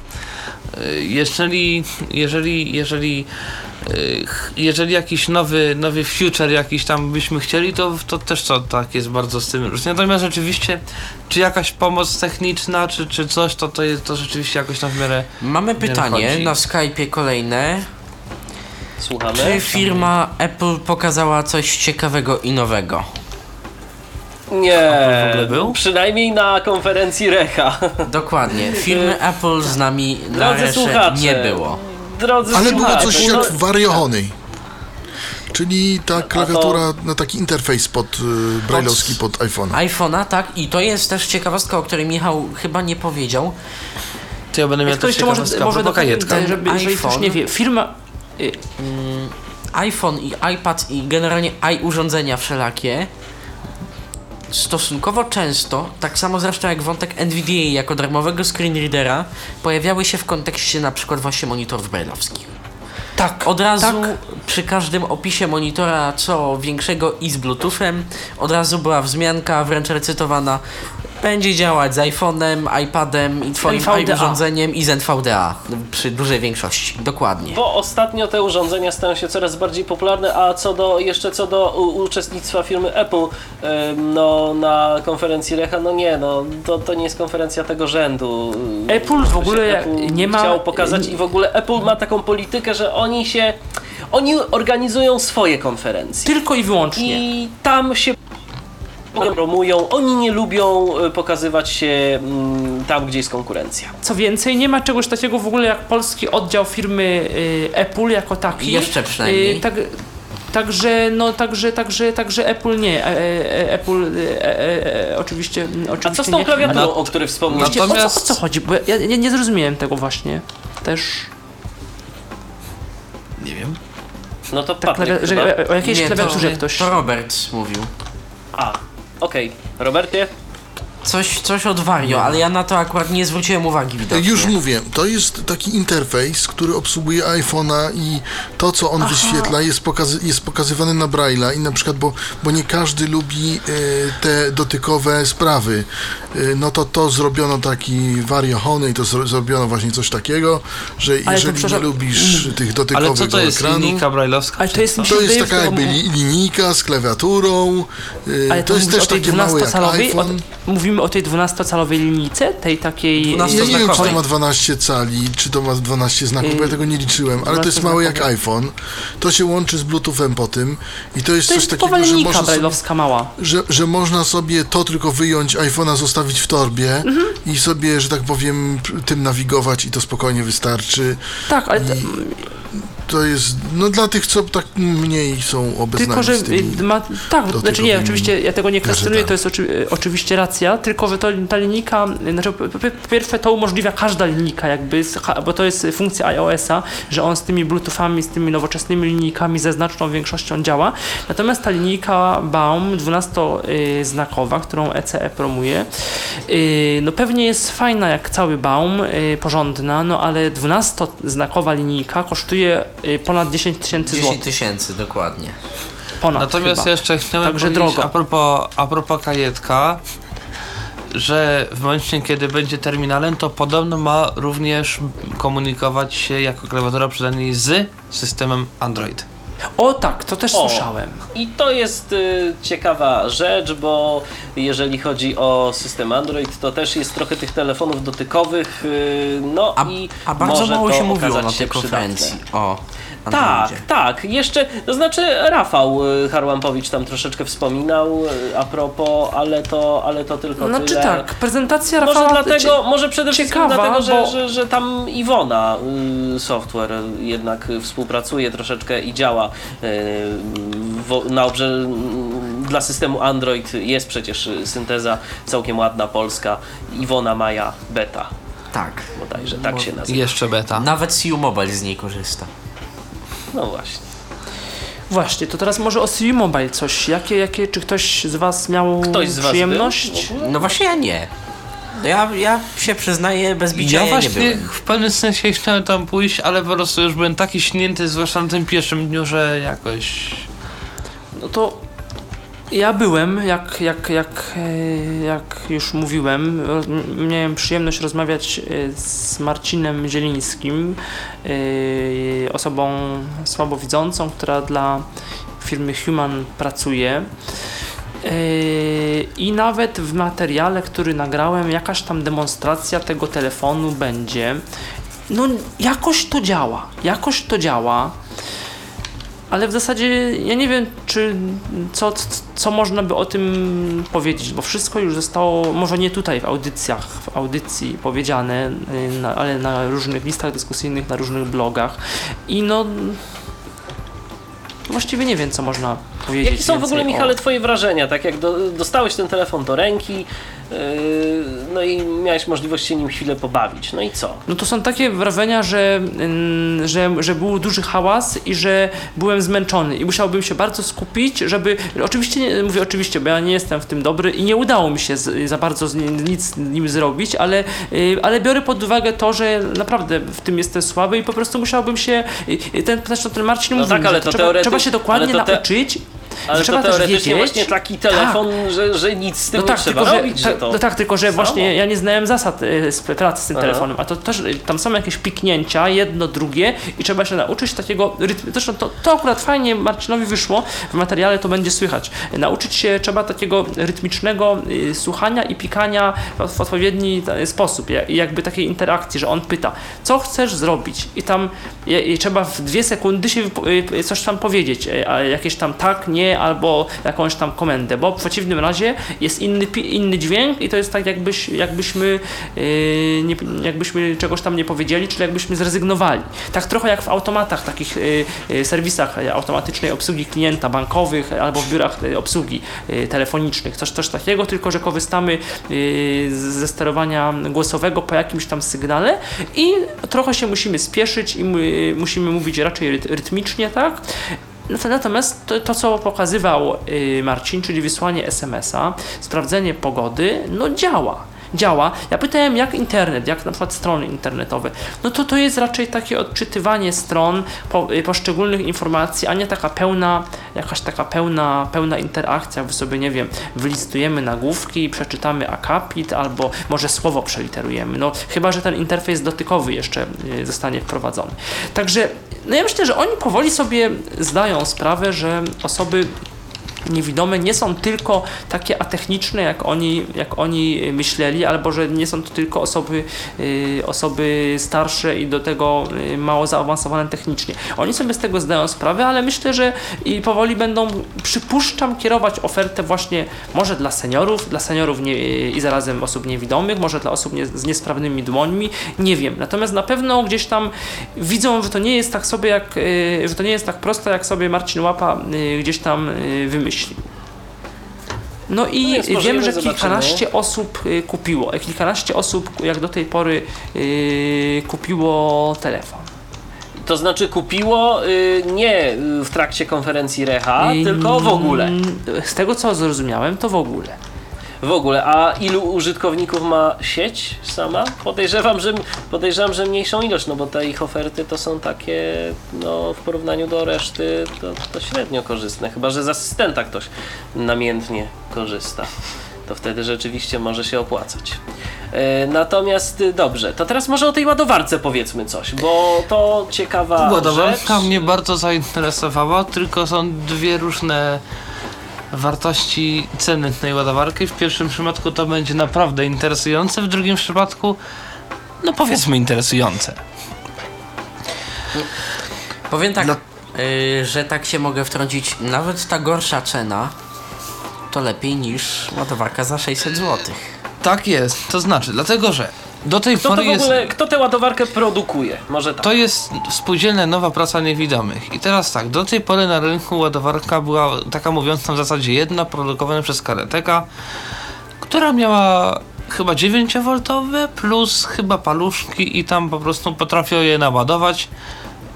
Speaker 4: y, jeżeli, jeżeli, jeżeli ch- jeżeli jakiś nowy, nowy future jakiś tam byśmy chcieli, to, to też to tak jest bardzo z tym różnie. Natomiast rzeczywiście, czy jakaś pomoc techniczna, czy, czy coś, to, to jest to rzeczywiście jakoś tam w miarę
Speaker 5: Mamy pytanie
Speaker 4: chodzi.
Speaker 5: na Skype'ie kolejne.
Speaker 1: Słuchamy.
Speaker 5: Czy firma Apple pokazała coś ciekawego i nowego?
Speaker 1: Nie,
Speaker 4: Apple w ogóle był?
Speaker 1: przynajmniej na konferencji Recha.
Speaker 5: Dokładnie. Firmy Apple z nami na
Speaker 1: Drodzy
Speaker 5: resze
Speaker 1: słuchacze,
Speaker 5: nie było.
Speaker 1: Drodzy
Speaker 3: Ale było
Speaker 1: słuchacze,
Speaker 3: coś
Speaker 1: no-
Speaker 3: jak Variohony. Czyli ta klawiatura, no taki interfejs pod y, brailleowski pod iPhone.
Speaker 5: iPhone'a, tak, i to jest też ciekawostka, o której Michał chyba nie powiedział.
Speaker 4: To ja będę miał
Speaker 2: to
Speaker 4: też
Speaker 2: jeszcze może,
Speaker 4: ciekawostkę,
Speaker 2: może dopowiem,
Speaker 4: kajetka.
Speaker 2: żeby, jeżeli ktoś
Speaker 5: iPhone.
Speaker 2: nie wie, firma... y,
Speaker 5: Mm, iPhone i iPad i generalnie i-urządzenia wszelakie stosunkowo często, tak samo zresztą jak wątek NVDA jako darmowego screenreadera, pojawiały się w kontekście na przykład właśnie monitorów brailleowskich.
Speaker 2: Tak,
Speaker 5: Od razu
Speaker 2: tak.
Speaker 5: przy każdym opisie monitora co większego i z Bluetoothem od razu była wzmianka wręcz recytowana będzie działać z iPhone'em, iPadem i twoim
Speaker 2: NVDA.
Speaker 5: urządzeniem i z NVDA przy dużej większości. Dokładnie.
Speaker 1: Bo ostatnio te urządzenia stają się coraz bardziej popularne, a co do jeszcze co do uczestnictwa firmy Apple no, na konferencji Recha, no nie, no to, to nie jest konferencja tego rzędu.
Speaker 2: Apple w ogóle
Speaker 1: Apple
Speaker 2: nie ma-
Speaker 1: chciał pokazać i w ogóle Apple ma taką politykę, że oni się oni organizują swoje konferencje.
Speaker 2: Tylko i wyłącznie.
Speaker 1: I tam się promują, oni nie lubią y, pokazywać się mm, tam, gdzie jest konkurencja.
Speaker 2: Co więcej, nie ma czegoś takiego w ogóle jak polski oddział firmy y, Apple jako taki.
Speaker 5: Jeszcze przynajmniej.
Speaker 2: Y, tak, Także, no, także, także, także Apple nie. E, e, Apple e, e, e, oczywiście, mm,
Speaker 1: A
Speaker 2: oczywiście
Speaker 1: co z tą klawiaturą,
Speaker 4: No-
Speaker 1: o której wspomniałeś?
Speaker 2: Właśnie, o, co, o
Speaker 4: Natomiast-
Speaker 2: co chodzi? Bo ja, ja nie zrozumiałem tego właśnie. Też.
Speaker 4: Nie wiem.
Speaker 1: No to
Speaker 2: Tak,
Speaker 1: Patryk
Speaker 2: że, o jakiejś
Speaker 5: Nie,
Speaker 2: klawiaturze
Speaker 5: to,
Speaker 2: ktoś.
Speaker 5: to Robert mówił.
Speaker 1: A, okej. Robercie?
Speaker 5: Coś, coś od Vario, ale ja na to akurat nie zwróciłem uwagi widocznie.
Speaker 3: Już mówię, to jest taki interfejs, który obsługuje iPhone'a i to, co on wyświetla, jest, pokazy jest pokazywane na Braille'a i na przykład, bo, bo nie każdy lubi y, te dotykowe sprawy, y, no to to zrobiono taki Variohony i to zro zrobiono właśnie coś takiego, że jeżeli nie lubisz tych
Speaker 4: Ale
Speaker 3: dotykowych
Speaker 4: co to jest
Speaker 3: ekranu,
Speaker 4: linijka brajlowska?
Speaker 2: Ale to jest,
Speaker 3: to jest taka jakby li linijka z klawiaturą, y,
Speaker 2: Ale
Speaker 3: to jest też takie małe jak
Speaker 2: 12-calowej,
Speaker 3: iPhone.
Speaker 2: o, mówimy o tej 12-calowej linijce, tej takiej...
Speaker 5: 12
Speaker 3: Ja nie wiem, czy to ma 12 cali, czy to ma 12 znaków, bo ja tego nie liczyłem, ale to jest małe jak
Speaker 2: 12
Speaker 3: iPhone. To się łączy z Bluetoothem po tym i to jest
Speaker 2: To
Speaker 3: coś
Speaker 2: jest
Speaker 3: takiego, że można, sobie,
Speaker 2: mała.
Speaker 3: że, że można sobie to tylko wyjąć, iPhone'a zostawić w torbie
Speaker 2: Mhm.
Speaker 3: i sobie, że tak powiem, tym nawigować i to spokojnie wystarczy.
Speaker 2: Tak, ale
Speaker 3: I To jest, no dla tych, co tak mniej są obeznani
Speaker 2: Tylko, że y, ma, tak, znaczy nie, oczywiście ja tego nie kwestionuję, to jest oczy, oczywiście racja, tylko że to, ta linijka, y, znaczy po, pierwsze to umożliwia każda linijka jakby, bo to jest funkcja iOS-a, że on z tymi bluetoothami, z tymi nowoczesnymi linijkami ze znaczną większością działa, natomiast ta linijka Baum 12-znakowa, którą ECE promuje, y, no pewnie jest fajna jak cały Baum, porządna, no ale 12-znakowa linijka kosztuje ponad 10 tysięcy
Speaker 5: 10
Speaker 2: złotych.
Speaker 5: tysięcy, dokładnie.
Speaker 2: Ponad
Speaker 4: Natomiast
Speaker 2: chyba.
Speaker 4: jeszcze chciałem
Speaker 2: Także
Speaker 4: powiedzieć
Speaker 2: drogo.
Speaker 4: a propos, a propos kajetka, że w momencie, kiedy będzie terminalem, to podobno ma również komunikować się jako klawiatura przynajmniej z systemem Android.
Speaker 2: O tak, to też
Speaker 1: O.
Speaker 2: słyszałem.
Speaker 1: I to jest y, ciekawa rzecz, bo jeżeli chodzi o system Android, to też jest trochę tych telefonów dotykowych, y, no
Speaker 5: A,
Speaker 1: i
Speaker 5: a bardzo
Speaker 1: może
Speaker 5: mało
Speaker 1: to
Speaker 5: się mówiło na tej konferencji o
Speaker 1: Tak,
Speaker 5: Androidzie.
Speaker 1: tak. Jeszcze, to znaczy Rafał y, Harłampowicz tam troszeczkę wspominał y, a propos, ale to, ale to tylko
Speaker 2: Znaczy
Speaker 1: tyle.
Speaker 2: tak, prezentacja
Speaker 1: Może
Speaker 2: Rafała...
Speaker 1: dlatego, może przede wszystkim
Speaker 2: ciekawa,
Speaker 1: dlatego, że,
Speaker 2: bo-
Speaker 1: że, że tam Iwona y, Software jednak współpracuje troszeczkę i działa wo- na obrze dla systemu Android jest przecież synteza całkiem ładna polska Iwona Maja Beta
Speaker 5: Tak.
Speaker 1: bodajże, tak się
Speaker 4: I
Speaker 1: nazywa.
Speaker 4: jeszcze beta.
Speaker 5: Nawet CU Mobile z niej korzysta.
Speaker 1: No właśnie.
Speaker 2: Właśnie, to teraz może o CU Mobile coś. Jakie, jakie, czy ktoś z Was miał
Speaker 1: Ktoś z was
Speaker 2: przyjemność?
Speaker 1: był?
Speaker 5: No właśnie ja nie. Ja, ja się przyznaję bez bicia,
Speaker 4: Ja
Speaker 5: ja,
Speaker 4: właśnie
Speaker 5: nie byłem.
Speaker 4: w pewnym sensie chciałem tam pójść, ale po prostu już byłem taki śnięty, zwłaszcza na tym pierwszym dniu, że jakoś...
Speaker 2: No to Ja byłem, jak, jak, jak, e, jak już mówiłem, miałem przyjemność rozmawiać e, z Marcinem Zielińskim, e, osobą słabowidzącą, która dla firmy Human pracuje. E, I nawet w materiale, który nagrałem, jakaś tam demonstracja tego telefonu będzie. No, jakoś to działa, jakoś to działa. Ale w zasadzie ja nie wiem, czy co, co można by o tym powiedzieć, bo wszystko już zostało, może nie tutaj w audycjach, w audycji powiedziane, y, na, ale na różnych listach dyskusyjnych, na różnych blogach. I no właściwie nie wiem, co można powiedzieć.
Speaker 1: Jakie są w ogóle,
Speaker 2: więcej o-
Speaker 1: Michale, twoje wrażenia? Tak jak do, dostałeś ten telefon do ręki, yy, no i miałeś możliwość się nim chwilę pobawić. No i co?
Speaker 2: No to są takie wrażenia, że, mm, że, że był duży hałas i że byłem zmęczony i musiałbym się bardzo skupić, żeby. Oczywiście, nie, mówię oczywiście, bo ja nie jestem w tym dobry i nie udało mi się z, za bardzo z, ni- nic z nim zrobić, ale, y, ale biorę pod uwagę to, że naprawdę w tym jestem słaby i po prostu musiałbym się. Ten, zresztą ten Marcin
Speaker 1: No
Speaker 2: mówił,
Speaker 1: tak, ale
Speaker 2: że
Speaker 1: to
Speaker 2: trzeba,
Speaker 1: teorety-
Speaker 2: trzeba się dokładnie
Speaker 1: ale to te-
Speaker 2: nauczyć.
Speaker 1: Ale
Speaker 2: trzeba
Speaker 1: to teoretycznie
Speaker 2: wiedzieć-
Speaker 1: właśnie taki telefon, że, że nic z tym
Speaker 2: No
Speaker 1: nie
Speaker 2: tak,
Speaker 1: trzeba
Speaker 2: tylko,
Speaker 1: robić, że
Speaker 2: tak,
Speaker 1: to...
Speaker 2: no tak, tylko że
Speaker 1: samo.
Speaker 2: właśnie ja nie znałem zasad y, pracy z tym
Speaker 1: Aha.
Speaker 2: telefonem, a to też y, tam są jakieś piknięcia, jedno, drugie i trzeba się nauczyć takiego rytmu. Zresztą to, to akurat fajnie Marcinowi wyszło, w materiale to będzie słychać. Nauczyć się trzeba takiego rytmicznego y, słuchania i pikania w, w odpowiedni sposób, ja- i jakby takiej interakcji, że on pyta, co chcesz zrobić i tam i, i trzeba w dwie sekundy się wypo- y, coś tam powiedzieć, y, a jakieś tam tak, nie, albo jakąś tam komendę, bo w przeciwnym razie jest inny, inny dźwięk i to jest tak jakbyś, jakbyśmy, yy, nie, jakbyśmy czegoś tam nie powiedzieli, czyli jakbyśmy zrezygnowali. Tak trochę jak w automatach, takich yy, yy, serwisach yy, automatycznej obsługi klienta bankowych albo w biurach yy, obsługi yy, telefonicznych. Coś, coś takiego, tylko że korzystamy ze sterowania głosowego po jakimś tam sygnale i trochę się musimy spieszyć i mu- musimy mówić raczej ryt, rytmicznie, tak? Natomiast to, to co pokazywał y, Marcin, czyli wysłanie SMS-a, sprawdzenie pogody, no działa. Działa. Ja pytałem, jak internet, jak na przykład strony internetowe. No to to jest raczej takie odczytywanie stron po, y, poszczególnych informacji, a nie taka pełna, jakaś taka pełna, pełna interakcja. Wy sobie, nie wiem, wylistujemy nagłówki, przeczytamy akapit, albo może słowo przeliterujemy. No chyba, że ten interfejs dotykowy jeszcze y, zostanie wprowadzony. Także no ja myślę, że oni powoli sobie zdają sprawę, że osoby niewidome nie są tylko takie atechniczne, jak oni, jak oni myśleli, albo że nie są to tylko osoby, y, osoby starsze i do tego y, mało zaawansowane technicznie. Oni sobie z tego zdają sprawę, ale myślę, że i powoli będą, przypuszczam, kierować ofertę właśnie może dla seniorów, dla seniorów nie, i zarazem osób niewidomych, może dla osób nie, z niesprawnymi dłońmi, nie wiem. Natomiast na pewno gdzieś tam widzą, że to nie jest tak sobie jak, y, że to nie jest tak proste, jak sobie Marcin Łapa gdzieś tam y, wymyślił. No i
Speaker 1: No
Speaker 2: wiem, że
Speaker 1: zobaczymy.
Speaker 2: kilkanaście osób y, kupiło, kilkanaście osób jak do tej pory y, kupiło telefon.
Speaker 1: To znaczy kupiło y, nie w trakcie konferencji Recha,
Speaker 2: Y,
Speaker 1: tylko w ogóle.
Speaker 2: Z tego co zrozumiałem, to w ogóle.
Speaker 1: W ogóle. A ilu użytkowników ma sieć sama? Podejrzewam, że, podejrzewam, że mniejszą ilość, no bo te ich oferty to są takie, no w porównaniu do reszty, to, to średnio korzystne. Chyba, że z asystenta ktoś namiętnie korzysta. To wtedy rzeczywiście może się opłacać. E, Natomiast y, dobrze, to teraz może o tej ładowarce powiedzmy coś, bo to ciekawa
Speaker 4: Ładowarka
Speaker 1: rzecz.
Speaker 4: mnie bardzo zainteresowała, tylko są dwie różne wartości ceny tej ładowarki. W pierwszym przypadku to będzie naprawdę interesujące, w drugim przypadku no powiedzmy interesujące.
Speaker 5: Powiem tak,
Speaker 3: Dla-
Speaker 5: y, że tak się mogę wtrącić, nawet ta gorsza cena to lepiej niż ładowarka za 600 zł.
Speaker 4: Tak jest, to znaczy, dlatego że do tej
Speaker 1: Kto to
Speaker 4: pory
Speaker 1: w
Speaker 4: jest...
Speaker 1: ogóle, kto tę ładowarkę produkuje? Może tak.
Speaker 4: To jest spółdzielna nowa praca niewidomych. I teraz tak, do tej pory na rynku ładowarka była taka mówiąc w zasadzie jedna, produkowana przez Kareteka, która miała chyba 9V plus chyba paluszki i tam po prostu potrafią je naładować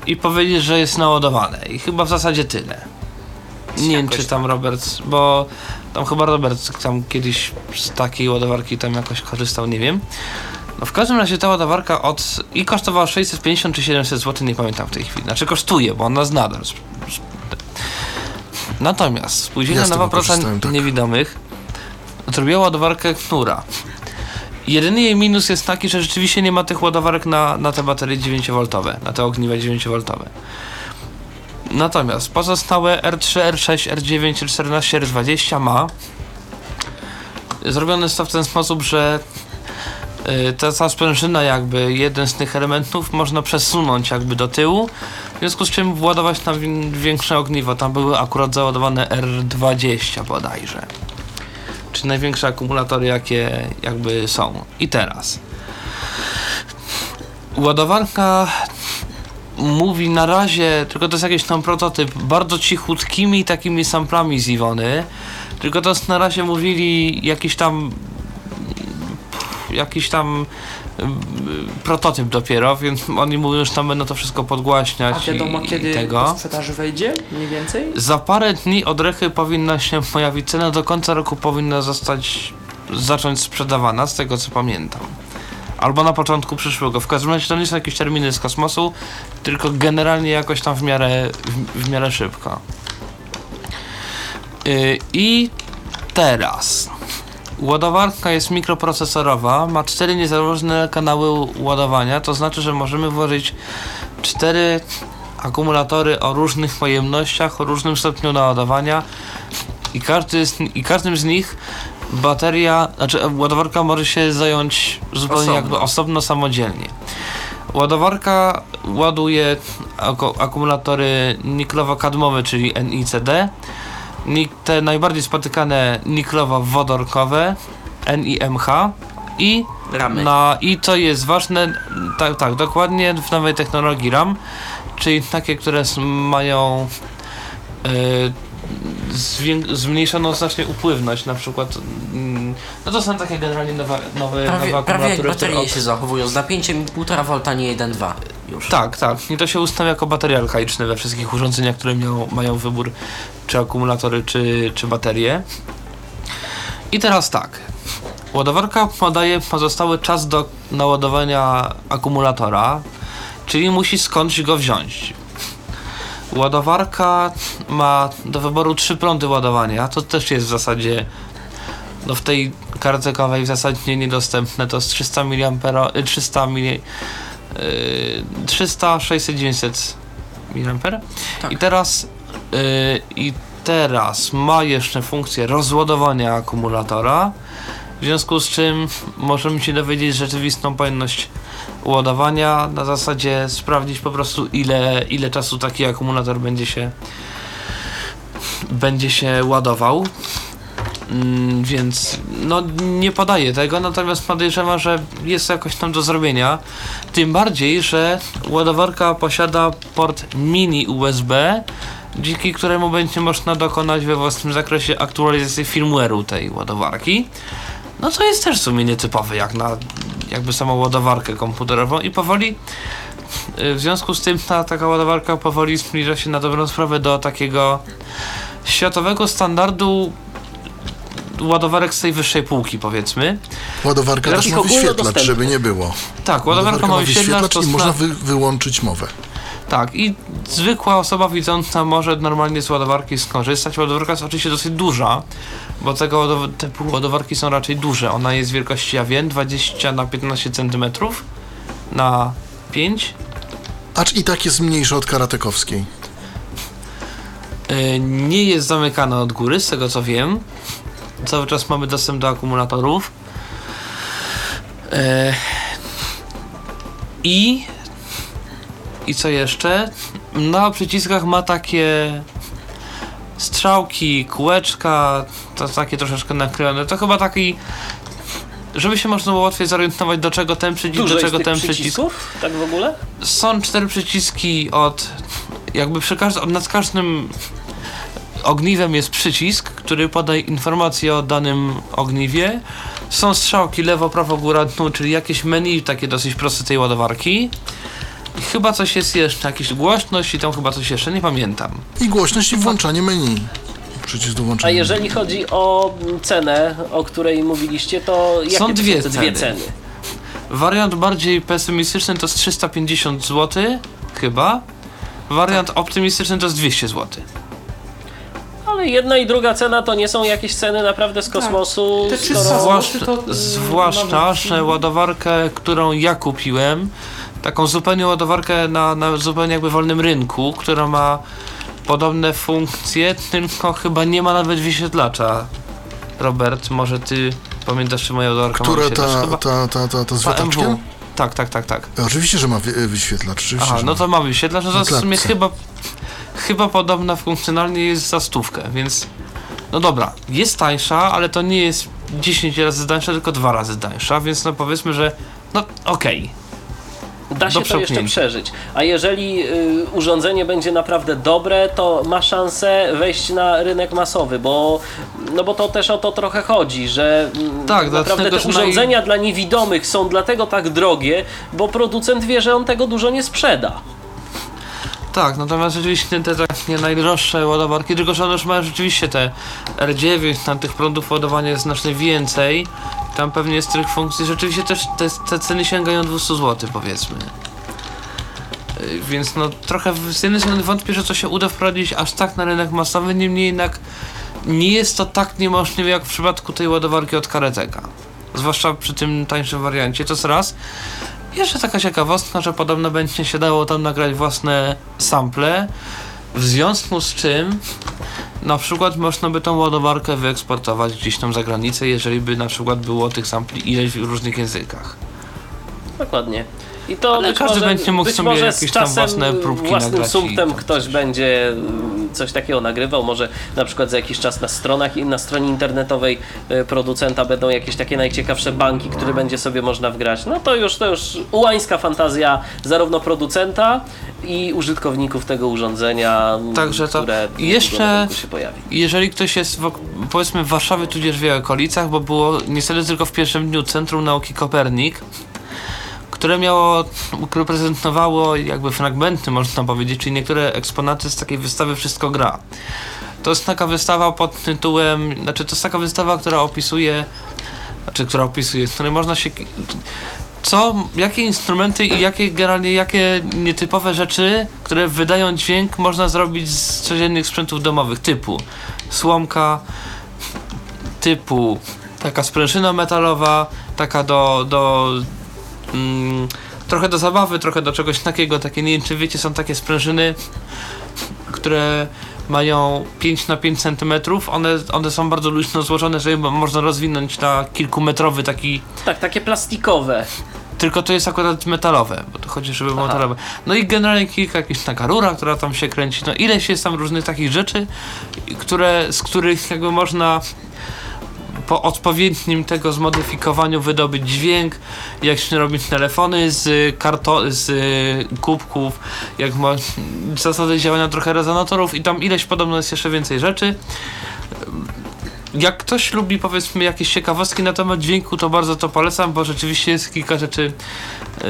Speaker 4: i powiedzieć, że jest naładowane. I chyba w zasadzie tyle. Nie wiem, czy tam Robert, bo tam chyba Robert tam kiedyś z takiej ładowarki tam jakoś korzystał, nie wiem. No w każdym razie ta ładowarka od i kosztowała 650 czy 700 zł, nie pamiętam w tej chwili. Znaczy kosztuje, bo ona jest nadal. Natomiast spółdzielnia
Speaker 3: Ja
Speaker 4: Nowa Praca
Speaker 3: tak.
Speaker 4: Niewidomych zrobiła ładowarkę Knura. Jedyny jej minus jest taki, że rzeczywiście nie ma tych ładowarek na, na te baterie 9V, na te ogniwa 9V. Natomiast pozostałe R3, R6, R9, R14, R20 ma. Zrobione jest to w ten sposób, że ta, ta sprężyna jakby jeden z tych elementów można przesunąć jakby do tyłu w związku z czym władować tam wi- większe ogniwo. Tam były akurat załadowane R20 bodajże. Czy największe akumulatory jakie jakby są. I teraz. Ładowarka mówi na razie, tylko to jest jakiś tam prototyp, bardzo cichutkimi takimi samplami z Iwony. Tylko to na razie mówili jakiś tam jakiś tam mm, prototyp dopiero, więc oni mówią, że tam będą to wszystko podgłaśniać
Speaker 2: A wiadomo
Speaker 4: i,
Speaker 2: kiedy
Speaker 4: i
Speaker 2: do
Speaker 4: tego.
Speaker 2: sprzedaży wejdzie? Mniej więcej?
Speaker 4: Za parę dni od Rechy powinna się pojawić cena, do końca roku powinna zostać zacząć sprzedawana, z tego co pamiętam. Albo na początku przyszłego. W każdym razie to nie są jakieś terminy z kosmosu, tylko generalnie jakoś tam w miarę, w, w miarę szybko. Yy, I teraz. Ładowarka jest mikroprocesorowa, ma cztery niezależne kanały ładowania, to znaczy, że możemy włożyć cztery akumulatory o różnych pojemnościach, o różnym stopniu naładowania i, każdy z, i każdym z nich bateria, znaczy ładowarka może się zająć zupełnie
Speaker 5: Osobno.
Speaker 4: jakby osobno, samodzielnie. Ładowarka ładuje aku- akumulatory niklowo-kadmowe, czyli NICD, te najbardziej spotykane niklowo-wodorkowe, NIMH i
Speaker 5: Ramy.
Speaker 4: na, I co jest ważne, tak, tak, dokładnie w nowej technologii RAM, czyli takie, które mają y, zmniejszoną znacznie upływność, na przykład, mm, no to są takie generalnie nowe, nowe,
Speaker 5: Prawie,
Speaker 4: nowe
Speaker 5: prawie
Speaker 4: akumulatory, które
Speaker 5: baterie
Speaker 4: od,
Speaker 5: się zachowują z napięciem 1,5 V, nie 1,2 już.
Speaker 4: tak, tak. I to się ustawia jako baterie alkaiczne we wszystkich urządzeniach, które miał, mają wybór czy akumulatory, czy, czy baterie. I teraz tak. Ładowarka podaje pozostały czas do naładowania akumulatora, czyli musi skądś go wziąć. Ładowarka ma do wyboru trzy prądy ładowania. To też jest w zasadzie no w tej kartce kawej w zasadzie niedostępne. To jest 300 mAh, y, 300 mili, y, 300, 600, 900 mAh.
Speaker 5: Tak.
Speaker 4: I teraz y, i teraz ma jeszcze funkcję rozładowania akumulatora. W związku z czym możemy się dowiedzieć rzeczywistą pojemność ładowania. Na zasadzie sprawdzić po prostu ile, ile czasu taki akumulator będzie się będzie się ładował. Mm, więc no nie podaję tego, natomiast podejrzewam, że jest jakoś tam do zrobienia. Tym bardziej, że ładowarka posiada port mini USB, dzięki któremu będzie można dokonać we własnym zakresie aktualizacji firmware'u tej ładowarki. No co jest też w sumie nietypowe jak na jakby samą ładowarkę komputerową i powoli y, w związku z tym ta taka ładowarka powoli zbliża się na dobrą sprawę do takiego światowego standardu ładowarek z tej wyższej półki powiedzmy.
Speaker 3: Ładowarka
Speaker 1: Takich
Speaker 3: też ma wyświetlacz, żeby nie było.
Speaker 4: Tak, ładowarka ma wyświetlacz, to
Speaker 3: i można wy, wyłączyć mowę.
Speaker 4: Tak, i zwykła osoba widząca może normalnie z ładowarki skorzystać. Ładowarka jest oczywiście dosyć duża, bo tego te ładowarki są raczej duże. Ona jest wielkości, ja wiem, 20 na 15 cm na 5.
Speaker 3: Acz i tak jest mniejsza od karatekowskiej.
Speaker 4: Yy, nie jest zamykana od góry, z tego co wiem. Cały czas mamy dostęp do akumulatorów. Yy, I i co jeszcze? Na przyciskach ma takie strzałki, kółeczka, to takie troszeczkę naklejone. To chyba taki, żeby się można było łatwiej zorientować, do czego ten przycisk,
Speaker 1: Dużo
Speaker 4: do czego ten przycisk.
Speaker 1: tak w ogóle?
Speaker 4: Są cztery przyciski od. Jakby przy każdym. Nad każdym ogniwem jest przycisk, który podaje informacje o danym ogniwie. Są strzałki lewo, prawo, góra, dół, czyli jakieś menu takie dosyć proste tej ładowarki. I chyba coś jest jeszcze, jakieś głośność i tam chyba coś jeszcze, nie pamiętam.
Speaker 3: I głośność i włączanie menu. Przycisk do włączenia.
Speaker 1: A jeżeli chodzi o mm, cenę, o której mówiliście, to jakie
Speaker 4: Są
Speaker 1: to
Speaker 4: dwie
Speaker 1: te dwie
Speaker 4: ceny.
Speaker 1: ceny?
Speaker 4: Wariant bardziej pesymistyczny to jest 350 zł, chyba. Wariant optymistyczny to jest 200 zł.
Speaker 1: Ale jedna i druga cena to nie są jakieś ceny naprawdę z kosmosu.
Speaker 2: Te
Speaker 1: skoro-
Speaker 2: 300
Speaker 4: Zwłaszcza,
Speaker 2: to, y,
Speaker 4: zwłaszcza
Speaker 2: nawet-
Speaker 4: że ładowarkę, którą ja kupiłem, taką zupełnie ładowarkę na, na zupełnie jakby wolnym rynku, która ma podobne funkcje, *laughs* tylko chyba nie ma nawet wyświetlacza. Robert, może ty pamiętasz, czy moja ładowarka ma
Speaker 3: Która
Speaker 4: wyświetlacz?
Speaker 3: ta,
Speaker 4: Chyba
Speaker 3: ta, ta, ta, ta z
Speaker 4: ta
Speaker 3: wiatraczkiem?
Speaker 4: MW. Tak, tak, tak, tak.
Speaker 3: Oczywiście, że ma wy, wyświetlacz. Oczywiście,
Speaker 4: Aha, no
Speaker 3: ma.
Speaker 4: to ma wyświetlacz, no to w sumie chyba, chyba podobna funkcjonalnie jest za stówkę, więc no dobra, jest tańsza, ale to nie jest 10 razy tańsza, tylko dwa razy tańsza, więc no powiedzmy, że no okej.
Speaker 1: Da się to jeszcze przeżyć. A jeżeli y, urządzenie będzie naprawdę dobre, to ma szansę wejść na rynek masowy, bo, no bo to też o to trochę chodzi, że mm,
Speaker 4: Tak,
Speaker 1: naprawdę te
Speaker 4: że naj-
Speaker 1: urządzenia dla niewidomych są dlatego tak drogie, bo producent wie, że on tego dużo nie sprzeda.
Speaker 4: Tak, natomiast rzeczywiście te takie najdroższe ładowarki, tylko że one już mają rzeczywiście te R9, tam tych prądów ładowania jest znacznie więcej. Tam pewnie jest tych funkcji, rzeczywiście też te, te ceny sięgają 200 zł powiedzmy. Yy, Więc no trochę z jednej strony wątpię, że to się uda wprowadzić aż tak na rynek masowy, niemniej jednak nie jest to tak niemożliwe jak w przypadku tej ładowarki od Kareteka. Zwłaszcza przy tym tańszym wariancie, to jest raz. Jeszcze taka ciekawostka, że podobno będzie się dało tam nagrać własne sample, w związku z czym na przykład można by tą ładowarkę wyeksportować gdzieś tam za granicę, jeżeli by na przykład było tych sampli ileś w różnych językach.
Speaker 1: Dokładnie. I to
Speaker 4: Ale
Speaker 1: być
Speaker 4: każdy
Speaker 1: może,
Speaker 4: będzie mógł
Speaker 1: być
Speaker 4: sobie
Speaker 1: może z
Speaker 4: jakieś tam
Speaker 1: czasem
Speaker 4: własne próbki
Speaker 1: własnym sumptem
Speaker 4: tam
Speaker 1: ktoś
Speaker 4: coś.
Speaker 1: będzie mm, coś takiego nagrywał. Może na przykład za jakiś czas na stronach i na stronie internetowej y, producenta będą jakieś takie najciekawsze banki, które będzie sobie można wgrać. No to już to już ułańska fantazja zarówno producenta i użytkowników tego urządzenia, m,
Speaker 4: Także to
Speaker 1: które
Speaker 4: jeszcze-
Speaker 1: się pojawi.
Speaker 4: Jeżeli ktoś jest w, powiedzmy w Warszawie tudzież w jej okolicach, bo było niestety tylko w pierwszym dniu Centrum Nauki Kopernik, które miało, które prezentowało jakby fragmenty, można powiedzieć, czyli niektóre eksponaty z takiej wystawy Wszystko gra. To jest taka wystawa pod tytułem, znaczy to jest taka wystawa, która opisuje, znaczy która opisuje, z której można się co, jakie instrumenty i jakie generalnie, jakie nietypowe rzeczy, które wydają dźwięk, można zrobić z codziennych sprzętów domowych, typu słomka, typu taka sprężyna metalowa, taka do, do mm, trochę do zabawy, trochę do czegoś takiego, takie nie wiem czy wiecie, są takie sprężyny, które mają 5 na 5 cm, one, one są bardzo luźno złożone, że je można rozwinąć na kilkumetrowy taki
Speaker 1: Tak, takie plastikowe.
Speaker 4: tylko to jest akurat metalowe, bo to chodzi, żeby było metalowe. No i generalnie kilka, jakaś taka rura, która tam się kręci. No ileś jest tam różnych takich rzeczy, które, z których jakby można po odpowiednim tego zmodyfikowaniu wydobyć dźwięk, jak się robi telefony z karto z kubków, jak ma zasady działania trochę rezonatorów i tam ileś podobno jest jeszcze więcej rzeczy. Jak ktoś lubi powiedzmy jakieś ciekawostki na temat dźwięku, to bardzo to polecam, bo rzeczywiście jest kilka rzeczy yy,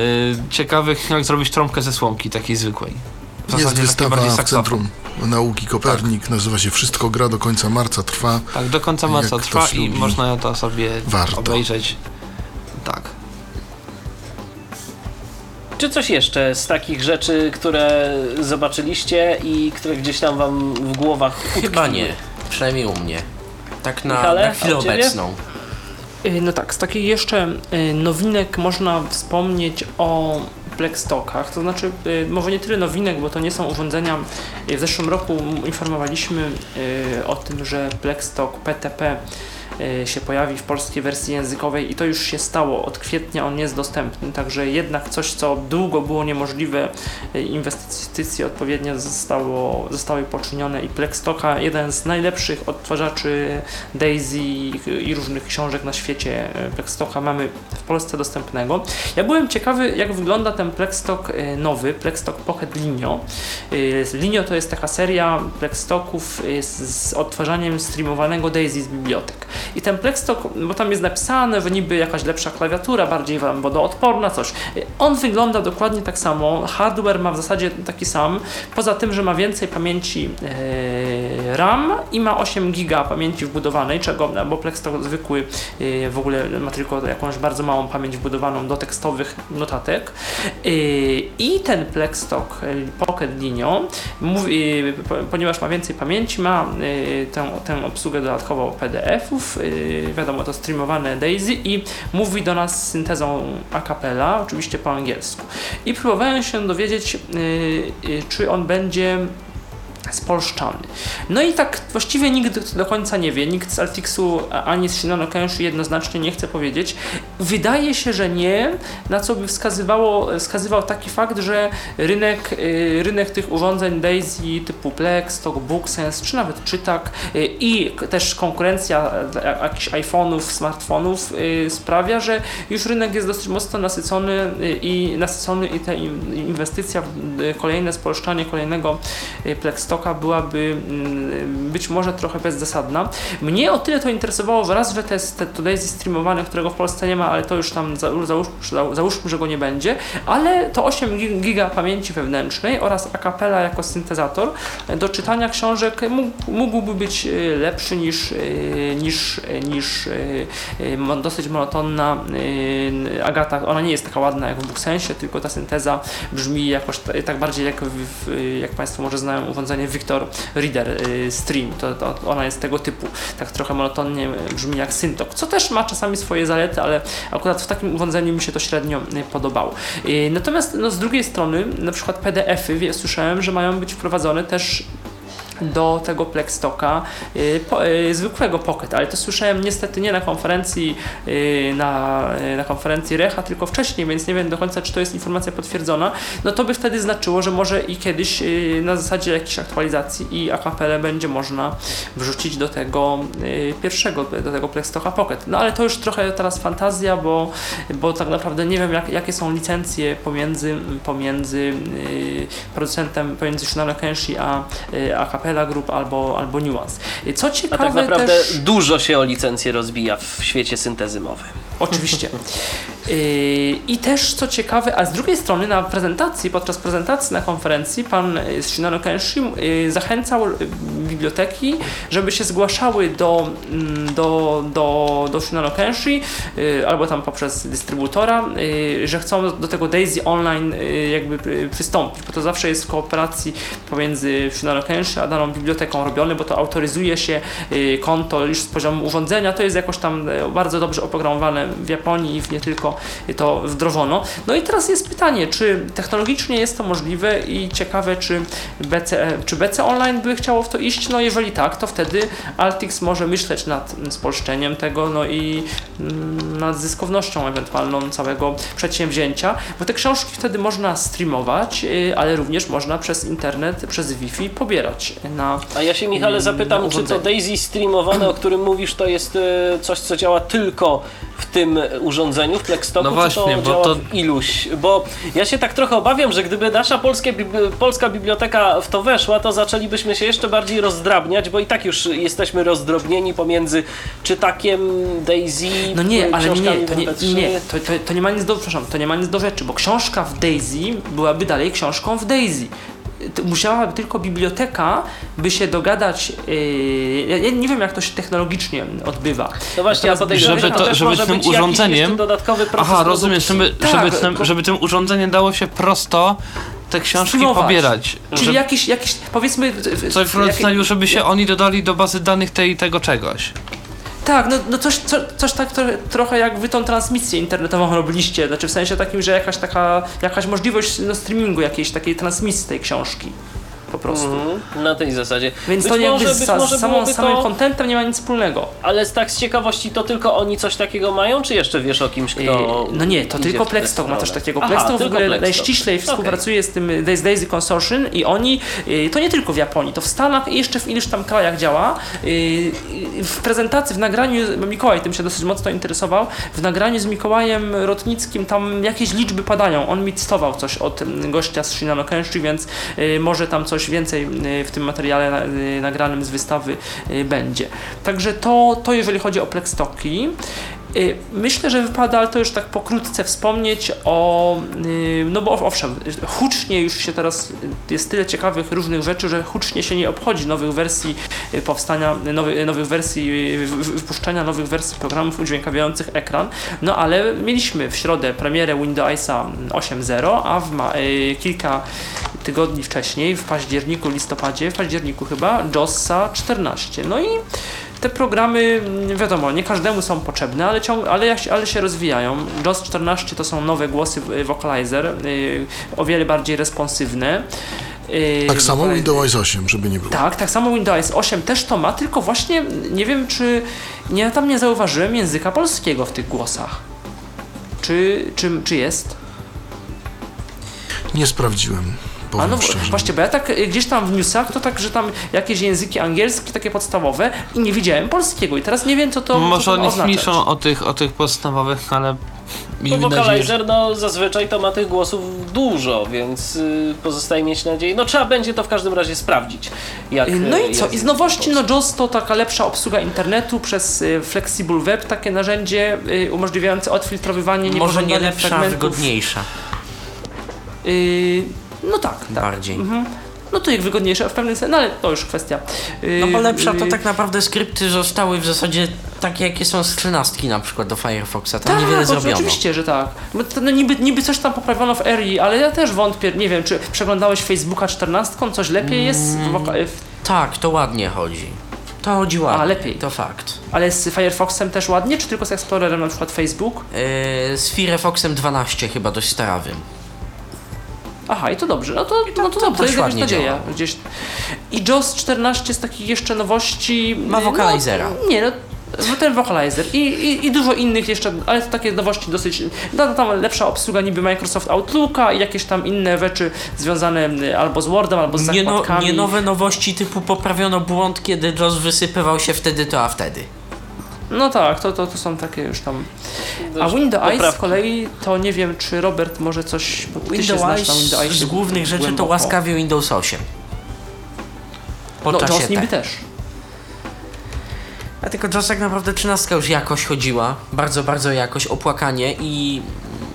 Speaker 4: ciekawych, jak zrobić trąbkę ze słomki, takiej zwykłej. W
Speaker 3: Jest wystawa w. Centrum Nauki Kopernik, nazywa się Wszystko gra, do końca marca trwa.
Speaker 4: Tak, do końca marca
Speaker 3: Jak
Speaker 4: trwa i można to sobie
Speaker 3: warto.
Speaker 4: obejrzeć. Tak.
Speaker 1: Czy coś jeszcze z takich rzeczy, które zobaczyliście i które gdzieś tam wam w głowach
Speaker 5: Chyba
Speaker 1: utkwiły?
Speaker 5: nie. Przynajmniej u mnie. Tak na,
Speaker 1: Michale,
Speaker 5: na chwilę obecną.
Speaker 2: Y, No tak, z takich jeszcze y, nowinek można wspomnieć o Plexstockach, to znaczy y, może nie tyle nowinek, bo to nie są urządzenia. Y, W zeszłym roku mówiliśmy y, o tym, że Plexstock PTP się pojawi w polskiej wersji językowej i to już się stało. Od kwietnia on jest dostępny, także jednak coś, co długo było niemożliwe, y, inwestycje odpowiednio zostało, zostały poczynione i Plexstocka, jeden z najlepszych odtwarzaczy Daisy i różnych książek na świecie e, Plexstocka mamy w Polsce dostępnego. Ja byłem ciekawy, jak wygląda ten Plexstock e, nowy, Plexstock Pocket Linio. E, Linio to jest taka seria Plexstocków e, z, z odtwarzaniem streamowanego Daisy z bibliotek. I ten Plexstock, bo tam jest napisane, że niby jakaś lepsza klawiatura, bardziej wam wodoodporna, coś. E, On wygląda dokładnie tak samo, hardware ma w zasadzie taki sam, poza tym, że ma więcej pamięci e, RAM i ma 8 GB pamięci wbudowanej, czego, bo Plexstock zwykły y, w ogóle ma tylko jakąś bardzo małą pamięć wbudowaną do tekstowych notatek. Y, I ten Plexstock y, Pocket Linio, ponieważ ma więcej pamięci, ma tę, tę obsługę dodatkową PDF-ów, y, wiadomo to streamowane Daisy i mówi do nas syntezą a cappella, oczywiście po angielsku. I próbowałem się dowiedzieć, y, y, czy on będzie spolszczany. No i tak właściwie nikt do końca nie wie, nikt z Altixu a- ani z Shinano Kenshi jednoznacznie nie chce powiedzieć. Wydaje się, że nie, na co by wskazywało, wskazywał taki fakt, że rynek, y, rynek tych urządzeń Daisy typu Plex, Stock BookSense, czy nawet Czytak y, i też konkurencja dla jakichś iPhone'ów, smartfonów y, sprawia, że już rynek jest dosyć mocno nasycony i nasycony i ta in- inwestycja w kolejne spolszczanie kolejnego y, Plexstocka byłaby mm, być może trochę bezzasadna. Mnie o tyle to interesowało, że raz, że to jest te- to Daisy streamowane, którego w Polsce nie ma, ale to już tam za- załóżmy, za- załóżmy że go nie będzie, ale to 8 gi- giga pamięci wewnętrznej oraz a cappella jako syntezator do czytania książek mógł, mógłby być e, lepszy niż, e, niż, e, niż dosyć monotonna Agata. Ona nie jest taka ładna jak w Booksensie, tylko ta synteza brzmi jakoś ta- tak bardziej jak, w, jak Państwo może znają urządzenie Victor Reader y, Stream. To, to ona jest tego typu. Tak trochę monotonnie brzmi jak Syntok, co też ma czasami swoje zalety, ale akurat w takim urządzeniu mi się to średnio y, podobało. Y, Natomiast no, z drugiej strony, na przykład PDF-y, słyszałem, że mają być wprowadzone też do tego Plexstocka y, y, zwykłego Pocket, ale to słyszałem niestety nie na konferencji y, na, na konferencji Recha, tylko wcześniej, więc nie wiem do końca, czy to jest informacja potwierdzona, no to by wtedy znaczyło, że może i kiedyś na zasadzie jakiejś aktualizacji i akapelę będzie można wrzucić do tego pierwszego, do tego Plexstocka Pocket. No ale to już trochę teraz fantazja, bo, bo tak naprawdę nie wiem, jak, jakie są licencje pomiędzy, pomiędzy producentem, pomiędzy Shinano Kenshi a, y, a Capella Group albo, albo Nuance. Y, Co
Speaker 1: A
Speaker 2: ciekawe
Speaker 1: tak naprawdę
Speaker 2: też...
Speaker 1: dużo się o licencję rozbija w świecie syntezy mowy.
Speaker 2: Oczywiście. Yy, I też co ciekawe, a z drugiej strony na prezentacji, podczas prezentacji na konferencji pan y, z Shinano Kenshi yy, zachęcał y, biblioteki, żeby się zgłaszały do, mm, do, do, do Shinano Kenshi albo tam poprzez dystrybutora, że chcą do tego Daisy Online jakby y, przystąpić, bo to zawsze jest w kooperacji pomiędzy Shinano Kenshi a daną biblioteką robione, bo to autoryzuje się yy, konto już z poziomu urządzenia, to jest jakoś tam e, bardzo dobrze oprogramowane w Japonii i nie tylko to wdrożono. No i teraz jest pytanie, czy technologicznie jest to możliwe i ciekawe, czy BC, czy BC Online by chciało w to iść? No jeżeli tak, to wtedy Altix może myśleć nad spolszczeniem tego, no i mm, nad zyskownością ewentualną całego przedsięwzięcia, bo te książki wtedy można streamować, y, ale również można przez internet, przez Wi-Fi pobierać na
Speaker 1: A ja się Michale
Speaker 2: Mm,
Speaker 1: zapytam,
Speaker 2: na
Speaker 1: czy to. Daisy streamowane, o którym mówisz, to jest e, coś, co działa tylko w tym urządzeniu, w Plexstocku,
Speaker 4: No właśnie,
Speaker 1: czy to
Speaker 4: bo
Speaker 1: działa
Speaker 4: to-
Speaker 1: w iluś? Bo ja się tak trochę obawiam, że gdyby nasza polskie, polska biblioteka w to weszła, to zaczęlibyśmy się jeszcze bardziej rozdrabniać, bo i tak już jesteśmy rozdrobnieni pomiędzy czytakiem Daisy,
Speaker 2: No nie, ale nie, to nie,
Speaker 1: w MP3.
Speaker 2: nie to, to, to nie ma nic do, przepraszam, to nie ma nic do rzeczy, bo książka w Daisy byłaby dalej książką w Daisy. Musiałaby tylko biblioteka by się dogadać. Yy, ja, ja nie wiem, jak to się technologicznie odbywa.
Speaker 1: No właśnie, ja
Speaker 2: Natomiast
Speaker 1: podejrzewam,
Speaker 4: żeby
Speaker 1: że to,
Speaker 4: żeby tym urządzeniem-
Speaker 1: dodatkowy proces
Speaker 4: Aha, rozumiem, żeby,
Speaker 1: produkcji.
Speaker 4: żeby,
Speaker 2: Tak,
Speaker 4: tym, żeby tym urządzeniem dało się prosto te książki
Speaker 2: Streamować.
Speaker 4: pobierać.
Speaker 2: Czyli
Speaker 4: Że,
Speaker 2: jakiś, jakiś, powiedzmy.
Speaker 4: coś w rodzaju, żeby się oni dodali do bazy danych tej tego czegoś.
Speaker 2: Tak, no, no coś, co, coś tak trochę, trochę jak wy tą transmisję internetową robiliście, znaczy w sensie takim, że jakaś taka, jakaś możliwość no, streamingu jakiejś takiej transmisji tej książki. Po prostu.
Speaker 1: Mhm, na tej zasadzie.
Speaker 2: Więc
Speaker 1: Być
Speaker 2: to jakby
Speaker 1: może-
Speaker 2: z,
Speaker 1: być
Speaker 2: sa-
Speaker 1: może
Speaker 2: z samą,
Speaker 1: byłoby
Speaker 2: samym
Speaker 1: to-
Speaker 2: kontentem nie ma nic wspólnego.
Speaker 1: Ale z tak z ciekawości, to tylko oni coś takiego mają, czy jeszcze wiesz o kimś, kto.
Speaker 2: Yy, No nie, to tylko Plexstock ma coś takiego.
Speaker 1: Aha,
Speaker 2: Plexstock w ogóle
Speaker 1: Plexstock.
Speaker 2: najściślej współpracuje z tym Daisy, Daisy Consortium i oni, yy, to nie tylko w Japonii, to w Stanach i jeszcze w iluś tam krajach działa. Yy, W prezentacji, w nagraniu, Mikołaj tym się dosyć mocno interesował, w nagraniu z Mikołajem Rotnickim tam jakieś liczby padają. On mi cytował coś od mm, gościa z Shinano Kenshi, więc yy, może tam coś więcej yy, w tym materiale yy, nagranym z wystawy yy, będzie. Także to, to jeżeli chodzi o Plexstocki. Y, Myślę, że wypada, to już tak pokrótce wspomnieć o, y, no bo owszem, hucznie już się teraz, jest tyle ciekawych różnych rzeczy, że hucznie się nie obchodzi nowych wersji y, powstania, nowy, nowych wersji, wypuszczania nowych wersji programów udźwiękawiających ekran, no ale mieliśmy w środę premierę Windowsa 8.0, a w ma, kilka tygodni wcześniej, w październiku, listopadzie, w październiku chyba, JOSa 14. No i te programy, mm, wiadomo, nie każdemu są potrzebne, ale, ciąg, ale, ale się rozwijają. JOS 14 to są nowe głosy y, Vocalizer, y, o wiele bardziej responsywne. Y,
Speaker 3: Tak samo Windows 8, żeby nie było.
Speaker 2: tak, tak samo Windows 8 też to ma, tylko właśnie nie wiem, czy nie, tam nie zauważyłem języka polskiego w tych głosach. Czy, czy, czy jest?
Speaker 3: Nie sprawdziłem,
Speaker 2: A
Speaker 3: powiem
Speaker 2: no
Speaker 3: szczerze.
Speaker 2: właśnie, bo ja tak y, gdzieś tam w newsach to tak, że tam jakieś języki angielskie, takie podstawowe i nie widziałem polskiego i teraz nie wiem co to
Speaker 4: Może
Speaker 2: co to ma
Speaker 4: oni piszą o tych, o tych podstawowych, ale
Speaker 1: Bo
Speaker 4: miejmy że...
Speaker 1: Vocalizer, no zazwyczaj to ma tych głosów dużo, więc y, pozostaje mieć nadzieję. No trzeba będzie to w każdym razie sprawdzić. Jak,
Speaker 2: Y, No
Speaker 1: y,
Speaker 2: i co? I z nowości, no. JOS to taka lepsza obsługa internetu przez y, Flexible Web, takie narzędzie y, umożliwiające odfiltrowywanie
Speaker 5: Może nie lepsza, a
Speaker 2: fragmentów.
Speaker 5: wygodniejsza
Speaker 2: Y, no tak, tak.
Speaker 5: bardziej.
Speaker 2: Mhm. No to jak wygodniejsze w pewnym sensie, no ale to już kwestia. y,
Speaker 5: No bo lepsza to
Speaker 2: y,
Speaker 5: tak naprawdę skrypty zostały w zasadzie takie, jakie są z 13 na przykład do Firefoxa. Tam
Speaker 2: Tak,
Speaker 5: niewiele zrobiono.
Speaker 2: oczywiście, że tak. No, niby, niby coś tam poprawiono w RI, ale ja też wątpię, nie wiem, czy przeglądałeś Facebooka 14, coś lepiej jest, w,
Speaker 5: Tak, to ładnie chodzi. To chodzi ładnie.
Speaker 2: A, lepiej.
Speaker 5: To fakt.
Speaker 2: ale z Firefoxem też ładnie, czy tylko z Explorerem, na przykład Facebook?
Speaker 5: Yy, z Firefoxem 12 chyba dość starawym.
Speaker 2: Aha, i to dobrze. No to, no to,
Speaker 5: to
Speaker 2: dobrze, jest jakaś nadzieja.
Speaker 5: działa.
Speaker 2: Gdzieś. I JOS 14 z takich jeszcze nowości.
Speaker 5: Ma Vocalizera.
Speaker 2: No, nie, no. no Ten Vocalizer I, i, i dużo innych jeszcze, ale to takie nowości dosyć. No, tam lepsza obsługa niby Microsoft Outlooka i jakieś tam inne rzeczy związane albo z Wordem, albo z
Speaker 5: Nie, no,
Speaker 2: zakładkami.
Speaker 5: nie nowe nowości typu poprawiono błąd, kiedy JOS wysypywał się wtedy to, a wtedy.
Speaker 2: No tak, to, to, to są takie już tam. A
Speaker 1: Dość
Speaker 2: Windows z kolei to nie wiem, czy Robert może coś. bo
Speaker 5: Windows
Speaker 2: Windowsie
Speaker 5: z głównych rzeczy to
Speaker 2: głęboko.
Speaker 5: łaskawie Windows 8. Po
Speaker 2: No,
Speaker 5: czasie
Speaker 2: JOS niby
Speaker 5: te.
Speaker 2: też.
Speaker 5: A tylko JOS tak naprawdę 13 już jakoś chodziła, bardzo, bardzo jakoś, opłakanie i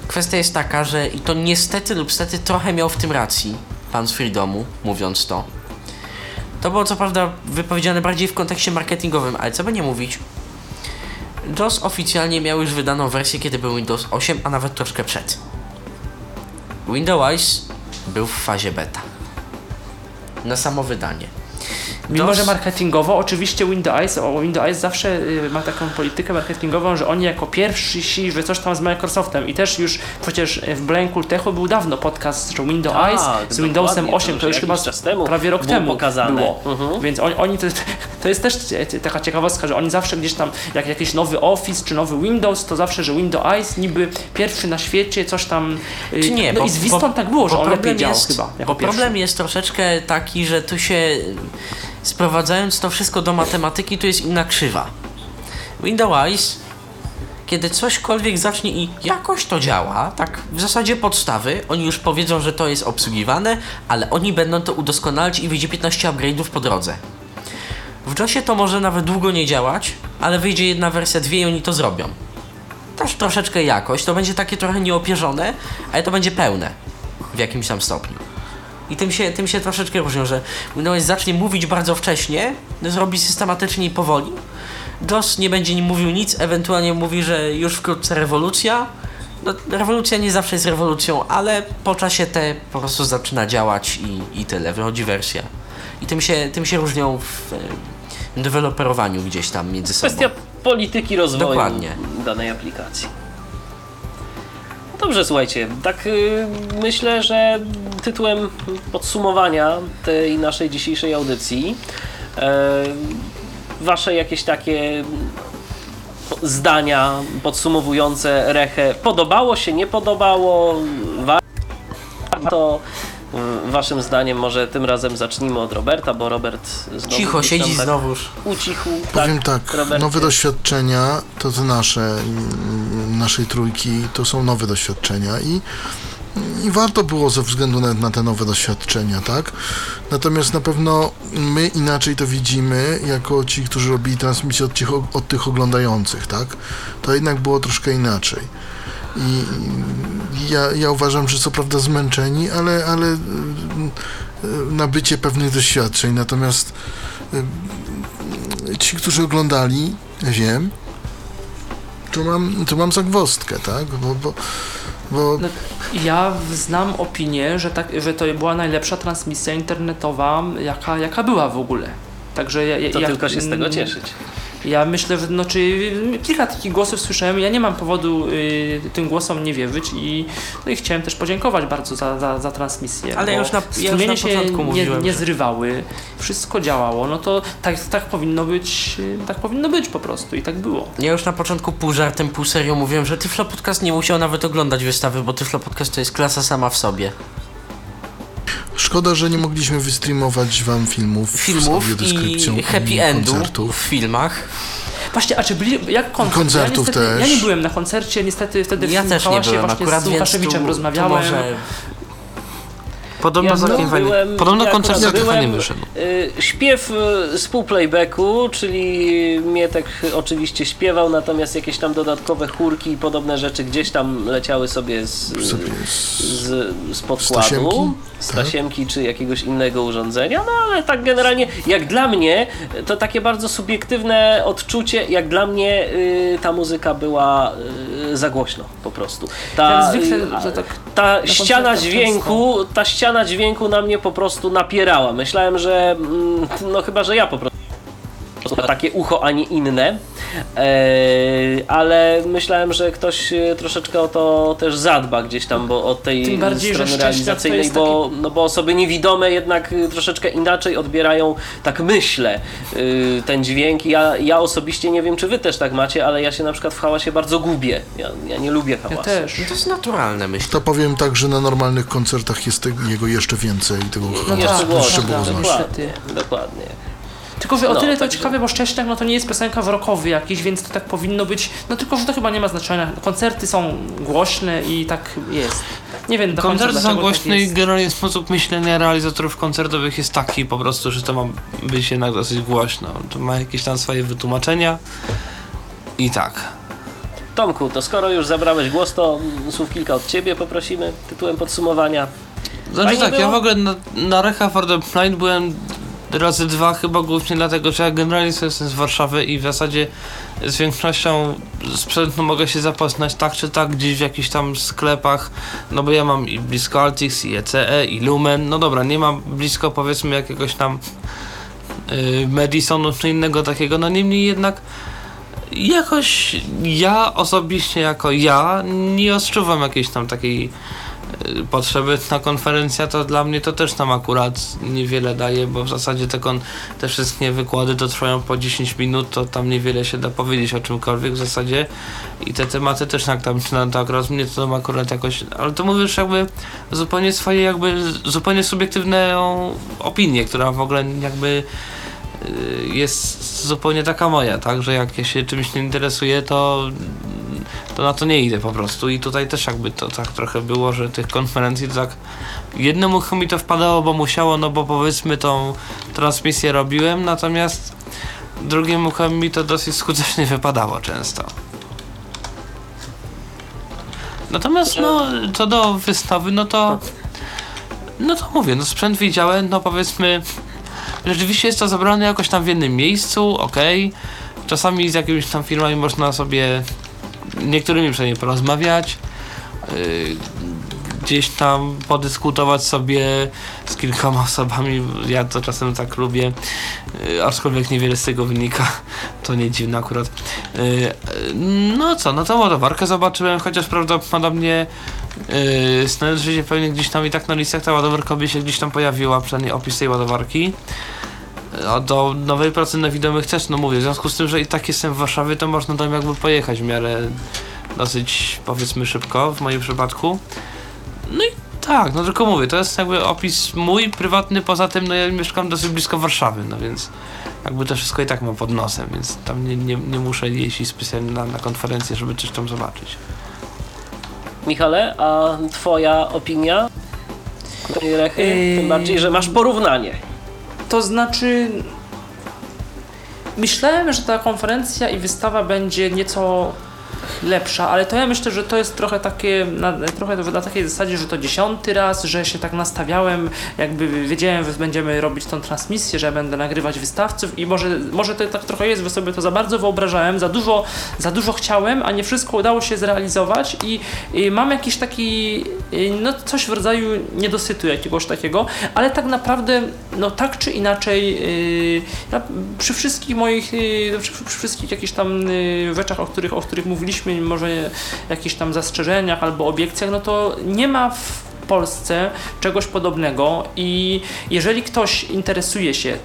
Speaker 5: kwestia jest taka, że i to niestety lub stety trochę miał w tym racji pan z Freedomu, mówiąc to. To było co prawda wypowiedziane bardziej w kontekście marketingowym, ale co by nie mówić, JOS oficjalnie miał już wydaną wersję, kiedy był Windows 8, a nawet troszkę przed. Windows był w fazie beta. Na samo wydanie.
Speaker 2: Mimo, że marketingowo, oczywiście Windows, Windows zawsze y, ma taką politykę marketingową, że oni jako pierwsi, że coś tam z Microsoftem i też już przecież w Blanku Techu był dawno podcast, że Windows
Speaker 1: Tak,
Speaker 2: z Windowsem
Speaker 1: dokładnie,
Speaker 2: 8,
Speaker 1: to już
Speaker 2: chyba
Speaker 1: czas temu
Speaker 2: prawie rok temu
Speaker 1: pokazane.
Speaker 2: było.
Speaker 1: Mhm.
Speaker 2: Więc oni, oni to, *laughs* to jest też cie- taka ciekawostka, że oni zawsze gdzieś tam, jak jakiś nowy Office czy nowy Windows, to zawsze, że Windows niby pierwszy na świecie, coś tam... y,
Speaker 5: Czy nie,
Speaker 2: no
Speaker 5: bo-
Speaker 2: i z Vistą tak było, że on lepiej działał
Speaker 5: jest-
Speaker 2: chyba, jako
Speaker 5: Bo
Speaker 2: pierwszy.
Speaker 5: problem jest troszeczkę taki, że tu się sprowadzając to wszystko do matematyki, tu jest inna krzywa. Windows, kiedy cośkolwiek zacznie i jakoś to działa, tak w zasadzie podstawy, oni już powiedzą, że to jest obsługiwane, ale oni będą to udoskonalać i wyjdzie 15 upgrade'ów po drodze. W JOSie to może nawet długo nie działać, ale wyjdzie jedna wersja, dwie i oni to zrobią. Też troszeczkę jakoś, to będzie takie trochę nieopierzone, ale to będzie pełne w jakimś tam stopniu. I tym się, tym się troszeczkę różnią, że Windows zacznie mówić bardzo wcześnie, zrobi systematycznie i powoli. JOS nie będzie nim mówił nic, ewentualnie mówi, że już wkrótce rewolucja. No, rewolucja nie zawsze jest rewolucją, ale po czasie te po prostu zaczyna działać i, i tyle, wychodzi wersja. I tym się, tym się różnią w e, deweloperowaniu gdzieś tam między sobą.
Speaker 1: Kwestia polityki rozwoju
Speaker 5: Dokładnie.
Speaker 1: danej aplikacji. Dobrze, słuchajcie, tak y, myślę, że tytułem podsumowania tej naszej dzisiejszej audycji e, wasze jakieś takie zdania podsumowujące Rechę. Podobało się, nie podobało, warto Waszym zdaniem może tym razem zacznijmy od Roberta, bo Robert znowu
Speaker 5: Cicho siedzi
Speaker 1: tak
Speaker 5: znowuż.
Speaker 1: ucichł.
Speaker 3: Powiem tak,
Speaker 1: Robercie?
Speaker 3: nowe doświadczenia to te nasze, mm, naszej trójki, to są nowe doświadczenia i i warto było ze względu na, na te nowe doświadczenia, tak? Natomiast na pewno my inaczej to widzimy, jako ci, którzy robili transmisję od tych, od tych oglądających, tak? To jednak było troszkę inaczej. I i ja, ja uważam, że co prawda zmęczeni, ale, ale y, nabycie pewnych doświadczeń. Natomiast y, ci, którzy oglądali, wiem, tu mam, tu mam zagwozdkę, tak? Bo, bo, bo
Speaker 2: No, ja znam opinię, że, tak, że to była najlepsza transmisja internetowa, jaka, jaka była w ogóle. Także ja, ja,
Speaker 1: To
Speaker 2: ja,
Speaker 1: tylko się z tego
Speaker 2: mm,
Speaker 1: cieszyć.
Speaker 2: Ja myślę, że no, czy kilka takich głosów słyszałem. Ja nie mam powodu y, tym głosom nie wierzyć i, no i chciałem też podziękować bardzo za, za, za transmisję.
Speaker 5: Ale ja już na- ja już na
Speaker 2: się
Speaker 5: początku
Speaker 2: nie,
Speaker 5: mówiłem,
Speaker 2: nie
Speaker 5: że-
Speaker 2: zrywały, wszystko działało. No to tak, tak powinno być, tak powinno być po prostu i tak było.
Speaker 5: Ja już na początku pół żartem, pół serio mówiłem, że Tyflo Podcast nie musiał nawet oglądać wystawy, bo Tyflo Podcast to jest klasa sama w sobie.
Speaker 3: Szkoda, że nie mogliśmy wystreamować wam filmów, z
Speaker 5: Filmów
Speaker 3: audiodeskrypcją
Speaker 5: i happy endu w
Speaker 3: koncertów.
Speaker 5: filmach.
Speaker 2: Właśnie, a czy byli, jak koncert?
Speaker 3: Koncertów
Speaker 2: ja, niestety,
Speaker 3: też.
Speaker 2: ja nie byłem na koncercie, niestety wtedy
Speaker 5: Ja
Speaker 2: w
Speaker 5: też nie byłem
Speaker 2: właśnie
Speaker 5: akurat,
Speaker 2: z Łukaszewiczem rozmawiałem.
Speaker 5: może
Speaker 4: Podobno
Speaker 1: Ja
Speaker 4: całkiem
Speaker 1: byłem-
Speaker 4: Podobno
Speaker 1: ja
Speaker 4: koncert całkiem wyszedł.
Speaker 1: y, Śpiew y, z pół playbacku, czyli Mietek oczywiście śpiewał, natomiast jakieś tam dodatkowe chórki i podobne rzeczy gdzieś tam leciały sobie z,
Speaker 3: Sobie z-
Speaker 1: z, z podkładu,
Speaker 3: Stasiemki?
Speaker 1: z
Speaker 3: Tak.
Speaker 1: tasiemki czy jakiegoś innego urządzenia, no ale tak generalnie, jak dla mnie, to takie bardzo subiektywne odczucie, jak dla mnie y, ta muzyka była y, za głośno po prostu. Ta,
Speaker 2: zwykle,
Speaker 1: y,
Speaker 2: tak
Speaker 1: ta ściana dźwięku, ta ściana dźwięku na mnie po prostu napierała. Myślałem, że mm, no chyba, że ja po prostu takie ucho, a nie inne. Eee, ale myślałem, że ktoś e, troszeczkę o to też zadba gdzieś tam, bo od tej
Speaker 2: Tym bardziej, że
Speaker 1: strony
Speaker 2: to
Speaker 1: realizacyjnej,
Speaker 2: jest
Speaker 1: bo, no bo osoby niewidome jednak e, troszeczkę inaczej odbierają, tak myślę, e, ten dźwięk. Ja, ja osobiście nie wiem, czy wy też tak macie, ale ja się na przykład w hałasie bardzo gubię. Ja, ja nie lubię
Speaker 2: Ja
Speaker 1: hałasu.
Speaker 2: też.
Speaker 5: No to jest naturalne, myślę.
Speaker 3: To powiem tak, że na normalnych koncertach jest tego, jego jeszcze więcej, tego
Speaker 2: No
Speaker 1: Jeszcze
Speaker 2: tak,
Speaker 1: głośno,
Speaker 2: tak,
Speaker 3: było
Speaker 2: tak, niestety.
Speaker 1: Dokładnie.
Speaker 2: Tylko, że o
Speaker 1: No,
Speaker 2: tyle to
Speaker 1: także-
Speaker 2: ciekawe, bo Szczecinek no to nie jest piosenka rockowy jakiś, więc to tak powinno być. No tylko, że to chyba nie ma znaczenia. Koncerty są głośne i tak jest. Nie wiem do końca
Speaker 4: Koncerty są
Speaker 2: dlaczego
Speaker 4: głośne
Speaker 2: tak
Speaker 4: i generalnie sposób myślenia realizatorów koncertowych jest taki po prostu, że to ma być jednak dosyć głośno. To ma jakieś tam swoje wytłumaczenia i tak.
Speaker 1: Tomku, to skoro już zabrałeś głos, to słów kilka od ciebie poprosimy tytułem podsumowania.
Speaker 4: Znaczy
Speaker 1: Fajnie
Speaker 4: tak, ja
Speaker 1: było?
Speaker 4: w ogóle na, na Recha for the Blind byłem razy dwa chyba głównie dlatego, że ja generalnie jestem z Warszawy i w zasadzie z większością sprzętu mogę się zapoznać tak czy tak gdzieś w jakichś tam sklepach, no bo ja mam i blisko Altix, i ECE, i Lumen, no dobra, nie mam blisko powiedzmy jakiegoś tam y, Madisonu czy innego takiego, no niemniej jednak jakoś ja osobiście jako ja nie odczuwam jakiejś tam takiej y, potrzeby na konferencja, to dla mnie to też tam akurat niewiele daje, bo w zasadzie te, kon, te wszystkie wykłady to trwają po 10 minut, to tam niewiele się da powiedzieć o czymkolwiek w zasadzie. I te tematy też tak tam, no, to akurat mnie to tam akurat jakoś, ale to mówisz jakby zupełnie swoje jakby, zupełnie subiektywną opinię, która w ogóle jakby y, jest zupełnie taka moja, tak, że jak ja się czymś nie interesuję, to to na to nie idę po prostu i tutaj też jakby to tak trochę było, że tych konferencji tak jednemu mi to wpadało, bo musiało, no bo powiedzmy tą transmisję robiłem, natomiast drugim uchem mi to dosyć skutecznie wypadało często. Natomiast no, co do wystawy, no to no to mówię, no sprzęt widziałem, no powiedzmy rzeczywiście jest to zabrane jakoś tam w jednym miejscu, okej. Czasami z jakimiś tam firmami można sobie niektórymi przynajmniej porozmawiać, yy, gdzieś tam podyskutować sobie z kilkoma *laughs* osobami, ja to czasem tak lubię, yy, aczkolwiek niewiele z tego wynika, to nie dziwne akurat. Yy, no co, no to ładowarkę zobaczyłem, chociaż prawdopodobnie yy, znając życie pewnie gdzieś tam i tak na listach ta ładowarka by się gdzieś tam pojawiła, przynajmniej opis tej ładowarki. A do nowej pracy na widomych też, no mówię, w związku z tym, że i tak jestem w Warszawie, to można tam jakby pojechać w miarę dosyć, powiedzmy, szybko w moim przypadku. No i tak, no tylko mówię, to jest jakby opis mój, prywatny, poza tym, no ja mieszkam dosyć blisko Warszawy, no więc jakby to wszystko i tak mam pod nosem, więc tam nie, nie, nie muszę jeździć specjalnie na, na konferencję, żeby coś tam zobaczyć.
Speaker 1: Michale, a twoja opinia? Tej Rechy? Tym
Speaker 2: Yy.
Speaker 1: bardziej, że masz porównanie.
Speaker 2: To znaczy. Myślałem, że ta konferencja i wystawa będzie nieco lepsza, ale to ja myślę, że to jest trochę takie, na, trochę na takiej zasadzie, że to dziesiąty raz, że się tak nastawiałem, jakby wiedziałem, że będziemy robić tą transmisję, że będę nagrywać wystawców i może, może to tak trochę jest, że sobie to za bardzo wyobrażałem, za dużo, za dużo chciałem, a nie wszystko udało się zrealizować i, i mam jakiś taki, y, no coś w rodzaju niedosytu jakiegoś takiego, ale tak naprawdę, no tak czy inaczej, yy, ja przy wszystkich moich, yy, przy, przy wszystkich jakichś tam yy, rzeczach, o których, o których mówiliśmy, może jakichś tam zastrzeżeniach albo obiekcjach, no to nie ma w Polsce czegoś podobnego i jeżeli ktoś interesuje się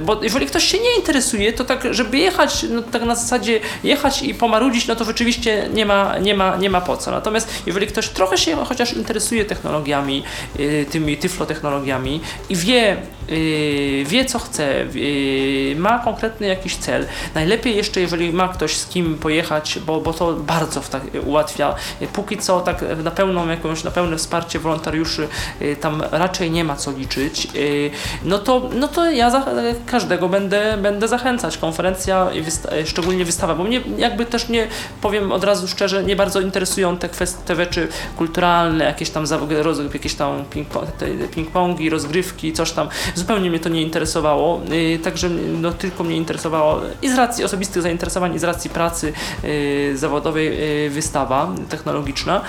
Speaker 2: bo jeżeli ktoś się nie interesuje, to tak, żeby jechać, no tak na zasadzie jechać i pomarudzić, no to rzeczywiście nie ma, nie ma, nie ma po co. Natomiast jeżeli ktoś trochę się chociaż interesuje technologiami, y, tymi tyflotechnologiami i wie, y, wie co chce, y, ma konkretny jakiś cel, najlepiej jeszcze jeżeli ma ktoś z kim pojechać, bo, bo to bardzo tak, ułatwia. Póki co tak na pełną jakąś, na pełne wsparcie wolontariuszy tam raczej nie ma co liczyć, no to, no to ja za, każdego będę, będę zachęcać. Konferencja, i wysta- szczególnie wystawa, bo mnie jakby też nie, powiem od razu szczerze, nie bardzo interesują te kwestie, te rzeczy kulturalne, jakieś tam, jakieś tam ping-pongi, rozgrywki, coś tam. Zupełnie mnie to nie interesowało, yy, także no, tylko mnie interesowało i z racji osobistych zainteresowań, i z racji pracy yy, zawodowej yy, wystawa technologiczna.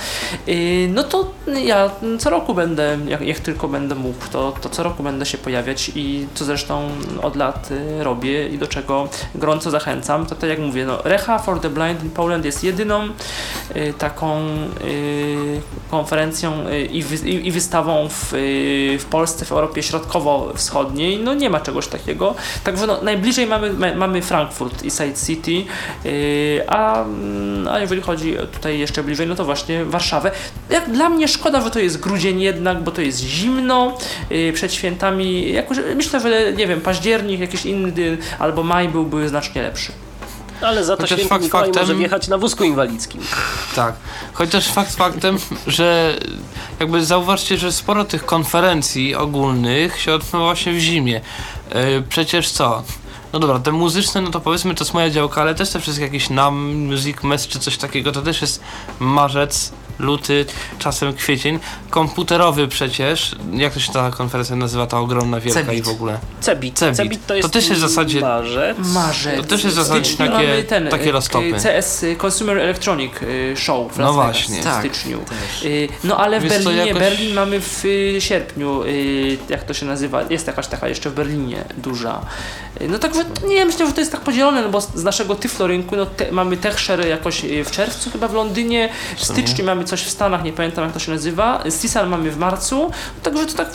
Speaker 2: Yy, no to ja co roku będę, jak, jak tylko będę mógł, to, to co roku będę się pojawiać i co zresztą od lat y, robię i do czego gorąco zachęcam. To tak jak mówię, no, Recha for the Blind in Poland jest jedyną y, taką y, konferencją i, wy, i, i wystawą w, w Polsce, w Europie Środkowo-Wschodniej. No nie ma czegoś takiego. Także no, najbliżej mamy, ma, mamy Frankfurt i Side City, a, mm, a jeżeli chodzi tutaj jeszcze bliżej, no to właśnie Warszawę. Jak dla mnie szkoda, że to jest grudzień jednak, bo to jest zimno przed świętami. Jakoś, myślę, że nie wiem, październik, jakiś inny albo maj byłby znacznie lepszy.
Speaker 1: Ale za to
Speaker 4: Chociaż
Speaker 1: święty
Speaker 4: fakt
Speaker 1: Mikołaj
Speaker 4: faktem-
Speaker 1: może wjechać na wózku inwalidzkim.
Speaker 4: Tak. Chociaż fakt faktem, że jakby zauważcie, że sporo tych konferencji ogólnych się odbywa właśnie w zimie. Yy, przecież co? No dobra, te muzyczne, no to powiedzmy to jest moja działka, ale też te wszystkie jakieś nam, music mess czy coś takiego, to też jest marzec, luty, czasem kwiecień. Komputerowy przecież, jak to się ta konferencja nazywa, ta ogromna, wielka
Speaker 5: Cebit.
Speaker 4: i w ogóle.
Speaker 1: Cebit.
Speaker 4: Cebit.
Speaker 1: Cebit to jest
Speaker 4: To też jest w zasadzie-
Speaker 1: marzec.
Speaker 2: Marzec.
Speaker 4: To też jest w zasadzie takie-
Speaker 2: mamy ten,
Speaker 4: takie
Speaker 2: y,
Speaker 4: roztopy.
Speaker 2: y, CS y, Consumer Electronic Show w
Speaker 4: No
Speaker 2: Las Vegas
Speaker 4: właśnie.
Speaker 2: w
Speaker 5: Tak,
Speaker 2: styczniu. Y, No ale w
Speaker 4: co,
Speaker 2: Berlinie,
Speaker 4: jakoś-
Speaker 2: Berlin mamy w sierpniu, jak to się nazywa, jest jakaś taka jeszcze w Berlinie duża. No tak, nie, myślę, że to jest tak podzielone, no bo z naszego Tyflo rynku no, te, mamy Techshare jakoś y, w czerwcu chyba w Londynie, w styczniu mamy coś w Stanach, nie pamiętam jak to się nazywa, CISAL mamy w marcu, także to tak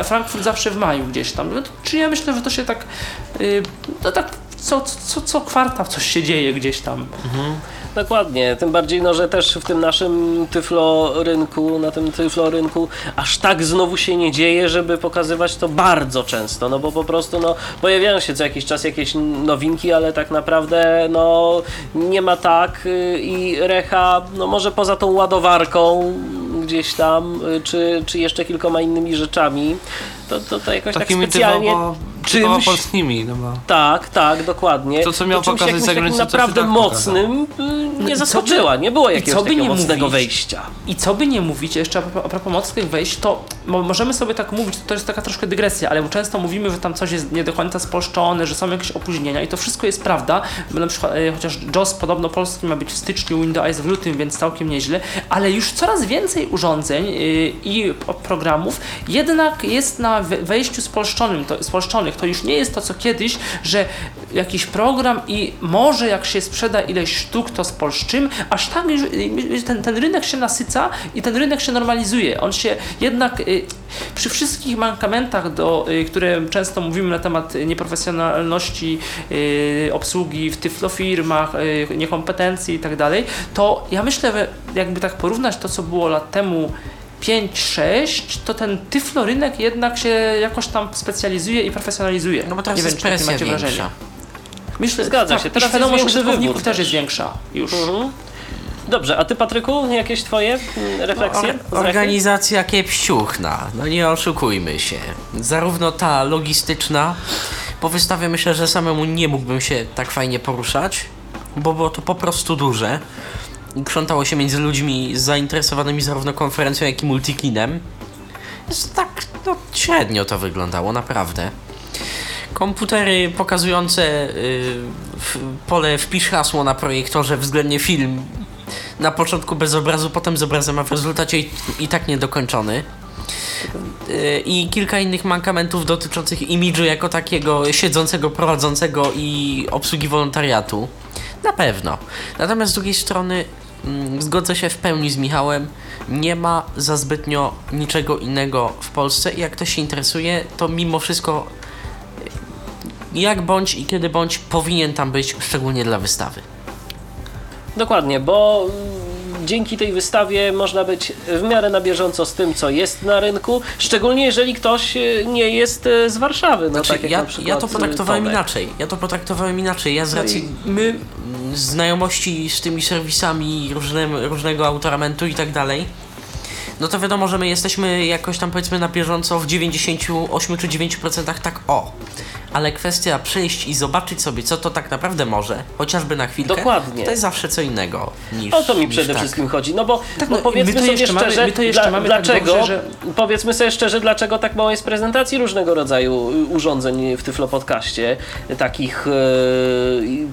Speaker 2: y, Frankfurt zawsze w maju gdzieś tam. No, to- Czy ja myślę, że to się tak, y, no tak co, co, co kwartał coś się dzieje gdzieś tam.
Speaker 1: Dokładnie, tym bardziej, no, że też w tym naszym tyflo rynku, na tym tyflo rynku aż tak znowu się nie dzieje, żeby pokazywać to bardzo często, no bo po prostu no, pojawiają się co jakiś czas jakieś nowinki, ale tak naprawdę no, nie ma tak y, i Recha, no może poza tą ładowarką gdzieś tam, y, czy, czy jeszcze kilkoma innymi rzeczami, to, to, to jakoś
Speaker 4: Takimi
Speaker 1: tak specjalnie
Speaker 4: typowo
Speaker 1: czymś-
Speaker 4: polskimi, no bo...
Speaker 1: tak, tak, dokładnie.
Speaker 4: To, co miał
Speaker 1: czymś
Speaker 4: pokazać za granicą, to
Speaker 1: naprawdę
Speaker 4: tak
Speaker 1: mocnym y,
Speaker 2: No
Speaker 1: nie
Speaker 2: i co
Speaker 1: zaskoczyła.
Speaker 2: by-
Speaker 1: Nie było
Speaker 2: i
Speaker 1: jakiegoś
Speaker 2: co by nie
Speaker 1: mocnego
Speaker 2: mówić?
Speaker 1: wejścia.
Speaker 2: I co by nie mówić, jeszcze a propos, a propos mocnych wejść, to mo- możemy sobie tak mówić, to jest taka troszkę dygresja, ale często mówimy, że tam coś jest nie do końca spolszczone, że są jakieś opóźnienia i to wszystko jest prawda, bo na przykład e, chociaż JOS podobno polski ma być w styczniu, Windows w lutym, więc całkiem nieźle, ale już coraz więcej urządzeń e, i programów jednak jest na we- wejściu spolszczonym, to, spolszczonych. To już nie jest to, co kiedyś, że jakiś program i może jak się sprzeda ileś sztuk, to spolszczymy, aż tak ten, ten rynek się nasyca i ten rynek się normalizuje. On się jednak y, przy wszystkich mankamentach, do, y, które często mówimy na temat nieprofesjonalności y, obsługi w tyflofirmach, niekompetencji i tak dalej, to ja myślę, jakby tak porównać to, co było lat temu 5-6, to ten tyflo rynek jednak się jakoś tam specjalizuje i profesjonalizuje.
Speaker 5: No bo teraz
Speaker 2: Nie wiem,
Speaker 5: jest
Speaker 2: czy takie
Speaker 5: presja
Speaker 2: macie
Speaker 5: większa.
Speaker 2: wrażenie. Myślę,
Speaker 1: Zgadza
Speaker 2: tak,
Speaker 1: się. Teraz
Speaker 2: świadomość użytkowników też
Speaker 1: też.
Speaker 2: jest większa już.
Speaker 1: Mhm. Dobrze, a ty Patryku, jakieś twoje refleksje?
Speaker 5: Or-
Speaker 1: z Rechy?
Speaker 5: organizacja kiepściuchna, no nie oszukujmy się. Zarówno ta logistyczna, po wystawie myślę, że samemu nie mógłbym się tak fajnie poruszać, bo było to po prostu duże. Krzątało się między ludźmi zainteresowanymi zarówno konferencją, jak i multikinem. Jest tak, no średnio to wyglądało, naprawdę. Komputery pokazujące y, pole wpisz hasło na projektorze względnie film na początku bez obrazu, potem z obrazem, a w rezultacie i, i tak niedokończony. Y, I kilka innych mankamentów dotyczących imidżu jako takiego siedzącego, prowadzącego i obsługi wolontariatu. Na pewno. Natomiast z drugiej strony zgodzę się w pełni z Michałem. Nie ma za zbytnio niczego innego w Polsce i jak ktoś się interesuje, to mimo wszystko y, jak bądź i kiedy bądź powinien tam być, szczególnie dla wystawy.
Speaker 1: Dokładnie, bo mm, dzięki tej wystawie można być w miarę na bieżąco z tym, co jest na rynku, szczególnie jeżeli ktoś e, nie jest e, z Warszawy. No,
Speaker 5: Znaczy,
Speaker 1: tak
Speaker 5: ja, ja to potraktowałem
Speaker 1: Tomek.
Speaker 5: inaczej. Ja to potraktowałem inaczej. Ja z racji
Speaker 2: My
Speaker 5: mm, znajomości z tymi serwisami różnym, różnego autoramentu i tak dalej, no to wiadomo, że my jesteśmy jakoś tam powiedzmy na bieżąco w 98 czy 9% tak o. Ale kwestia przyjść i zobaczyć sobie, co to tak naprawdę może, chociażby na chwilkę,
Speaker 1: Dokładnie.
Speaker 5: to jest zawsze co innego niż
Speaker 1: O to mi przede
Speaker 5: tak.
Speaker 1: wszystkim chodzi. No bo,
Speaker 2: Tak, no
Speaker 1: powiedzmy sobie
Speaker 2: mamy-
Speaker 1: szczerze,
Speaker 2: my to jeszcze
Speaker 1: dla,
Speaker 2: mamy tak
Speaker 1: dlaczego,
Speaker 2: dobrze, że-
Speaker 1: powiedzmy sobie szczerze, dlaczego tak mało jest prezentacji różnego rodzaju y, urządzeń w Tyflo Podcaście, takich, e,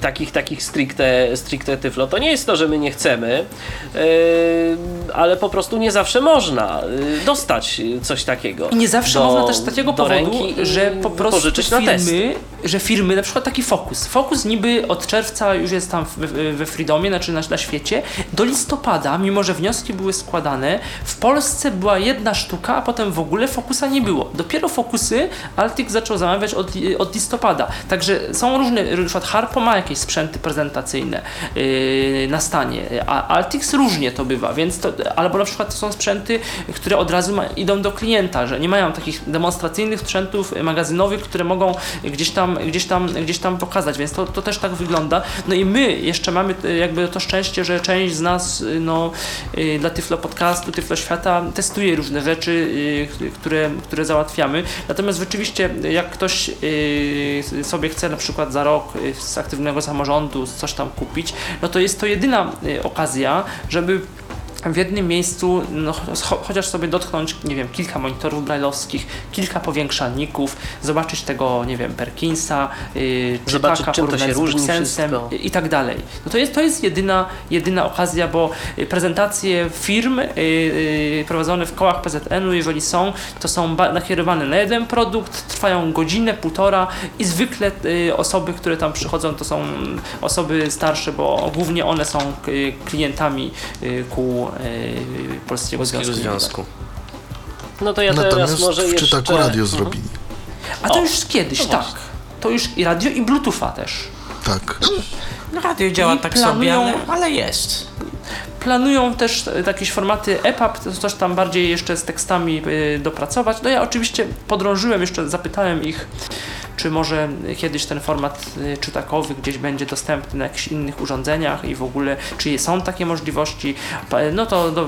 Speaker 1: takich, takich stricte, stricte Tyflo. To nie jest to, że my nie chcemy, e, ale po prostu nie zawsze można dostać coś takiego.
Speaker 2: I nie zawsze
Speaker 1: do-
Speaker 2: można też z takiego powodu, że po prostu
Speaker 1: pożyczyć na test.
Speaker 2: Firmy, że firmy, na przykład taki Focus. Focus niby od czerwca już jest tam we, we Freedomie, znaczy na, na świecie, do listopada, mimo że wnioski były składane, w Polsce była jedna sztuka, a potem w ogóle Focusa nie było. Dopiero Focusy Altic zaczął zamawiać od, od listopada. Także są różne, na przykład Harpo ma jakieś sprzęty prezentacyjne yy, na stanie, a Altix różnie to bywa, więc to, albo na przykład to są sprzęty, które od razu ma, idą do klienta, że nie mają takich demonstracyjnych sprzętów magazynowych, które mogą gdzieś tam, gdzieś tam, gdzieś tam pokazać, więc to, to też tak wygląda. No i my jeszcze mamy y, jakby to szczęście, że część z nas y, no, y, dla Tyflo Podcastu, Tyflo Świata testuje różne rzeczy, które, które załatwiamy. Natomiast rzeczywiście jak ktoś sobie chce na przykład za rok z aktywnego samorządu coś tam kupić, no to jest to jedyna okazja, żeby w jednym miejscu no, cho- chociaż sobie dotknąć, nie wiem, kilka monitorów brajlowskich, kilka powiększalników, zobaczyć tego, nie wiem, Perkinsa, yy,
Speaker 1: Zobaczyć, czym to się różni wszystko.
Speaker 2: i tak dalej. No to jest, to jest jedyna, jedyna okazja, bo y, prezentacje firm y, y, prowadzone w kołach PZN-u, jeżeli są, to są nakierowane na jeden produkt, trwają godzinę, półtora i zwykle y, osoby, które tam przychodzą, to są osoby starsze, bo głównie one są klientami kół Polskiego
Speaker 5: Polskiego
Speaker 2: Związku.
Speaker 5: Związku.
Speaker 1: No to ja teraz
Speaker 3: Natomiast
Speaker 1: może
Speaker 3: w
Speaker 1: jeszcze...
Speaker 3: Czytaku radio
Speaker 1: Mhm.
Speaker 3: zrobili.
Speaker 2: A to
Speaker 1: O,
Speaker 2: już kiedyś,
Speaker 1: no
Speaker 2: tak.
Speaker 1: właśnie.
Speaker 2: To już i radio, i Bluetootha też.
Speaker 3: Tak.
Speaker 5: No, radio działa
Speaker 2: I
Speaker 5: tak sobie,
Speaker 2: planują-
Speaker 5: ale, ale jest.
Speaker 2: Planują też e, jakieś formaty EPUB, to coś tam bardziej jeszcze z tekstami y, dopracować. No ja oczywiście podrążyłem jeszcze, zapytałem ich, czy może kiedyś ten format y, czytakowy gdzieś będzie dostępny na jakichś innych urządzeniach i w ogóle, czy są takie możliwości. No to do,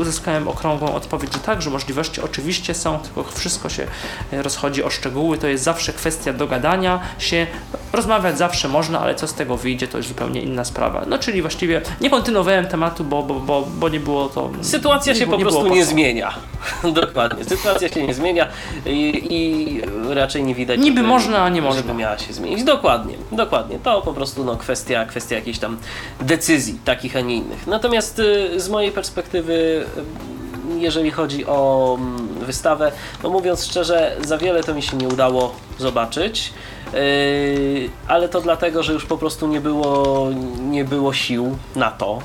Speaker 2: uzyskałem okrągłą odpowiedź, że tak, że możliwości oczywiście są, tylko wszystko się y, rozchodzi o szczegóły. To jest zawsze kwestia dogadania się. Rozmawiać zawsze można, ale co z tego wyjdzie, to już zupełnie inna sprawa. No czyli właściwie nie kontynuowałem tematu, bo, bo, bo, bo nie było to.
Speaker 1: Sytuacja
Speaker 2: nie
Speaker 1: się po
Speaker 2: nie
Speaker 1: prostu nie zmienia. *laughs* Dokładnie. Sytuacja się nie zmienia i, i raczej nie widać.
Speaker 2: Niby
Speaker 1: żeby-
Speaker 2: można, a nie można.
Speaker 1: Żeby miała się zmienić. Dokładnie, dokładnie. To po prostu no, kwestia, kwestia jakiejś tam decyzji, takich, a nie innych. Natomiast y, z mojej perspektywy, y, jeżeli chodzi o mm, wystawę, no mówiąc szczerze, za wiele to mi się nie udało zobaczyć. Yy, ale to dlatego, że już po prostu nie było, nie było sił na to.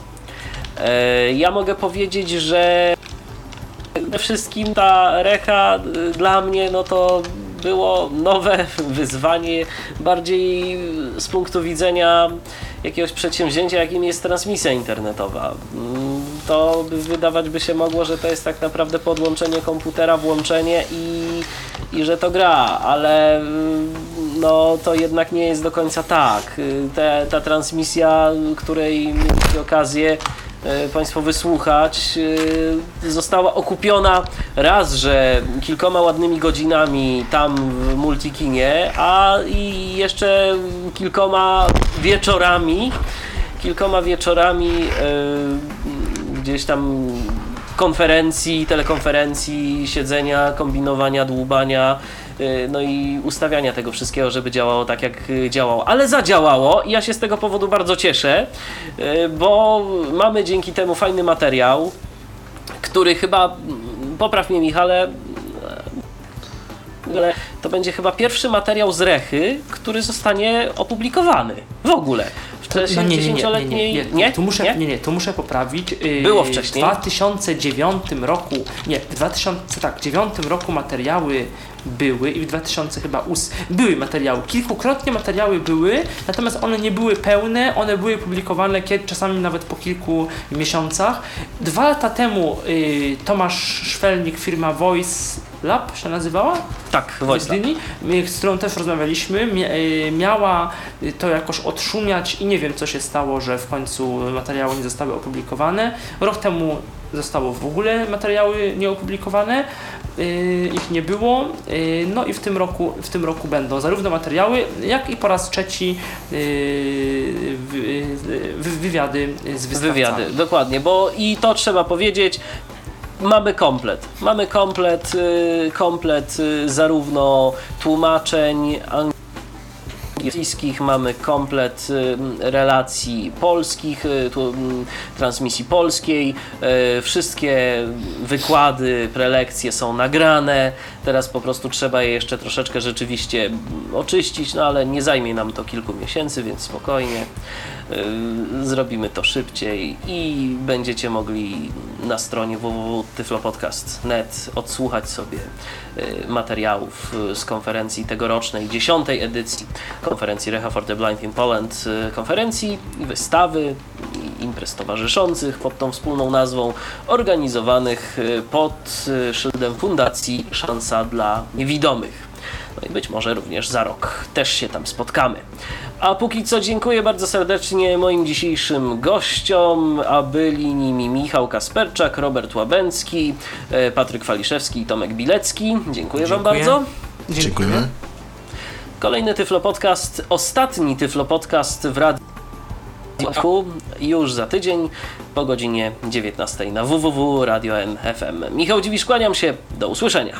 Speaker 1: Yy, ja mogę powiedzieć, że przede wszystkim ta recha y, dla mnie no to było nowe *laughs* wyzwanie, bardziej z punktu widzenia jakiegoś przedsięwzięcia, jakim jest transmisja internetowa. Mm, To wydawać by się mogło, że to jest tak naprawdę podłączenie komputera, włączenie i, i że to gra, ale mm, no to jednak nie jest do końca tak. Te, ta transmisja, której mieliście okazję Państwo wysłuchać, e, została okupiona raz, że kilkoma ładnymi godzinami tam w Multikinie, a i jeszcze kilkoma wieczorami, kilkoma wieczorami e, gdzieś tam konferencji, telekonferencji, siedzenia, kombinowania, dłubania, no i ustawiania tego wszystkiego, żeby działało tak, jak y, działało. Ale zadziałało i ja się z tego powodu bardzo cieszę, y, bo mamy dzięki temu fajny materiał, który chyba, mm, popraw mnie Michale, ale to będzie chyba pierwszy materiał z Rechy, który zostanie opublikowany w ogóle.
Speaker 2: No nie, nie, nie, nie, nie, nie, tu muszę, nie? nie, tu muszę poprawić. Yy,
Speaker 1: Było wcześniej.
Speaker 2: W 2009 roku, nie, w 2000, tak, 9 roku materiały były i w 2000 chyba ós- były materiały, kilkukrotnie materiały były, natomiast one nie były pełne, one były publikowane kiedy, czasami nawet po kilku miesiącach. Dwa lata temu yy, Tomasz Szwelnik, firma Voice Lab się nazywała?
Speaker 1: Tak, Voice Lab.
Speaker 2: Z którą też rozmawialiśmy, y, miała to jakoś odszumiać i nie wiem co się stało, że w końcu materiały nie zostały opublikowane. Rok temu zostało w ogóle materiały nieopublikowane, y, ich nie było. y, No i w tym roku, w tym roku będą zarówno materiały, jak i po raz trzeci wy- wy- wywiady z wystawcami.
Speaker 1: Wywiady, dokładnie, bo i to trzeba powiedzieć. Mamy komplet. Mamy komplet, y, komplet y, zarówno tłumaczeń angielskich, mamy komplet y, relacji polskich, mm, transmisji polskiej. Wszystkie wykłady, prelekcje są nagrane. Teraz po prostu trzeba je jeszcze troszeczkę rzeczywiście oczyścić, no ale nie zajmie nam to kilku miesięcy, więc spokojnie. Y, Zrobimy to szybciej i będziecie mogli na stronie www.tyflopodcast.net odsłuchać sobie y, materiałów z konferencji tegorocznej, dziesiątej edycji konferencji Recha for the Blind in Poland, y, konferencji i wystawy i imprez towarzyszących pod tą wspólną nazwą, organizowanych pod szyldem Fundacji Szansa dla Niewidomych. No i być może również za rok też się tam spotkamy. A póki co dziękuję bardzo serdecznie moim dzisiejszym gościom, a byli nimi Michał Kasperczak, Robert Łabęcki, e, Patryk Waliszewski i Tomek Bilecki. Dziękuję, Wam
Speaker 5: Dziękuję.
Speaker 1: bardzo.
Speaker 3: Dziękujemy.
Speaker 1: Kolejny Tyflo Podcast, ostatni Tyflo Podcast w Radiu już za tydzień po godzinie 19 na www Radio NFM. Michał Dziwisz, kłaniam się, do usłyszenia.